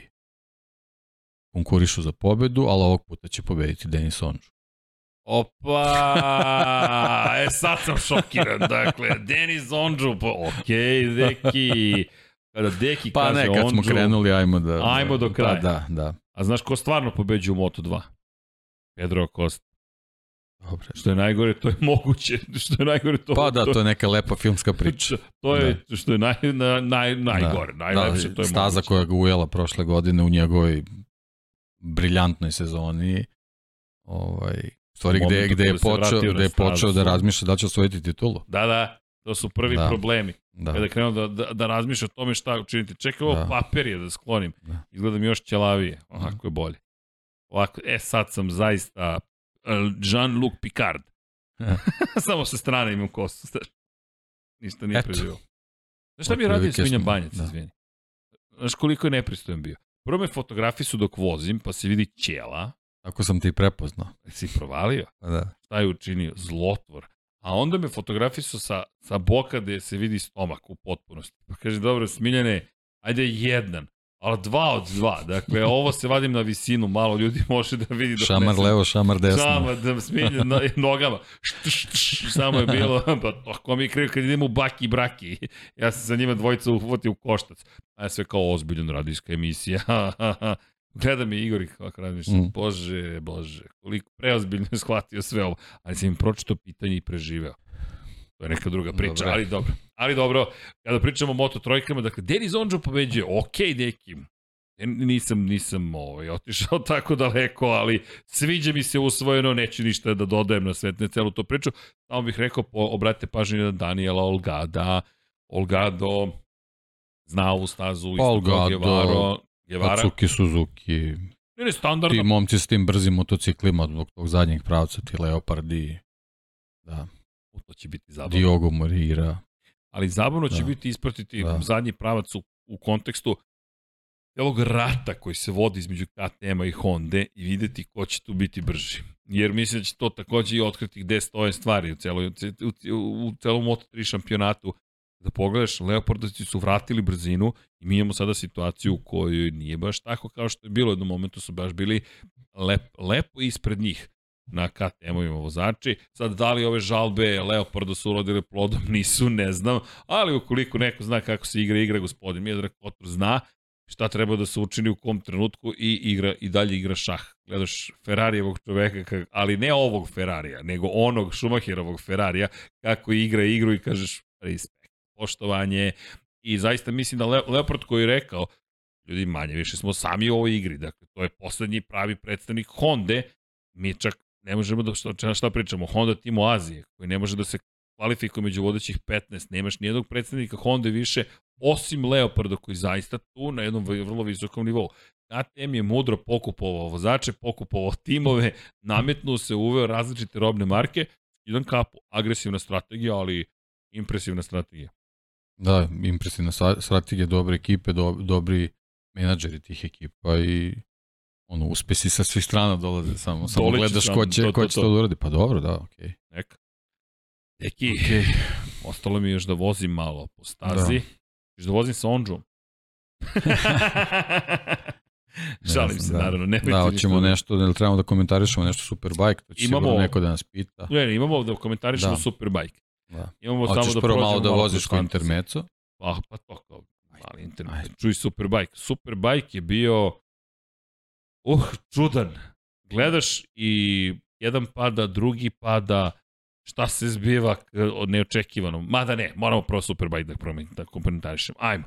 konkurišu za pobedu, ali ovog puta će pobediti Denis Onđu. Opa! E sad sam šokiran. Dakle, Denis Ondžu, pa okej, okay, Deki. Kada Deki pa kaže ne, kad smo krenuli, ajmo da... Ajmo do kraja. Da, da, da. A znaš ko stvarno pobeđuje u Moto2? Pedro Acosta. Dobre. Što je najgore, to je moguće. Što je najgore, to... Pa da, to je neka lepa filmska priča. to je, da. što je naj, na, naj, najgore, da. najlepše, da, to je staza moguće. koja ga ujela prošle godine u njegovoj briljantnoj sezoni. Ovaj, stvari gde, gde je počeo, gde je počeo da razmišlja da će osvojiti titulu. Da, da, to su prvi da. problemi. Da. Kada krenuo da, da, da razmišlja o tome šta učiniti. Čekaj, ovo da. papir je da sklonim. Da. Izgledam još ćelavije. Ovako je bolje. Ovako, e sad sam zaista uh, Jean-Luc Picard. (laughs) Samo sa strane imam kosu. Ništa nije preživao. Znaš šta bi radio Svinja Banjac, da. izvini? Znaš koliko je nepristojan bio? Prvo me fotografiji su dok vozim, pa se vidi ćela, Tako sam ti prepoznao. Si provalio? Pa da. Šta je učinio? Zlotvor. A onda me fotografisao sa, sa boka gde se vidi stomak u potpunosti. Pa kaže, dobro, smiljene, ajde jedan, ali dva od dva. Dakle, ovo se vadim na visinu, malo ljudi (laughs) može da vidi. Dok šamar sam, levo, šamar desno. Šamar, da smilje na, nogama. Št, št, št, samo je bilo, (laughs) pa ako mi je krivo kad idemo u baki i braki. Ja sam sa njima dvojica uhvatio u koštac. A ja sve kao ozbiljan radijska emisija. (laughs) Gleda mi Igor i kako razmišljam, mm. bože, bože, koliko preozbiljno je shvatio sve ovo, ali sam im pročito pitanje i preživeo. To je neka druga priča, Dobre. ali dobro. Ali dobro, kada pričamo o Moto trojkama, dakle, Denis Onđo pobeđuje, ok, neki, nisam, nisam ovaj, otišao (laughs) tako daleko, ali sviđa mi se usvojeno, neću ništa da dodajem na svet, ne celu to priču. Samo bih rekao, po, obratite pažnju na Daniela Olgada, Olgado zna ovu stazu, isto Olgado, Guevara. Katsuki Suzuki. Ili standardno. Ti momci s tim brzim motociklima zbog tog zadnjeg pravca, ti Leopardi. Da. To će biti zabavno. Diogo Morira. Ali zabavno da. će biti ispratiti da. zadnji pravac u, u kontekstu ovog rata koji se vodi između KTM-a i Honda i videti ko će tu biti brži. Jer mislim da će to takođe i otkriti gde stoje stvari u, celoj, u, u, u celom Moto3 šampionatu da pogledaš, Leopardovci su vratili brzinu i mi imamo sada situaciju u kojoj nije baš tako kao što je bilo. U jednom momentu su baš bili lep, lepo ispred njih na KTM-ovima vozači. Sad, da li ove žalbe Leopardo su urodile plodom, (laughs) nisu, ne znam, ali ukoliko neko zna kako se igra, igra gospodin Miodrag Kotor zna šta treba da se učini u kom trenutku i igra i dalje igra šah. Gledaš Ferrarijevog čoveka, ali ne ovog Ferrarija, nego onog Schumacherovog Ferrarija, kako igra igru i kažeš respekt poštovanje i zaista mislim da Le Leopard koji je rekao ljudi manje više smo sami u ovoj igri, dakle to je poslednji pravi predstavnik Honda, mi čak ne možemo da šta, šta pričamo, Honda Timo Azije koji ne može da se kvalifikuje među vodećih 15, nemaš nijednog predstavnika Honda više, osim Leoparda koji zaista tu na jednom vrlo visokom nivou. KTM je mudro pokupovao vozače, pokupovao timove, nametnuo se, uveo različite robne marke, jedan kapu, agresivna strategija, ali impresivna strategija. Da, impresivna strategija, dobre ekipe, do, dobri menadžeri tih ekipa i ono, uspesi sa svih strana dolaze, samo, samo gledaš ko će, to, to, ko će to, to da uradi. Pa dobro, da, okej. Okay. Neka. Neki, okay. ostalo mi još da vozim malo po stazi. Da. Još da vozim sa Onđom. (laughs) Šalim se, da. naravno. Ne da, hoćemo nešto, da trebamo da komentarišemo nešto Superbike, to će imamo, neko da nas pita. Ne, imamo da komentarišemo da. Superbike. Da. Imamo Hoćeš samo da prvo malo da voziš ko intermeco? Pa, pa to kao mali intermeco. Čuj Superbike. Superbike je bio uh, čudan. Gledaš i jedan pada, drugi pada, šta se zbiva od neočekivano. Mada ne, moramo prvo Superbike da promenim, da komentarišem. Ajmo.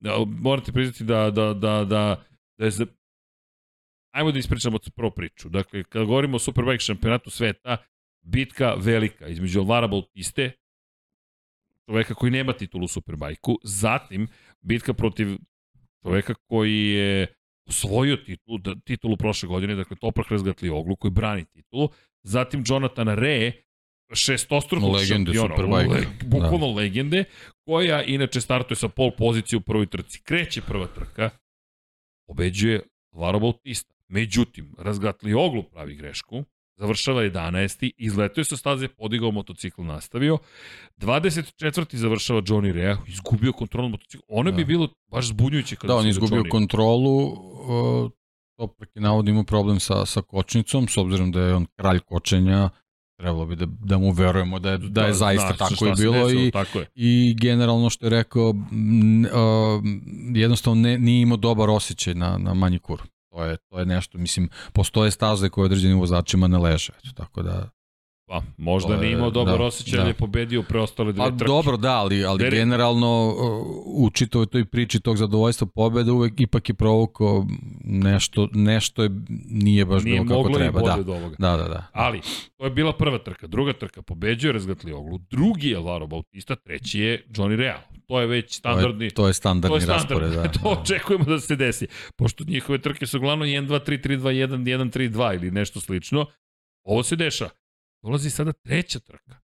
Da, morate priznati da, da, da, da, da je. Ajmo da ispričamo prvo priču. Dakle, kada govorimo o Superbike šampionatu sveta, bitka velika između Alvara Bautiste, čoveka koji nema titulu u Superbajku, zatim bitka protiv čoveka koji je osvojio titulu, da, titulu prošle godine, dakle Toprak Razgatli Oglu, koji brani titulu, zatim Jonathan Re, šestostrukog legende Superbike. Le, bukvalno da. legende, koja inače startuje sa pol pozicije u prvoj trci. Kreće prva trka, pobeđuje Varo Bautista. Međutim, Razgatli Oglu pravi grešku, završava 11. Izletio sa staze, podigao motocikl, nastavio. 24. završava Johnny Rea, izgubio kontrolu motocikla. Ono da. bi bilo baš zbunjujuće kada Da, on izgubio Johnny... kontrolu, uh, to preki navod ima problem sa, sa kočnicom, s obzirom da je on kralj kočenja, trebalo bi da, da mu verujemo da je, da je da, zaista da, tako je bilo desilo, i, tako je. i generalno što je rekao, m, uh, jednostavno ne, nije imao dobar osjećaj na, na manji kur. To je, to je nešto, mislim, postoje staze koje određenim vozačima ne leže, eto, tako da... Pa, možda nije imao dobar da, osjećaj, da. je pobedio preostale dve trke. Dobro, da, ali, ali Deri... generalno u čitavoj toj priči tog zadovoljstva pobeda uvek ipak je provukao nešto, nešto je, nije baš nije bilo kako treba. Da. Do ovoga. da, da, da. Ali, to je bila prva trka. Druga trka pobeđuje Razgatli Oglu. Drugi je Alvaro Bautista, treći je Johnny Real to je već standardni... To je, to je standardni to je standard, raspored, da. (laughs) to očekujemo da se desi. Pošto njihove trke su uglavnom 1, 2, 3, 3, 2, 1, 1, 3, 2 ili nešto slično. Ovo se deša. Dolazi sada treća trka.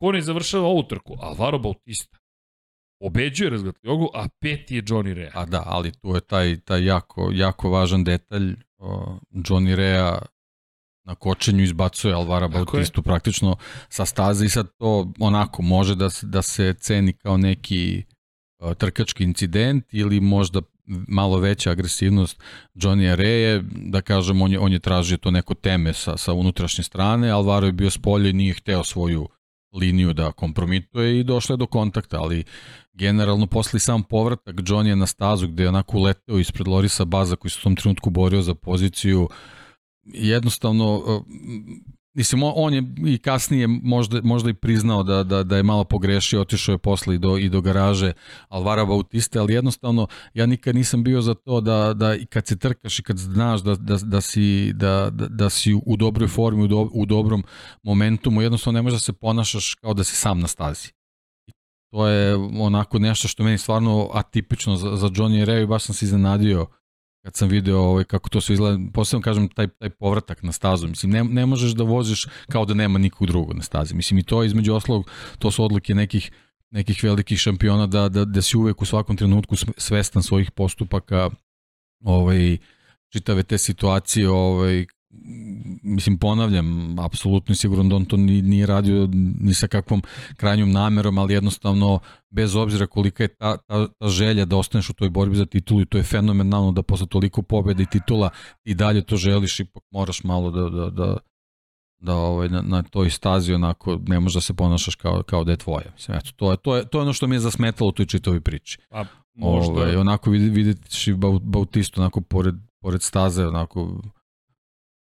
Ko ne završava ovu trku? Alvaro Bautista. Obeđuje razgatli ogu, a peti je Johnny Rea. A da, ali tu je taj, taj jako, jako važan detalj. Johnny Rea na kočenju izbacuje Alvara Bautistu je. praktično sa staze i sad to onako može da se, da se ceni kao neki uh, trkački incident ili možda malo veća agresivnost Johnny Areje, da kažem on je, on je tražio to neko teme sa, sa unutrašnje strane, Alvaro je bio s i nije hteo svoju liniju da kompromituje i došlo je do kontakta, ali generalno posle sam povratak Johnny je na stazu gde je onako uleteo ispred Lorisa Baza koji se u tom trenutku borio za poziciju jednostavno Mislim, on je i kasnije možda, možda i priznao da, da, da je malo pogrešio, otišao je posle i do, i do garaže Alvara Bautiste, ali jednostavno ja nikad nisam bio za to da, da i kad se trkaš i kad znaš da, da, da, si, da, da, da si u dobroj formi, u, do, u dobrom momentumu, jednostavno ne možeš da se ponašaš kao da si sam na stazi. To je onako nešto što meni stvarno atipično za, za Johnny Rea i baš sam se iznenadio kad sam video ovaj, kako to sve izgleda, posebno kažem taj, taj povratak na stazu, mislim, ne, ne možeš da voziš kao da nema nikog drugog na stazi, mislim i to između oslog, to su odluke nekih nekih velikih šampiona da, da, da si uvek u svakom trenutku svestan svojih postupaka ovaj, čitave te situacije ovaj, mislim ponavljam, apsolutno sigurno da on to nije radio ni sa kakvom krajnjom namerom, ali jednostavno bez obzira kolika je ta, ta, ta želja da ostaneš u toj borbi za titulu i to je fenomenalno da posle toliko pobjeda i titula i dalje to želiš, ipak moraš malo da, da, da, da ovaj, na, na toj stazi onako ne možeš da se ponašaš kao, kao da je tvoje. Mislim, eto, to, je, to, je, to je ono što mi je zasmetalo u toj čitovi priči. Pa, možda. Ovaj, onako vidjeti Bautistu onako pored, pored staze, onako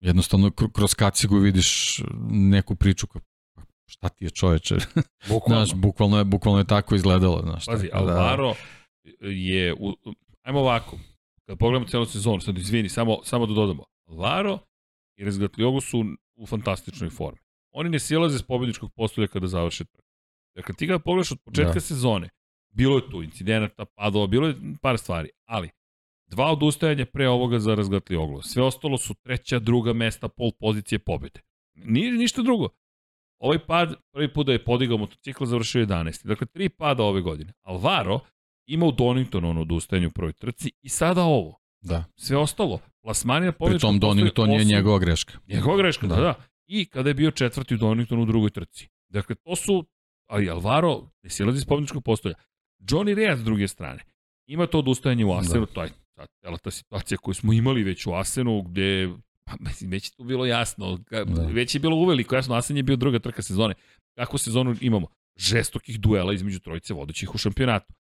jednostavno kroz kacigu vidiš neku priču kao šta ti je čoveče? (laughs) Bukvalno. znaš, bukvalno je, bukvalno je tako izgledalo. Znaš, Pazi, tako, da- Alvaro da... je, u, ajmo ovako, kad pogledamo celu sezonu, sad izvini, samo, samo da dodamo, Alvaro i Rezgatliogo su u fantastičnoj formi. Oni ne silaze s pobjedničkog postolja kada završe trk. Dakle, ti ga pogledaš od početka da. sezone, bilo je tu incidenata, padova, bilo je par stvari, ali Dva odustajanja pre ovoga za razgatli oglo. Sve ostalo su treća, druga mesta, pol pozicije pobede. Nije ništa drugo. Ovaj pad, prvi put da je podigao motocikl, završio 11. Dakle, tri pada ove godine. Alvaro ima u Doningtonu ono odustajanje u prvoj trci i sada ovo. Da. Sve ostalo. Plasmani na pobjedičku Pritom Donington je njegova greška. Njegova greška, da. da, da. I kada je bio četvrti u Doningtonu u drugoj trci. Dakle, to su, ali Alvaro ne silazi iz pobjedičkog postolja. Johnny Rea s druge strane. Ima to odustajanje u Asenu, da. taj ta, cela ta situacija koju smo imali već u Asenu, gde pa, već je to bilo jasno, da. već je bilo uveliko jasno, Asen je bio druga trka sezone. Kako sezonu imamo? Žestokih duela između trojice vodećih u šampionatu.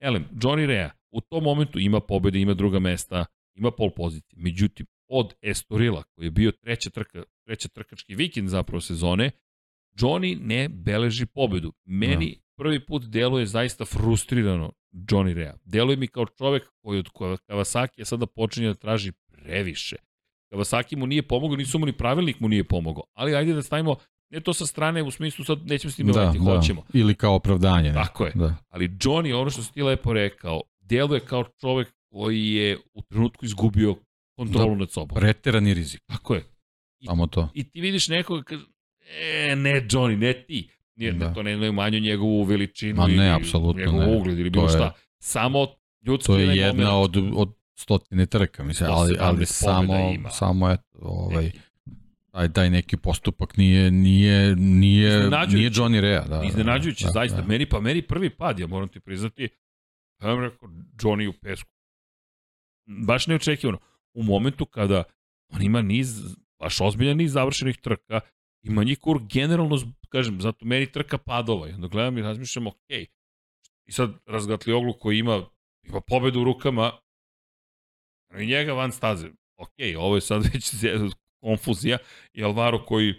Elem, Johnny Rea u tom momentu ima pobede, ima druga mesta, ima pol pozicije. Međutim, od Estorila, koji je bio treća, trka, treća trkački vikend zapravo sezone, Johnny ne beleži pobedu. Meni prvi put deluje zaista frustrirano Johnny Rea. Deluje mi kao čovek koji od Kawasaki je sada počinje da traži previše. Kawasaki mu nije pomogao, nisu mu ni pravilnik mu nije pomogao. Ali ajde da stavimo ne to sa strane u smislu sad nećemo s tim da, da, hoćemo. Ili kao opravdanje. Ne? Tako je. Da. Ali Johnny, ono što si ti lepo rekao, deluje kao čovek koji je u trenutku izgubio kontrolu da, nad sobom. Preterani rizik. Tako je. I, Samo to. I ti vidiš nekoga kaže, e, ne Johnny, ne ti. Nije, da. to ne manju njegovu veličinu Ma ne, apsolutno njegov ne. ugled ili bilo šta. Samo ljudski To je jedna od, od stotine trka, mislim, ali, ali samo, ima. samo eto, ovaj, taj, taj neki postupak nije, nije, nije, nije Johnny Rea. Da, iznenađujući, da, zaista. Da. Meni, pa meni prvi pad, ja moram ti priznati, ja rekao, Johnny u pesku. Baš neočekivano. U momentu kada on ima niz, baš ozbiljan niz završenih trka, ima njikur generalno, kažem, zato meni trka padova. I onda gledam i razmišljam, ok, i sad Razgatlioglu koji ima, ima pobedu u rukama, i njega van staze. Ok, ovo je sad već (laughs) konfuzija i Alvaro koji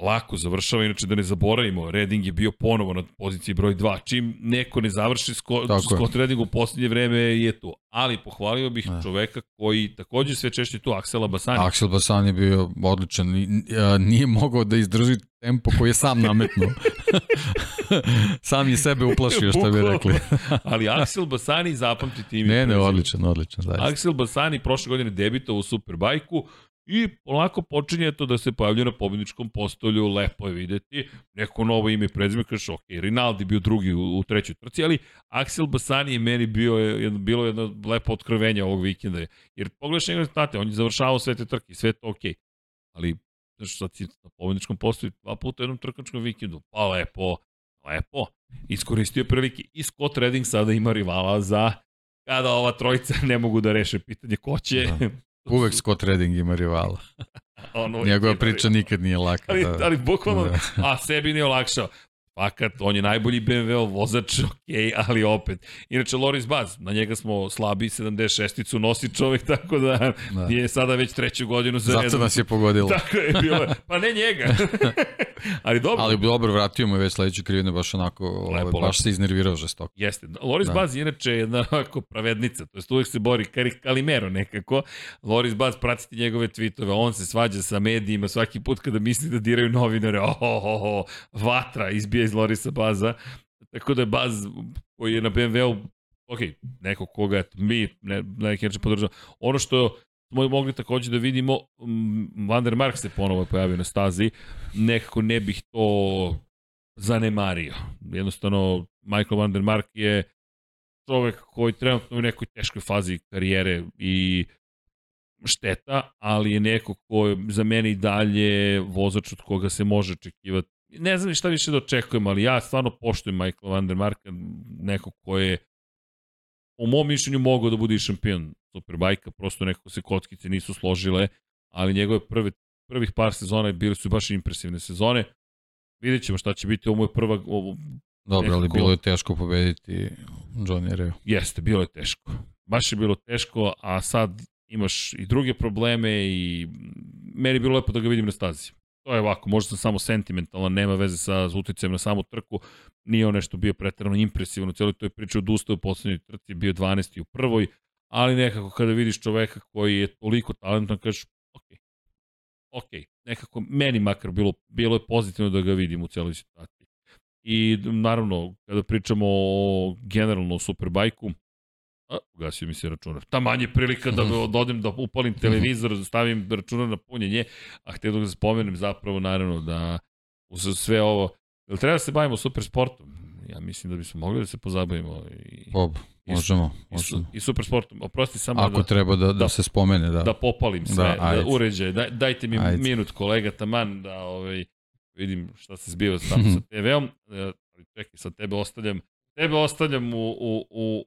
lako završava, inače da ne zaboravimo, Reding je bio ponovo na poziciji broj 2, čim neko ne završi Scott, Scott Reding u poslednje vreme je tu. Ali pohvalio bih ne. čoveka koji takođe sve češće tu, Aksela Basani. Aksel Basani je bio odličan, nije mogao da izdrži tempo koji je sam nametnuo. (laughs) sam je sebe uplašio, što bi rekli. (laughs) Ali Aksel Basani, zapamtite ime. Ne, ne, odličan, odličan. Zaista. Aksel Basani prošle godine debitao u Superbajku, I polako počinje to da se pojavlja na pobedničkom postolju, lepo je videti, neko novo ime i prezime, kažeš, ok, Rinaldi bio drugi u, u trećoj trci, ali Axel Basani je meni bio, je, bilo jedno lepo otkrovenje ovog vikenda, jer pogledaš njegove rezultate, on je završavao sve te trke, sve to ok, ali znaš, sad si na pobedničkom postolju dva puta u jednom trkačkom vikendu, pa lepo, lepo, iskoristio prilike i Scott Redding sada ima rivala za kada ova trojica ne mogu da reše pitanje ko će, da. Uvek Scott Redding ima rivala. (laughs) ono Njegova priča nikad nije laka. Ali, da. ali bukvalno, da. a sebi nije olakšao. Fakat, on je najbolji BMW vozač, ok, ali opet. Inače, Loris Baz, na njega smo slabi, 76-icu nosi čovek, tako da, da. je sada već treću godinu za Zato nas je pogodilo. (laughs) Tako je bilo. Pa ne njega. (laughs) ali dobro. Ali dobro, vratio mu je već sledeću krivinu, baš onako, lepo, ovaj, baš se iznervirao žestoko. Jeste. Loris da. Baz je inače jedna onako pravednica, to jest uvek se bori kalimero nekako. Loris Baz, pratite njegove tweetove, on se svađa sa medijima svaki put kada misli da diraju novinare, oh, oh, oh, vatra, izbija iz Lorisa Baza. Tako da je Baz koji je na BMW-u, ok, neko koga mi ne, na neki način podržava. Ono što smo mogli takođe da vidimo, Van der Mark se ponovo pojavio na stazi, nekako ne bih to zanemario. Jednostavno, Michael Van der Mark je čovek koji trenutno u nekoj teškoj fazi karijere i šteta, ali je neko ko je za mene i dalje vozač od koga se može očekivati ne znam šta više da očekujem, ali ja stvarno poštujem Michael Van der Marka, neko ko je u mom mišljenju mogao da bude i šampion Superbajka, prosto nekako se kockice nisu složile, ali njegove prve, prvih par sezona bili su baš impresivne sezone. Vidjet ćemo šta će biti, ovo je prva... Ovo, Dobro, nekako... ali bilo je teško pobediti Johnny Reo. Jeste, bilo je teško. Baš je bilo teško, a sad imaš i druge probleme i meni je bilo lepo da ga vidim na stazi to je ovako, možda sam samo sentimentalan, nema veze sa uticajem na samu trku, nije on nešto bio pretarano impresivno, cijelo toj priči odustao u poslednjoj trci, bio 12. u prvoj, ali nekako kada vidiš čoveka koji je toliko talentan, kažeš, ok, ok, nekako meni makar bilo, bilo je pozitivno da ga vidim u celoj situaciji. I naravno, kada pričamo o generalno o Superbajku, A, ugasio mi se računar. Ta manje prilika da, (laughs) da odem da upalim televizor, da stavim računar na punjenje, a htio da spomenem zapravo, naravno, da uz sve ovo, jel treba da se bavimo super sportom? Ja mislim da bismo mogli da se pozabavimo. I, Bob, možemo. I, možemo. i, i super sportom. Oprosti samo Ako da, treba da, da, da, se spomene, da. Da popalim sve, da, da uređaj. Daj, dajte mi ajde. minut, kolega, taman, da ovaj, vidim šta se zbiva (laughs) sa, sa TV-om. E, čekaj, sad tebe ostavljam tebe ostavljam u, u, u,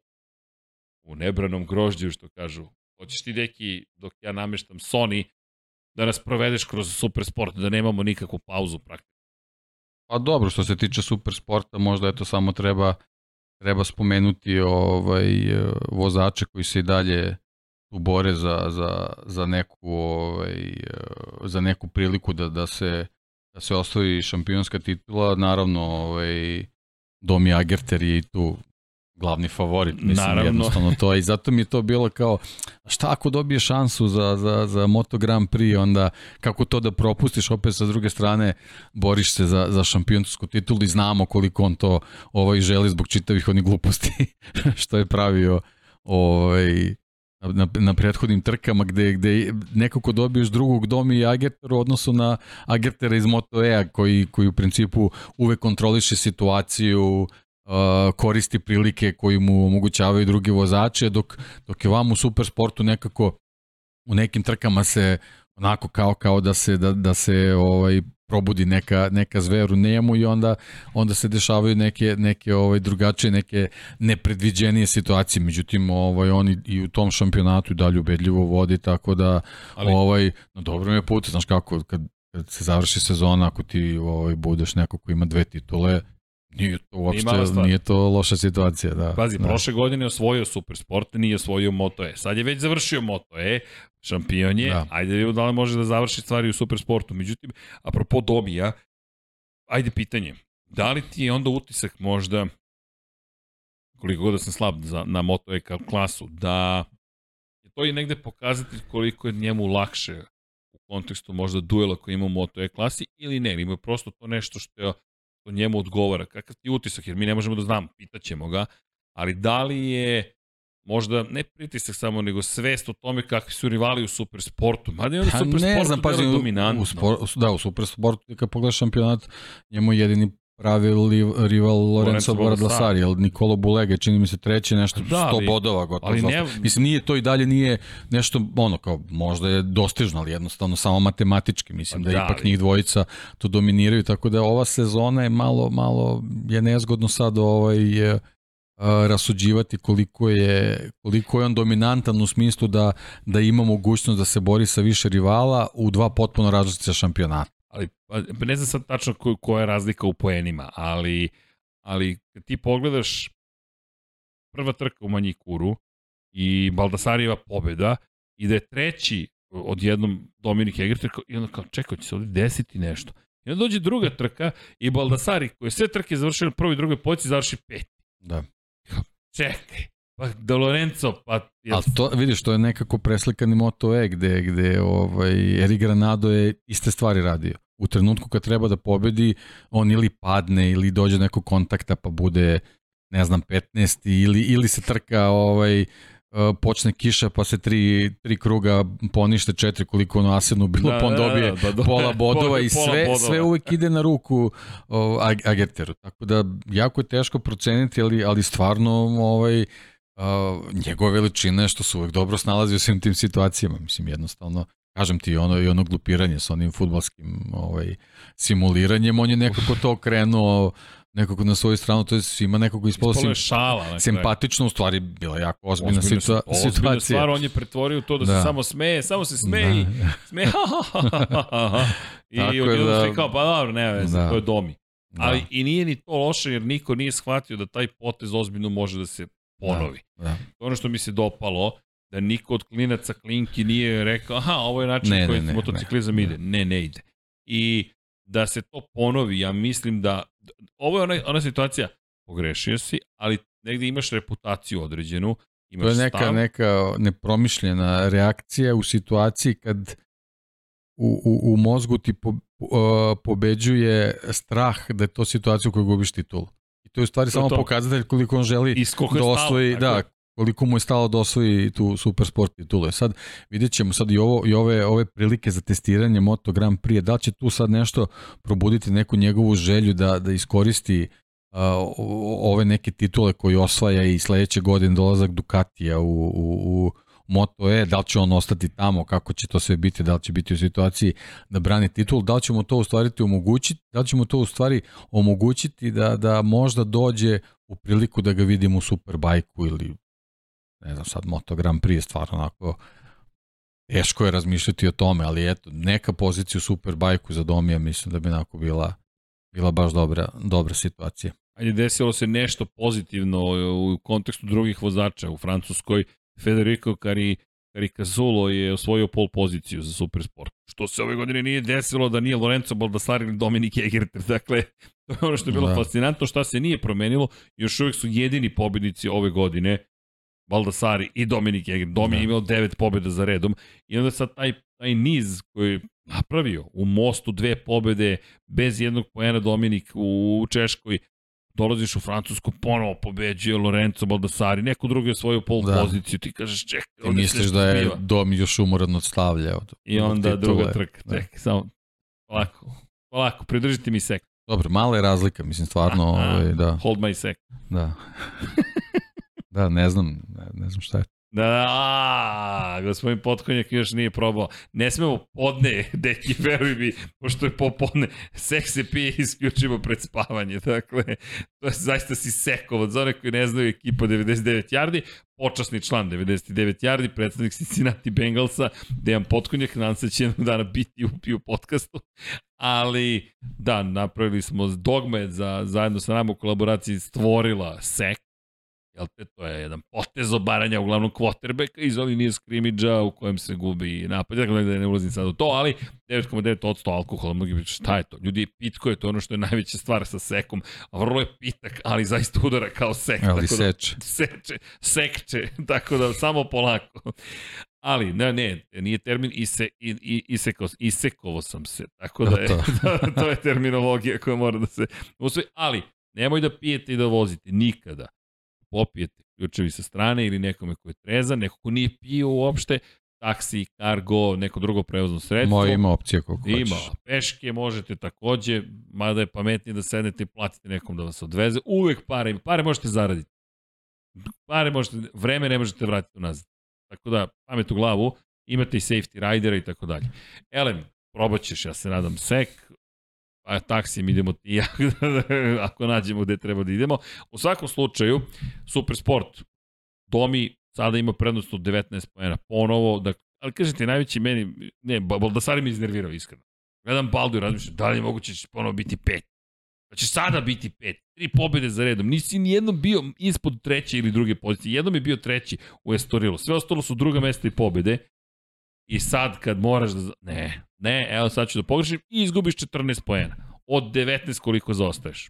u nebranom grožđu, što kažu. Hoćeš ti, deki, dok ja nameštam Sony, da nas provedeš kroz super sport, da nemamo nikakvu pauzu praktično. Pa dobro, što se tiče super sporta, možda eto samo treba treba spomenuti ovaj vozače koji se i dalje tu bore za, za, za neku ovaj za neku priliku da da se da se osvoji šampionska titula, naravno ovaj Domi Agerter je i tu glavni favorit, mislim, Naravno. jednostavno to je. I zato mi je to bilo kao, šta ako dobije šansu za, za, za Moto Grand Prix, onda kako to da propustiš, opet sa druge strane boriš se za, za šampionsku titulu i znamo koliko on to ovaj, želi zbog čitavih onih gluposti (laughs) što je pravio ovaj, na, na prethodnim trkama gde, gde nekako dobiješ drugog Domi i Agerter u odnosu na Agertera iz Moto E-a koji, koji u principu uvek kontroliše situaciju, koristi prilike koji mu omogućavaju drugi vozače, dok, dok je vam u supersportu nekako u nekim trkama se onako kao kao da se da, da se ovaj probudi neka neka zver u njemu i onda onda se dešavaju neke neke ovaj drugačije neke nepredviđenije situacije. Međutim ovaj oni i u tom šampionatu i dalje ubedljivo vodi tako da Ali... ovaj na dobrom je putu. Znaš kako kad kad se završi sezona ako ti ovaj budeš neko ko ima dve titule Nije to uopšte, nije to loša situacija, da. Pazi, da. prošle godine osvojio Supersport, nije osvojio Moto E. Sad je već završio Moto E, šampion je, da. ajde vidimo da li može da završi stvari u Supersportu. Međutim, apropo Domija, ajde pitanje, da li ti je onda utisak možda, koliko god da sam slab za, na Moto E klasu, da je to i negde pokazatelj koliko je njemu lakše u kontekstu možda duela koji ima u Moto E klasi ili ne, ima prosto to nešto što je njemu odgovara. Kakav ti utisak, jer mi ne možemo da znamo, pitaćemo ga, ali da li je možda ne pritisak samo, nego svest o tome kakvi su rivali u supersportu. Mada je on u pa supersportu ne znam, pazi, dominantno. U, spor, da, u supersportu, kad pogledaš šampionat, njemu jedini pravi rival Lorenzo Boradlasari, jer Nikolo Bulega čini mi se treći nešto da, 100 ali, bodova gotovo. Ali ne, mislim nije to i dalje nije nešto ono kao možda je dostižno, ali jednostavno samo matematički, mislim pa da, da ipak ali. njih dvojica to dominiraju, tako da ova sezona je malo malo je nezgodno sad ovaj je, rasuđivati koliko je, koliko je on dominantan u smislu da, da ima mogućnost da se bori sa više rivala u dva potpuno različite šampionata. Ali pa, ne znam sad tačno ko, koja je razlika u poenima, ali, ali kad ti pogledaš prva trka u Manjikuru i Baldasarijeva pobeda i da je treći odjednom Dominik Egerter i onda kao čekaj, će se ovdje desiti nešto. I onda dođe druga trka i Baldasari koji je sve trke završio na prvoj i drugoj poziciji završi peti. Da. Čekaj, pa da Lorenzo, pa... Jel... Ali to, vidiš, to je nekako preslikani Moto E, gde, gde ovaj, Eri Granado je iste stvari radio. U trenutku kad treba da pobedi, on ili padne, ili dođe neko kontakta pa bude, ne znam, 15. ili, ili se trka ovaj, počne kiša pa se tri, tri kruga ponište četiri koliko ono asidno bilo da, pa on dobije da, da, da, pola (laughs) bodova i sve, bodova. sve uvek ide na ruku o, Agerteru tako da jako je teško proceniti ali, ali stvarno ovaj, uh, njegove veličine što se uvek dobro snalazi u svim tim situacijama mislim jednostavno kažem ti ono i ono glupiranje sa onim futbalskim ovaj simuliranjem on je nekako to okrenuo nekako na svoju stranu, to je svima nekako ispalo sim, šala, simpatično, u stvari bila jako ozbiljna, ozbiljna situa ozbiljna situacija. stvar, on je pretvorio to da, da. se samo smeje, samo se smeji, da. smeje, (laughs) I odjedno da, svi kao, pa dobro, ne veze, da. to je domi. Da. Ali i nije ni to loše, jer niko nije shvatio da taj potez ozbiljno može da se ponovi. Da. Da. Ono što mi se dopalo, da niko od klinaca klinki nije rekao, aha, ovo je način ne, koji ne, motociklizam ne, ide. Ne, ne ide. I da se to ponovi, ja mislim da ovo je ona, ona situacija, pogrešio si, ali negde imaš reputaciju određenu, imaš To je neka, stav. neka nepromišljena reakcija u situaciji kad u, u, u mozgu ti po, uh, pobeđuje strah da je to situacija u kojoj gubiš titulu. To je u stvari to samo to. pokazatelj koliko on želi da osvoji, da, koliko mu je stalo da osvoji tu super sport titulu. Sad vidjet ćemo sad i, ovo, i ove, ove prilike za testiranje Moto Grand Prix, da će tu sad nešto probuditi neku njegovu želju da, da iskoristi uh, ove neke titule koje osvaja i sledeće godine dolazak Ducatija u, u, u Moto E, da li će on ostati tamo, kako će to sve biti, da li će biti u situaciji da brani titul, da li ćemo to u stvari omogućiti, da li ćemo to u stvari omogućiti da, da možda dođe u priliku da ga vidimo u Superbajku ili ne znam sad Moto Grand Prix je stvarno onako teško je razmišljati o tome, ali eto, neka pozicija u Superbajku za Domija mislim da bi onako bila, bila baš dobra, dobra situacija. Ajde, desilo se nešto pozitivno u kontekstu drugih vozača u Francuskoj. Federico Cari, Karikazulo je osvojio pol poziciju za Supersport. Što se ove godine nije desilo da nije Lorenzo Baldassari ili Dominik Egerter. (laughs) Dakle, to je ono što je bilo da. fascinantno, šta se nije promenilo. Još uvek su jedini pobednici ove godine Baldassari i Dominik Egerter. Domi da. je imao devet pobjeda za redom. I onda sad taj, taj niz koji je napravio u mostu dve pobede bez jednog poena Dominik u Češkoj dolaziš u Francusku, ponovo pobeđuje Lorenzo Baldassari, neko drugi je svoju pol da. poziciju, ti kažeš čekaj. Ti misliš da je biva. Dom još umoran od stavlja. Od, I onda od druga trka, da. čekaj, samo polako, polako, pridržite mi sek. Dobro, mala je razlika, mislim, stvarno, ovaj, da. Hold my sek. Da. (laughs) da, ne znam, ne, ne znam šta je. Da, a, gospodin Potkonjak još nije probao. Ne smemo podne, (laughs) deki, veruj mi, pošto je popodne, sek se pije isključivo pred spavanje. Dakle, to je zaista si sekov. Za one koji ne znaju ekipa 99 yardi, počasni član 99 yardi, predstavnik Cincinnati Bengalsa, Dejan Potkonjak, nadam se da će jednog dana biti u, u podcastu. Ali, da, napravili smo dogme za, zajedno sa nama u kolaboraciji stvorila sek, Jel te, to je jedan potez obaranja uglavnom kvotrbeka iz ovih nije skrimidža u kojem se gubi napad. Dakle, da ne ulazim sad u to, ali 9,9% alkohola, mnogi bi šta je to? Ljudi, pitko je to ono što je najveća stvar sa sekom. A vrlo je pitak, ali zaista udara kao sek. Ali tako da seče. Da, seče, sekče, (laughs) tako da samo polako. Ali, ne, ne, nije termin ise, i, i, iseko, isekovo sam se, tako da je, (laughs) da, to je terminologija koja mora da se usvoji. Ali, nemoj da pijete i da vozite, nikada popijete ključevi sa strane ili nekome ko je trezan, neko ko nije pio uopšte, taksi, cargo, neko drugo prevozno sredstvo. Moje ima opcija koliko ima. hoćeš. Ima, peške možete takođe, mada je pametnije da sednete i platite nekom da vas odveze. Uvek pare, pare možete zaraditi. Pare možete, vreme ne možete vratiti unazad. Tako da, pamet u glavu, imate i safety ridera i tako dalje. Elem, probat ćeš, ja se nadam, sek, pa taksijem idemo ti ja, (laughs) ako nađemo gde treba da idemo. U svakom slučaju, Super Sport, Domi sada ima prednost od 19 pojena, ponovo, da, ali kažete, najveći meni, ne, Baldasari mi iznervirao iskreno. Gledam Baldu i razmišljam, da li je moguće da će ponovo biti pet? Da će sada biti pet. Tri pobjede za redom. Nisi ni jednom bio ispod treće ili druge pozicije. Jednom je bio treći u Estorilu. Sve ostalo su druga mesta i pobjede. I sad kad moraš da... Ne, ne, evo sad ću da pogrešim i izgubiš 14 poena. Od 19 koliko zaostaješ.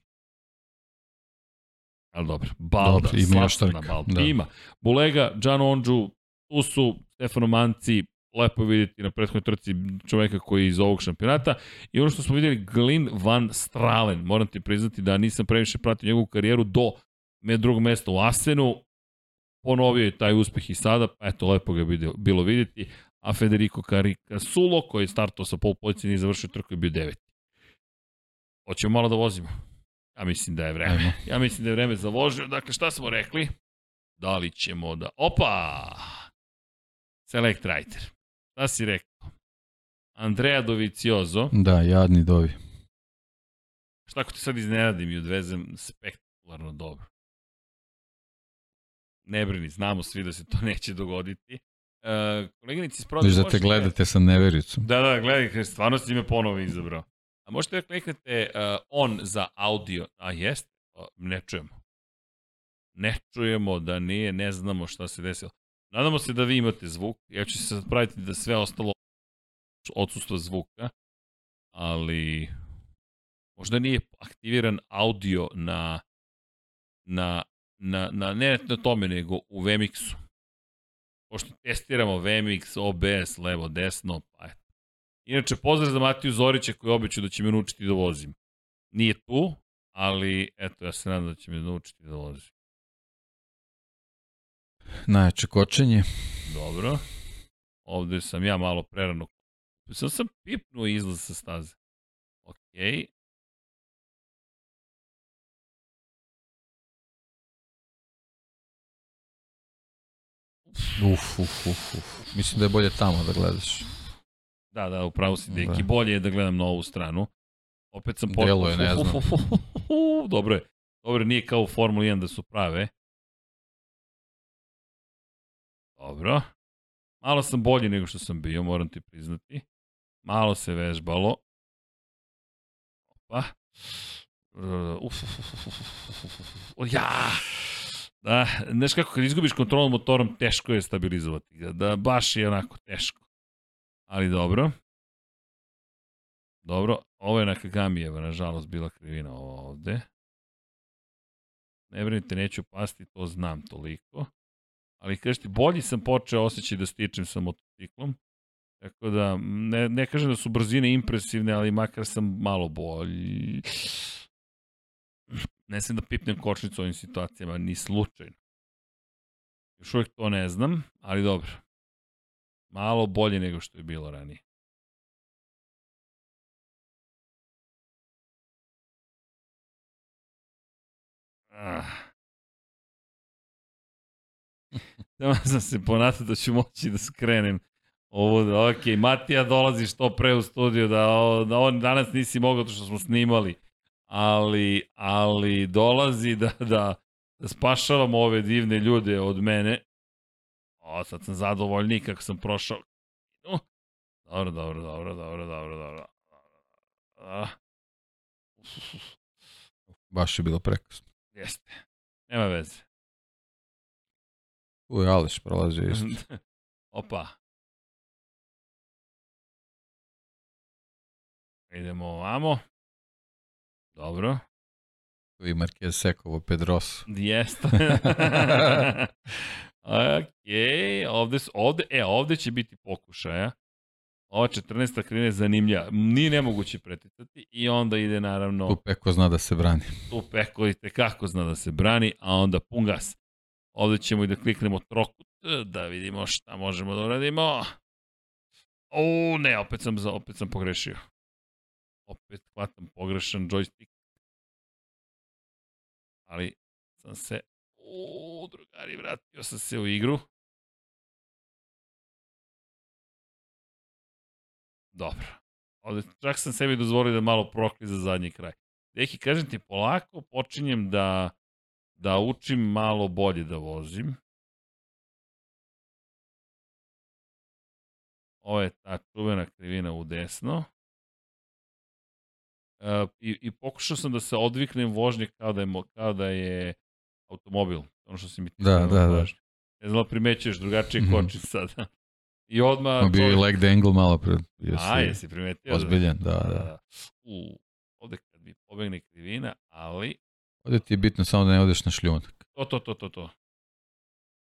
Ali dobro, Balda, dobro, ima još na Balda. Da. Ima. Bulega, Gian Onđu, tu su Stefano Manci, lepo vidjeti na prethodnoj trci čoveka koji je iz ovog šampionata. I ono što smo vidjeli, Glyn Van Stralen, moram ti priznati da nisam previše pratio njegovu karijeru do me drugog mesta u Asenu, ponovio je taj uspeh i sada, pa eto, lepo ga je bilo vidjeti a Federico Caricasulo, koji je startao sa pol pozicije i završio trku, je bio deveti. Hoćemo malo da vozimo. Ja mislim da je vreme. Ja mislim da je vreme za vožnju. Dakle, šta smo rekli? Da li ćemo da... Opa! Select Rider. Šta si rekao? Andrea Doviciozo. Da, jadni Dovi. Šta ako te sad iznenadim i odvezem spektakularno dobro? Ne brini, znamo svi da se to neće dogoditi. Uh, koleginici iz prodaje... da te gledate sa nevericom. Da, da, gledajte, stvarno si me ponovo izabrao. A možete da kliknete uh, on za audio. A jeste? Ne čujemo. Ne čujemo da nije, ne znamo šta se desilo. Nadamo se da vi imate zvuk. Ja ću se sad praviti da sve ostalo odsustvo zvuka. Ali možda nije aktiviran audio na na, na, na ne na tome, nego u VMX-u pošto testiramo VMX, OBS, levo, desno, pa eto. Inače, pozdrav za Matiju Zorića koji običu da će me naučiti da vozim. Nije tu, ali eto, ja se nadam da će me naučiti da vozim. Najjače kočenje. Dobro. Ovde sam ja malo prerano. Sam sam pipnuo izlaz sa staze. Okej. Okay. Uf, uf, uf, uf. Mislim da je bolje tamo da gledaš. Da, da, upravo si, deki. Da. Bolje je da gledam na ovu stranu. Opet sam potpuno... Delo je, ne znam. (laughs) Dobro je. Dobro, nije kao u Formuli 1 da su prave. Dobro. Malo sam bolji nego što sam bio, moram ti priznati. Malo se vežbalo. Opa. Uf, uf, uf, uf, uf, uf, uf, uf. Ja! Da, znaš kako, kad izgubiš kontrolu motorom, teško je stabilizovati ga. Da, baš je onako teško. Ali dobro. Dobro, ovo je na Kagamijeva, nažalost, bila krivina ovde. Ne brinite, neću pasti, to znam toliko. Ali kažete, bolji sam počeo osjećaj da stičem sa motociklom. Tako da, ne, ne kažem da su brzine impresivne, ali makar sam malo bolji. Ne sam da pipnem kočnicu u ovim situacijama, ni slučajno. Još uvijek to ne znam, ali dobro. Malo bolje nego što je bilo ranije. Ah. (laughs) Tamo sam se ponatao da ću moći da skrenem ovo, da, ok, Matija dolazi što pre u studiju, da, da on danas nisi mogao to što smo snimali, ali, ali dolazi da, da, spašavamo ove divne ljude od mene. O, sad sam zadovoljniji kako sam prošao. Uh, dobro, dobro, dobro, dobro, dobro, dobro. Uh. Baš je bilo prekasno. Jeste. Nema veze. Tu je Aleš prolazi isto. (laughs) Opa. Idemo ovamo. Dobro. Tu je Marquez Sekovo Pedroso. Jeste. (laughs) ok, ovde, ovde, e, ovde će biti pokušaja. Ova 14. krivina je zanimljiva. Nije nemoguće preticati i onda ide naravno... Tu Peko zna da se brani. Tu Peko i tekako zna da se brani, a onda pun gas. Ovde ćemo i da kliknemo trokut, da vidimo šta možemo da uradimo. O, ne, opet sam, opet sam pogrešio. Opet hvatam pogrešan joystick. Ali sam se... O, drugari, vratio sam se u igru. Dobro. Ovde čak sam sebi dozvolio da malo prokli za zadnji kraj. Deki, kažem ti, polako počinjem da, da učim malo bolje da vozim. Ovo je ta čuvena krivina u desno. Uh, i, I pokušao sam da se odviknem vožnje kao da je, kao da je automobil. Ono što si mi ti da, da, da. Ne znam da primećuješ drugačije mm -hmm. koči sada. I odmah... Ma bio je leg dangle malo pre. Jesi, A, jesi primetio? Ozbiljan, da, da. da. U, ovde kad mi pobegne krivina, ali... Ovde ti je bitno samo da ne odeš na šljunak. To, to, to, to, to.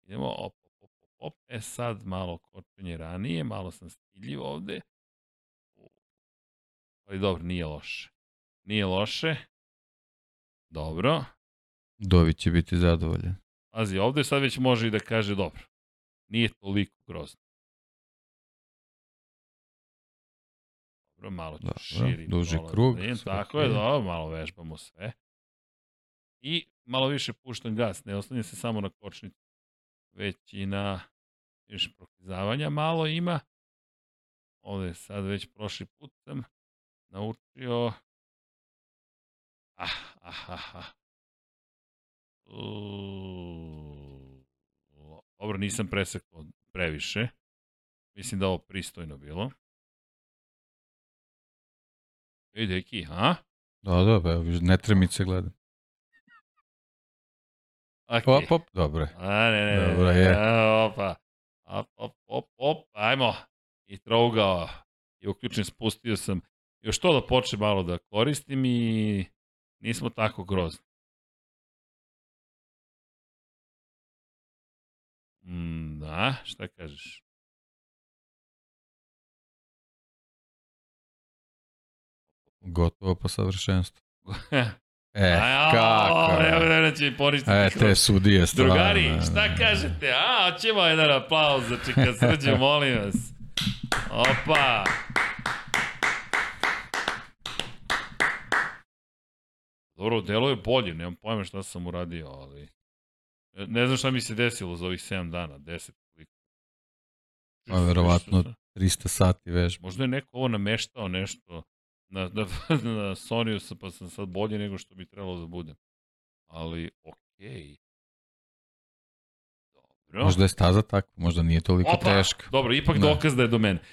Idemo, op, op, op, op, op. E sad malo kočenje ranije, malo sam stiljiv ovde. Ali dobro, nije loše. Nije loše. Dobro. Dovi će biti zadovoljan. Pazi, ovde sad već može i da kaže dobro. Nije toliko grozno. Dobro, malo ću Dobro, širi. Duži krug. Da tako je, dobro, malo vežbamo sve. I malo više puštam gas, ne oslanjem se samo na kočnicu, već i na još proklizavanja malo ima. Ovde sad već prošli put sam naučio ah, ah, ah, ah. Uh, dobro, nisam presekao previše. Mislim da ovo pristojno bilo. Ej, deki, a? Da, da, pa ne tremice gledam. Okay. Op, op, dobro. A, ne, ne, dobro je. A, opa. Op, op, op, op, ajmo. I trougao. I uključen, spustio sam. Još to da počne malo da koristim i nismo tako grozni. Mm, da, šta kažeš? Gotovo po savršenstvu. (laughs) E, A, kako? Evo da će mi poništiti. E, te sudije stvarno. Drugari, šta kažete? A, ćemo jedan aplauz za Čika Srđe, molim vas. Opa. Dobro, delo je bolje, nemam pojma šta sam uradio, ali... Ne znam šta mi se desilo za ovih 7 dana, 10 koliko. Pa verovatno 300 sati vežba. Možda je neko ovo nameštao nešto na, na, (laughs) na Sonyu sam, pa sam sad bolje nego što bi trebalo da budem. Ali, okej. Okay. Dobro. Možda je staza tako, možda nije toliko Opa! teška. Dobro, ipak da. dokaz da je do mene. (laughs)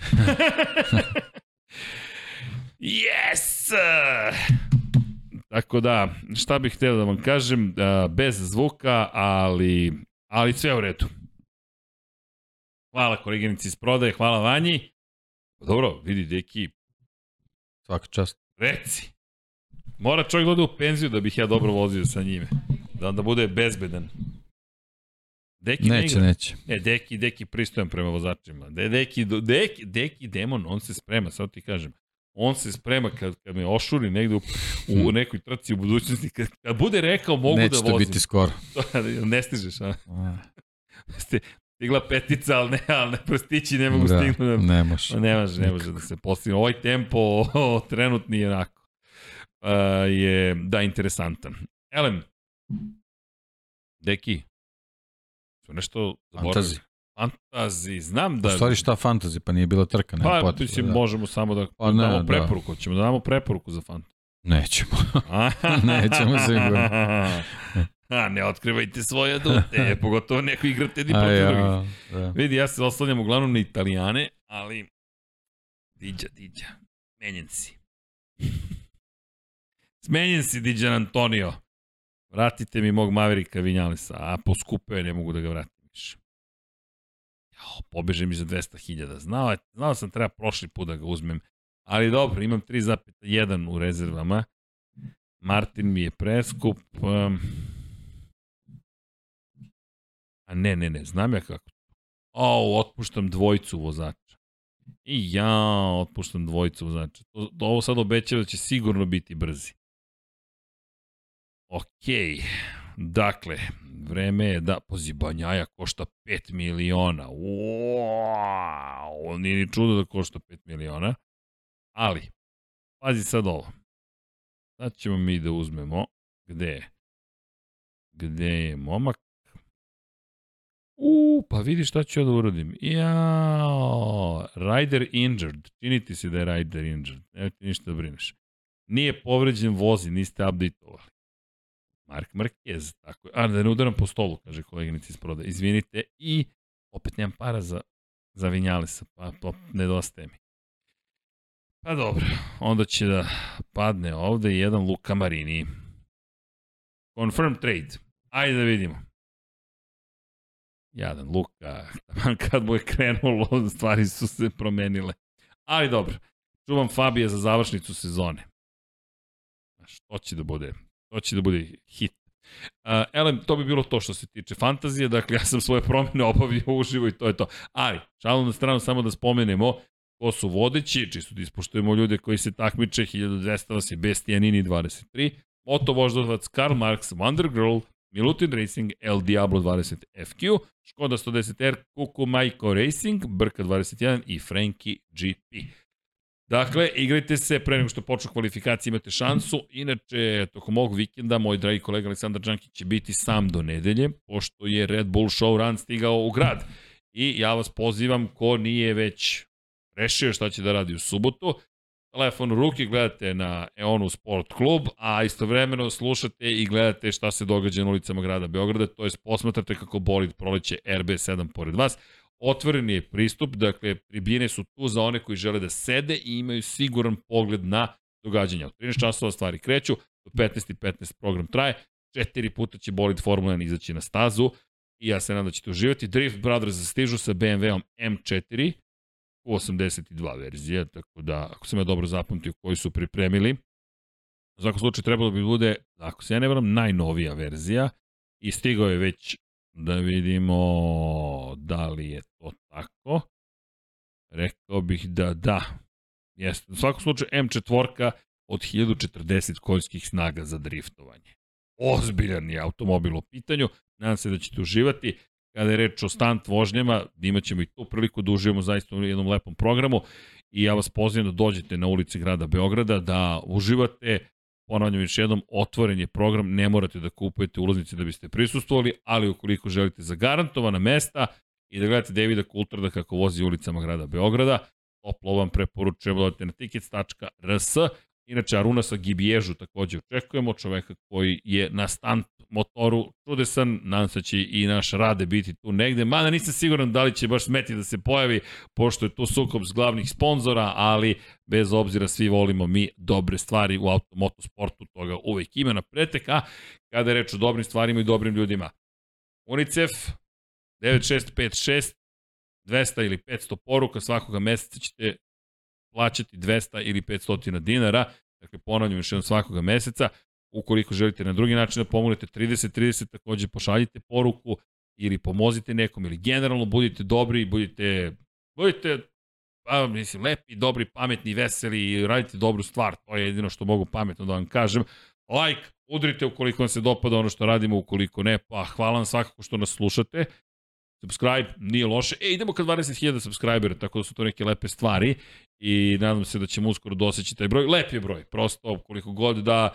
(laughs) yes! Tako da, šta bih hteo da vam kažem, bez zvuka, ali, ali sve u redu. Hvala koleginici iz prodaje, hvala Vanji. Dobro, vidi, deki. Svaka čast. Reci. Mora čovjek da ode u penziju da bih ja dobro vozio sa njime. Da onda bude bezbedan. Deki neće, ne neće. Ne, Deki, Deki pristojan prema vozačima. De, deki, deki, deki, demon, on se sprema, sad ti kažem. On se sprema kad, kad me ošuri negde u, u nekoj trci u budućnosti. Kad, kad bude rekao mogu neće da vozim. Neće to biti skoro. (laughs) ne stižeš, a? Ste, stigla petica, ali ne, ali ne prostići ne mogu da, stignu. Da, ne može. Ne može, ne može da se postigne. Ovaj tempo (laughs) o, trenutni je onako. Uh, je, da, interesantan. Elem, Deki, su nešto zaboravili. Fantazi. Fantazi, znam da... U stvari šta fantazi, pa nije bila trka, nema pa, potreba. Mislim, da. možemo samo da pa, ne, damo da. preporuku, da. ćemo da damo preporuku za fantazi. Nećemo. (laughs) Nećemo sigurno. A, ne otkrivajte svoje adute, (laughs) pogotovo neko igrate ni protiv ja, drugih. Da. Vidi, ja se oslanjam uglavnom na italijane, ali diđa, diđa, menjen si. (laughs) Smenjen si, Diđan Antonio. Vratite mi mog Maverika Vinjalisa, a poskupeo ne mogu da ga vratim više. Jao, pobeže mi za 200.000. Znao, znao sam treba prošli put da ga uzmem, ali dobro, imam 3,1 u rezervama. Martin mi je preskup. Um, a ne, ne, ne, znam ja kako. O, otpuštam dvojicu vozača. I ja otpuštam dvojicu vozača. To, ovo sad obećava da će sigurno biti brzi. Okej, dakle, vreme je da, pazi, Banjaja košta 5 miliona, wow, nije ni čudo da košta 5 miliona, ali, pazi sad ovo, sad ćemo mi da uzmemo, gde je, gde je momak, U, pa vidi šta ću ja da uradim. Ja, Rider injured. Čini ti se da je Rider injured. Evo ti ništa da brineš. Nije povređen vozi, niste update-ovali. Mark Marquez, tako je. A, da ne udaram po stolu, kaže koleginica iz prodaje. Izvinite, i opet nemam para za, za Vinjalisa, pa, pa nedostaje mi. Pa dobro, onda će da padne ovde jedan Luka Marini. Confirm trade. Ajde da vidimo. Jadan Luka, kad mu je krenulo, stvari su se promenile. Ali dobro, čuvam Fabija za završnicu sezone. Što će da bude? To će da bude hit. Uh, elem, to bi bilo to što se tiče fantazije, dakle ja sam svoje promene obavio uživo i to je to. Ali, šalu na stranu samo da spomenemo ko su vodeći, čisto da ispoštujemo ljude koji se takmiče, 1200 vas je Bestianini 23, Moto Voždovac, Karl Marx, Wonder Girl, Milutin Racing, El Diablo 20 FQ, Škoda 110R, Kuku Majko Racing, Brka 21 i Frankie GP. Dakle, igrajte se pre nego što počnu kvalifikacije, imate šansu. Inače, tokom ovog vikenda, moj dragi kolega Aleksandar Đankić će biti sam do nedelje, pošto je Red Bull Show Run stigao u grad. I ja vas pozivam, ko nije već rešio šta će da radi u subotu, telefon u ruki, gledate na Eonu Sport Klub, a istovremeno slušate i gledate šta se događa na ulicama grada Beograda, to je posmatrate kako bolid proleće RB7 pored vas. Otvoren je pristup, dakle, tribine su tu za one koji žele da sede i imaju siguran pogled na događanja. Od 13 časova stvari kreću, do 15 i 15 program traje, četiri puta će bolid Formula 1 izaći na stazu i ja se nadam da ćete uživati. Drift Brothers stižu sa BMW-om M4 u 82 verzije, tako da, ako sam ja dobro zapamtio koji su pripremili, u svakom slučaju trebalo bi bude, ako se ja ne varam, najnovija verzija i stigao je već Da vidimo da li je to tako. Rekao bih da da. Jeste. U svakom slučaju M4 od 1040 konjskih snaga za driftovanje. Ozbiljan je automobil u pitanju. Nadam se da ćete uživati. Kada je reč o stant vožnjama, imaćemo i tu priliku da uživamo zaista u jednom lepom programu i ja vas pozivam da dođete na ulici grada Beograda, da uživate Ponavljam još jednom, otvoren je program, ne morate da kupujete ulaznice da biste prisustovali, ali ukoliko želite zagarantovana mesta i da gledate Davida Kultrada kako vozi ulicama grada Beograda, toplo vam preporučujem da odete na tickets.rs. Inače, Aruna sa Gibježu takođe očekujemo, čoveka koji je na stantu motoru, čudesan, nadam se da će i naš Rade biti tu negde, mada nisam siguran da li će baš smeti da se pojavi, pošto je tu sukob s glavnih sponzora, ali bez obzira svi volimo mi dobre stvari u automotosportu, toga uvek ima na pretek, a kada je reč o dobrim stvarima i dobrim ljudima. UNICEF 9656 200 ili 500 poruka svakoga meseca ćete plaćati 200 ili 500 dinara, dakle ponavljam još jednom svakoga meseca, ukoliko želite na drugi način da pomognete 30-30, takođe pošaljite poruku ili pomozite nekom ili generalno budite dobri, budite, budite pa, mislim, lepi, dobri, pametni, veseli i radite dobru stvar. To je jedino što mogu pametno da vam kažem. Like, udrite ukoliko vam se dopada ono što radimo, ukoliko ne, pa hvala vam svakako što nas slušate. Subscribe, nije loše. E, idemo ka 20.000 subscribera, tako da su to neke lepe stvari i nadam se da ćemo uskoro doseći taj broj. Lep je broj, prosto koliko god da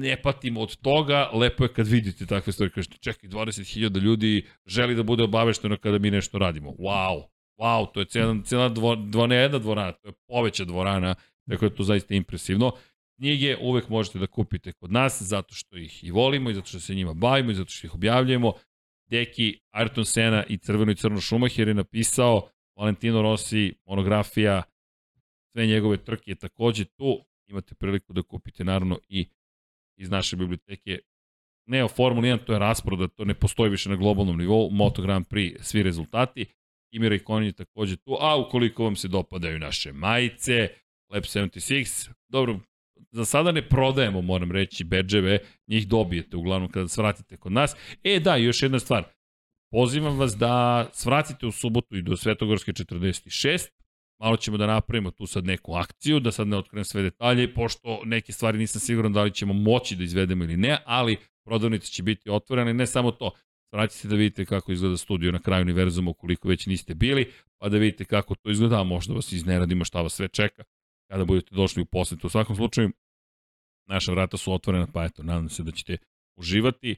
ne patimo od toga, lepo je kad vidite takve stvari, kažete, čekaj, 20.000 ljudi želi da bude obavešteno kada mi nešto radimo. Wow, wow, to je cijela, cijela dvo, dvo, ne jedna dvorana, to je poveća dvorana, tako je to zaista impresivno. Knjige uvek možete da kupite kod nas, zato što ih i volimo i zato što se njima bavimo i zato što ih objavljujemo. Deki, Ayrton Sena i Crveno i Crno Šumacher je napisao Valentino Rossi, monografija, sve njegove trke je takođe tu. Imate priliku da kupite naravno i iz naše biblioteke ne o Formuli 1, to je rasproda, to ne postoji više na globalnom nivou, Moto Grand Prix, svi rezultati. Imira i Konin je takođe tu, a ukoliko vam se dopadaju naše majice, Lab 76, dobro, za sada ne prodajemo, moram reći, bedževe, njih dobijete uglavnom kada svratite kod nas. E da, još jedna stvar, pozivam vas da svratite u subotu i do Svetogorske 46, malo ćemo da napravimo tu sad neku akciju, da sad ne otkrenem sve detalje, pošto neke stvari nisam siguran da li ćemo moći da izvedemo ili ne, ali prodavnice će biti otvorene, ne samo to, vratite da vidite kako izgleda studio na kraju univerzuma ukoliko već niste bili, pa da vidite kako to izgleda, a možda vas izneradimo šta vas sve čeka kada budete došli u posetu. U svakom slučaju, naša vrata su otvorena, pa eto, nadam se da ćete uživati.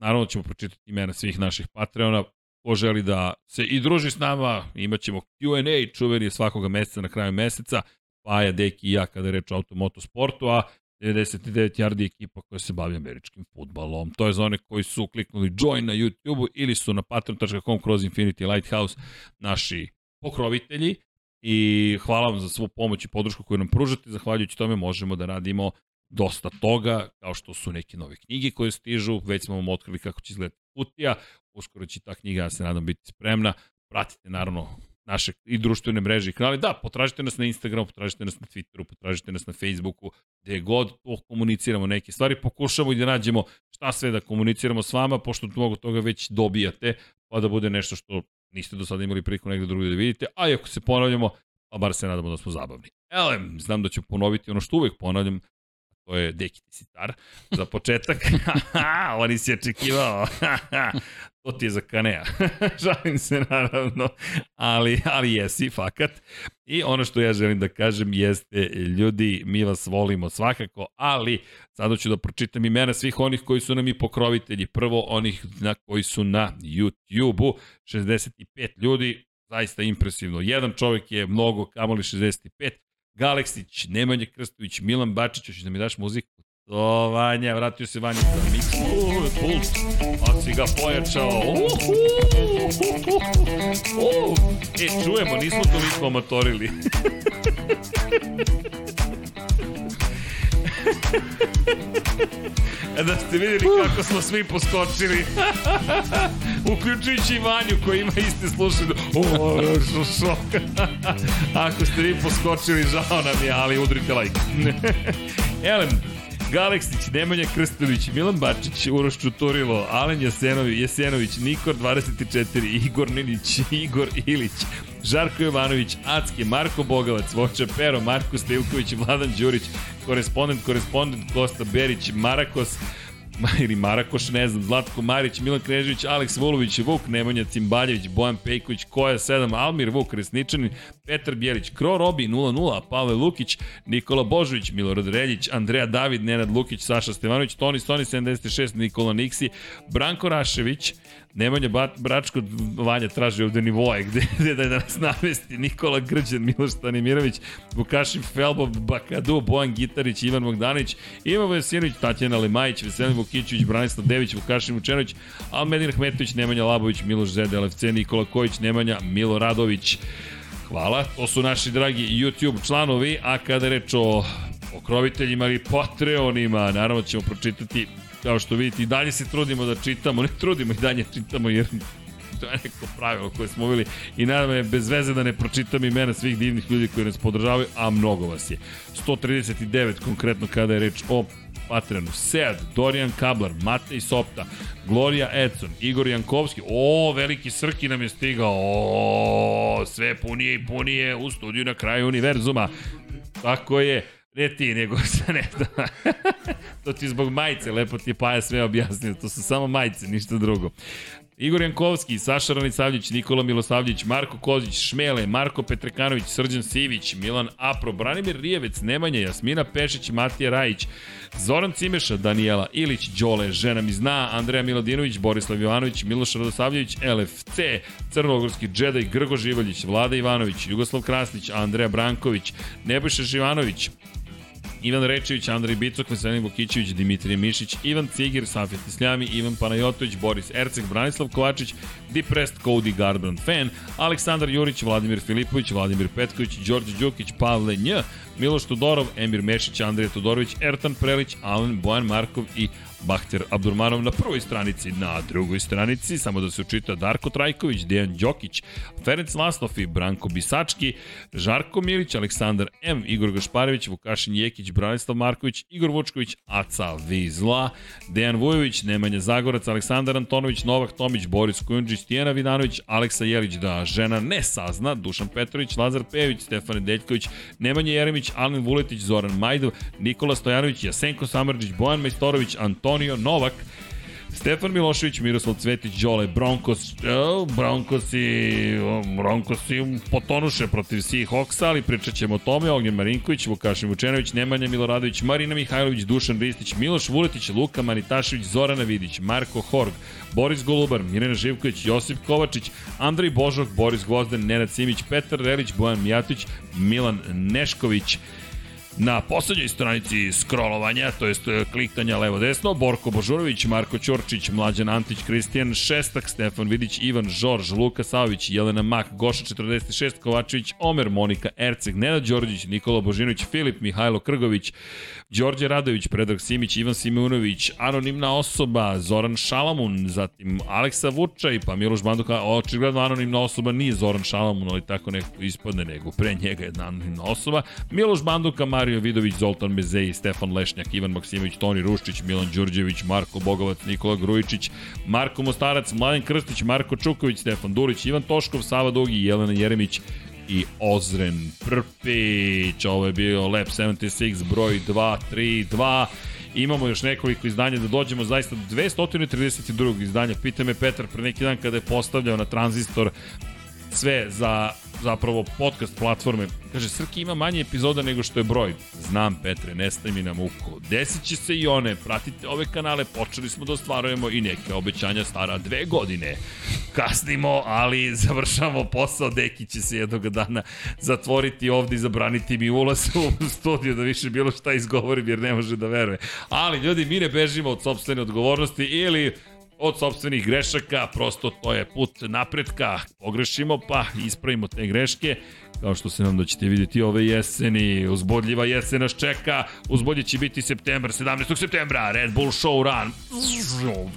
Naravno ćemo pročitati imena svih naših Patreona, ko želi da se i druži s nama, imaćemo Q&A, čuveni svakoga meseca na kraju meseca, Paja, Deki i ja kada je reč o automotosportu, a 99 yardi ekipa koja se bavi američkim futbalom. To je za one koji su kliknuli join na YouTube-u ili su na patreon.com kroz Infinity Lighthouse naši pokrovitelji i hvala vam za svu pomoć i podršku koju nam pružate. Zahvaljujući tome možemo da radimo dosta toga, kao što su neke nove knjige koje stižu, već smo vam otkrili kako će izgledati kutija, uskoro će ta knjiga, ja se nadam, biti spremna. Pratite naravno naše i društvene mreže i kanale. Da, potražite nas na Instagramu, potražite nas na Twitteru, potražite nas na Facebooku, gde god to komuniciramo neke stvari, pokušamo i da nađemo šta sve da komuniciramo s vama, pošto mnogo toga već dobijate, pa da bude nešto što niste do sada imali priliku negde drugde da vidite, a ako se ponavljamo, pa bar se nadamo da smo zabavni. Elem, znam da ću ponoviti ono što uvek ponavljam, to je Deki Sitar, za početak. (laughs) Ovo nisi očekivao. (laughs) to ti je za Kanea. (laughs) Žalim se naravno, ali, ali jesi, fakat. I ono što ja želim da kažem jeste, ljudi, mi vas volimo svakako, ali sada ću da pročitam imena svih onih koji su nam i pokrovitelji. Prvo onih na, koji su na YouTube-u, 65 ljudi, zaista impresivno. Jedan čovek je mnogo, kamoli 65, Galeksić, Nemanja Krstović, Milan Bačić, hoćeš da mi daš muziku? To, Vanja, vratio se Vanja za mix. Uuu, pult. A si ga pojačao. Uuu, E, čujemo, nismo toliko amatorili. (laughs) E, da ste vidjeli kako smo svi poskočili. Uključujući i Vanju koji ima iste slušanje. O, šok. Ako ste vi poskočili, žao nam je, ali udrite like. Elem, Galeksić, Nemanja Krstović, Milan Bačić, Uroš Čuturilo, Alen Jasenović, Jesenović, Nikor 24, Igor Ninić, Igor Ilić, Žarko Jovanović, Acke, Marko Bogavac, Voča Pero, Marko Stilković, Vladan Đurić, korespondent, korespondent Kosta Berić, Marakos, ili Marakoš, ne znam, Zlatko Marić, Milan Knežević, Aleks Vulović, Vuk Nemanja Cimbaljević, Bojan Pejković, Koja 7, Almir Vuk Resničanin, Petar Bjelić, Kro Robi 0-0, Pavle Lukić, Nikola Božović, Milorad Reljić, Andreja David, Nenad Lukić, Saša Stevanović, Toni Stoni 76, Nikola Niksi, Branko Rašević, Nemanja Bračko, Vanja traži ovde nivoje, gde, (laughs) gde da nas navesti, Nikola Grđan, Miloš Stanimirović, Vukašin Felbo, Bakadu, Bojan Gitarić, Ivan Bogdanić, Ivan Vesinović, Tatjana Lemajić, Veselin Vukićević, Branislav Dević, Vukašin Vučenović, Almedin Ahmetović, Nemanja Labović, Miloš Zed, LFC, Nikola Kojić, Nemanja, Milo Radović, Hvala, to su naši dragi YouTube članovi, a kada reč o okroviteljima ili Patreonima, naravno ćemo pročitati, kao što vidite, i dalje se trudimo da čitamo, ne trudimo i dalje čitamo, jer to je neko pravilo koje smo uvili i naravno je bez veze da ne pročitam imena svih divnih ljudi koji nas podržavaju, a mnogo vas je. 139 konkretno kada je reč o Patreonu. Sead, Dorijan Kablar, Matej Sopta, Gloria Edson, Igor Jankovski, o, veliki Srki nam je stigao, o, sve punije i punije u studiju na kraju univerzuma. Tako je, ne ti, nego (laughs) sa ne da. To ti zbog majice, lepo ti je Paja sve objasnio, to su samo majice, ništa drugo. Igor Jankovski, Saša Ranicavljić, Nikola Milosavljić, Marko Kozić, Šmele, Marko Petrekanović, Srđan Sivić, Milan Apro, Branimir Rijevec, Nemanja, Jasmina Pešić, Matija Rajić, Zoran Cimeša, Danijela Ilić, Đole, Žena mi zna, Andreja Milodinović, Borislav Jovanović, Miloš Radosavljević, LFC, Crnogorski Džedaj, Grgo Živaljić, Vlada Ivanović, Jugoslav Krasnić, Andreja Branković, Nebojša Živanović, Ivan Rečević, Andrej Bicok, Veselin Vukićević, Dimitrije Mišić, Ivan Cigir, Safet Isljami, Ivan Panajotović, Boris Erceg, Branislav Kovačić, Depressed Cody Garbrandt fan, Aleksandar Jurić, Vladimir Filipović, Vladimir Petković, Đorđe Đukić, Pavle Nj, Miloš Tudorov, Emir Mešić, Andrija Todorović, Ertan Prelić, Alen Bojan Markov i Bahter Abdurmanov na prvoj stranici, na drugoj stranici, samo da se učita Darko Trajković, Dejan Đokić, Ferenc Laslov i Branko Bisački, Žarko Milić, Aleksandar M, Igor Gašparević, Vukašin Jekić, Branislav Marković, Igor Vučković, Aca Vizla, Dejan Vujović, Nemanja Zagorac, Aleksandar Antonović, Novak Tomić, Boris Kujundžić, Tijena Vidanović, Aleksa Jelić da žena ne sazna, Dušan Petrović, Lazar Pejović, Stefan Deljković, Nemanja Jeremić, Alen Vuletić, Zoran Majdov, Nikola Stojanović, Jasenko Samarđić, Bojan Majstorović, Anton Antonio Novak, Stefan Milošević, Miroslav Cvetić, Đole, Broncos, oh, Broncosi, Broncosi potonuše protiv Seahawksa, ali pričat ćemo o tome, Ognjen Marinković, Vukašin Vučenović, Nemanja Miloradović, Marina Mihajlović, Dušan Ristić, Miloš Vuletić, Luka Manitašević, Zorana Vidić, Marko Horg, Boris Golubar, Mirena Živković, Josip Kovačić, Andrej Božok, Boris Gvozden, Nenad Simić, Petar Relić, Bojan Mijatović, Milan Nešković, Na poslednjoj stranici scrollovanja, to jest e, kliktanja levo-desno, Borko Božurović, Marko Ćorčić, Mlađan Antić, Kristijan Šestak, Stefan Vidić, Ivan Žorž, Luka Savić, Jelena Mak, Goša 46, Kovačević, Omer, Monika Erceg, Nenad Đorđić, Nikola Božinović, Filip, Mihajlo Krgović, Đorđe Radović, Predrag Simić, Ivan Simunović, anonimna osoba, Zoran Šalamun, zatim Aleksa Vučaj, pa Miloš Banduka, očigledno anonimna osoba nije Zoran Šalamun, ali tako nekako ispadne, nego pre njega jedna anonimna osoba, Miloš Banduka, Mario Vidović, Zoltan Mezeji, Stefan Lešnjak, Ivan Maksimović, Toni Ruščić, Milan Đurđević, Marko Bogovac, Nikola Grujičić, Marko Mostarac, Mladen Krstić, Marko Čuković, Stefan Durić, Ivan Toškov, Sava Dugi, Jelena Jeremić, i Ozren Prpić. Ovo je bio Lab 76 broj 232. Imamo još nekoliko izdanja da dođemo zaista do 232. izdanja. Pita me Petar pre neki dan kada je postavljao na tranzistor sve za zapravo podcast platforme. Kaže, Srki ima manje epizoda nego što je broj. Znam, Petre, ne staj mi na muku. Desit će se i one, pratite ove kanale, počeli smo da ostvarujemo i neke obećanja stara dve godine. Kasnimo, ali (laughs) završamo posao, Deki će se jednog dana zatvoriti ovde i zabraniti mi ulaz u studiju da više bilo šta izgovorim jer ne može da veruje. Ali, ljudi, mi ne bežimo od sobstvene odgovornosti ili od sobstvenih grešaka, prosto to je put napretka, pogrešimo pa ispravimo te greške Kao što se nam da ćete vidjeti ove jeseni, uzbodljiva jesen nas čeka, uzbolje će biti septembar, 17. septembra, Red Bull Show Run,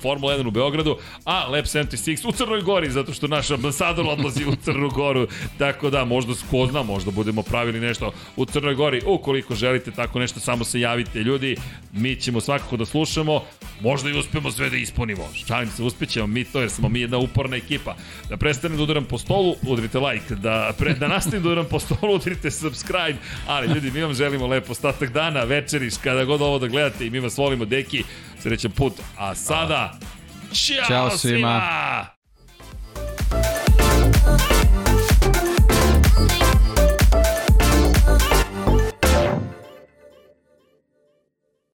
Formula 1 u Beogradu, a Lab 76 u Crnoj Gori, zato što naš ambasador odlazi u Crnu Goru, tako da možda ko zna, možda budemo pravili nešto u Crnoj Gori, ukoliko želite tako nešto, samo se javite ljudi, mi ćemo svakako da slušamo, možda i uspemo sve da ispunimo, šalim se, uspećemo mi to jer smo mi jedna uporna ekipa, da prestanem da udaram po stolu, udrite like, da, pre, da nastavim da udaram po stolu, udrite subscribe, ali ljudi, mi vam želimo lepo ostatak dana, večeriš, kada god ovo da gledate i mi vas volimo, deki, srećan put, a sada, Ćao, Ćao svima! svima!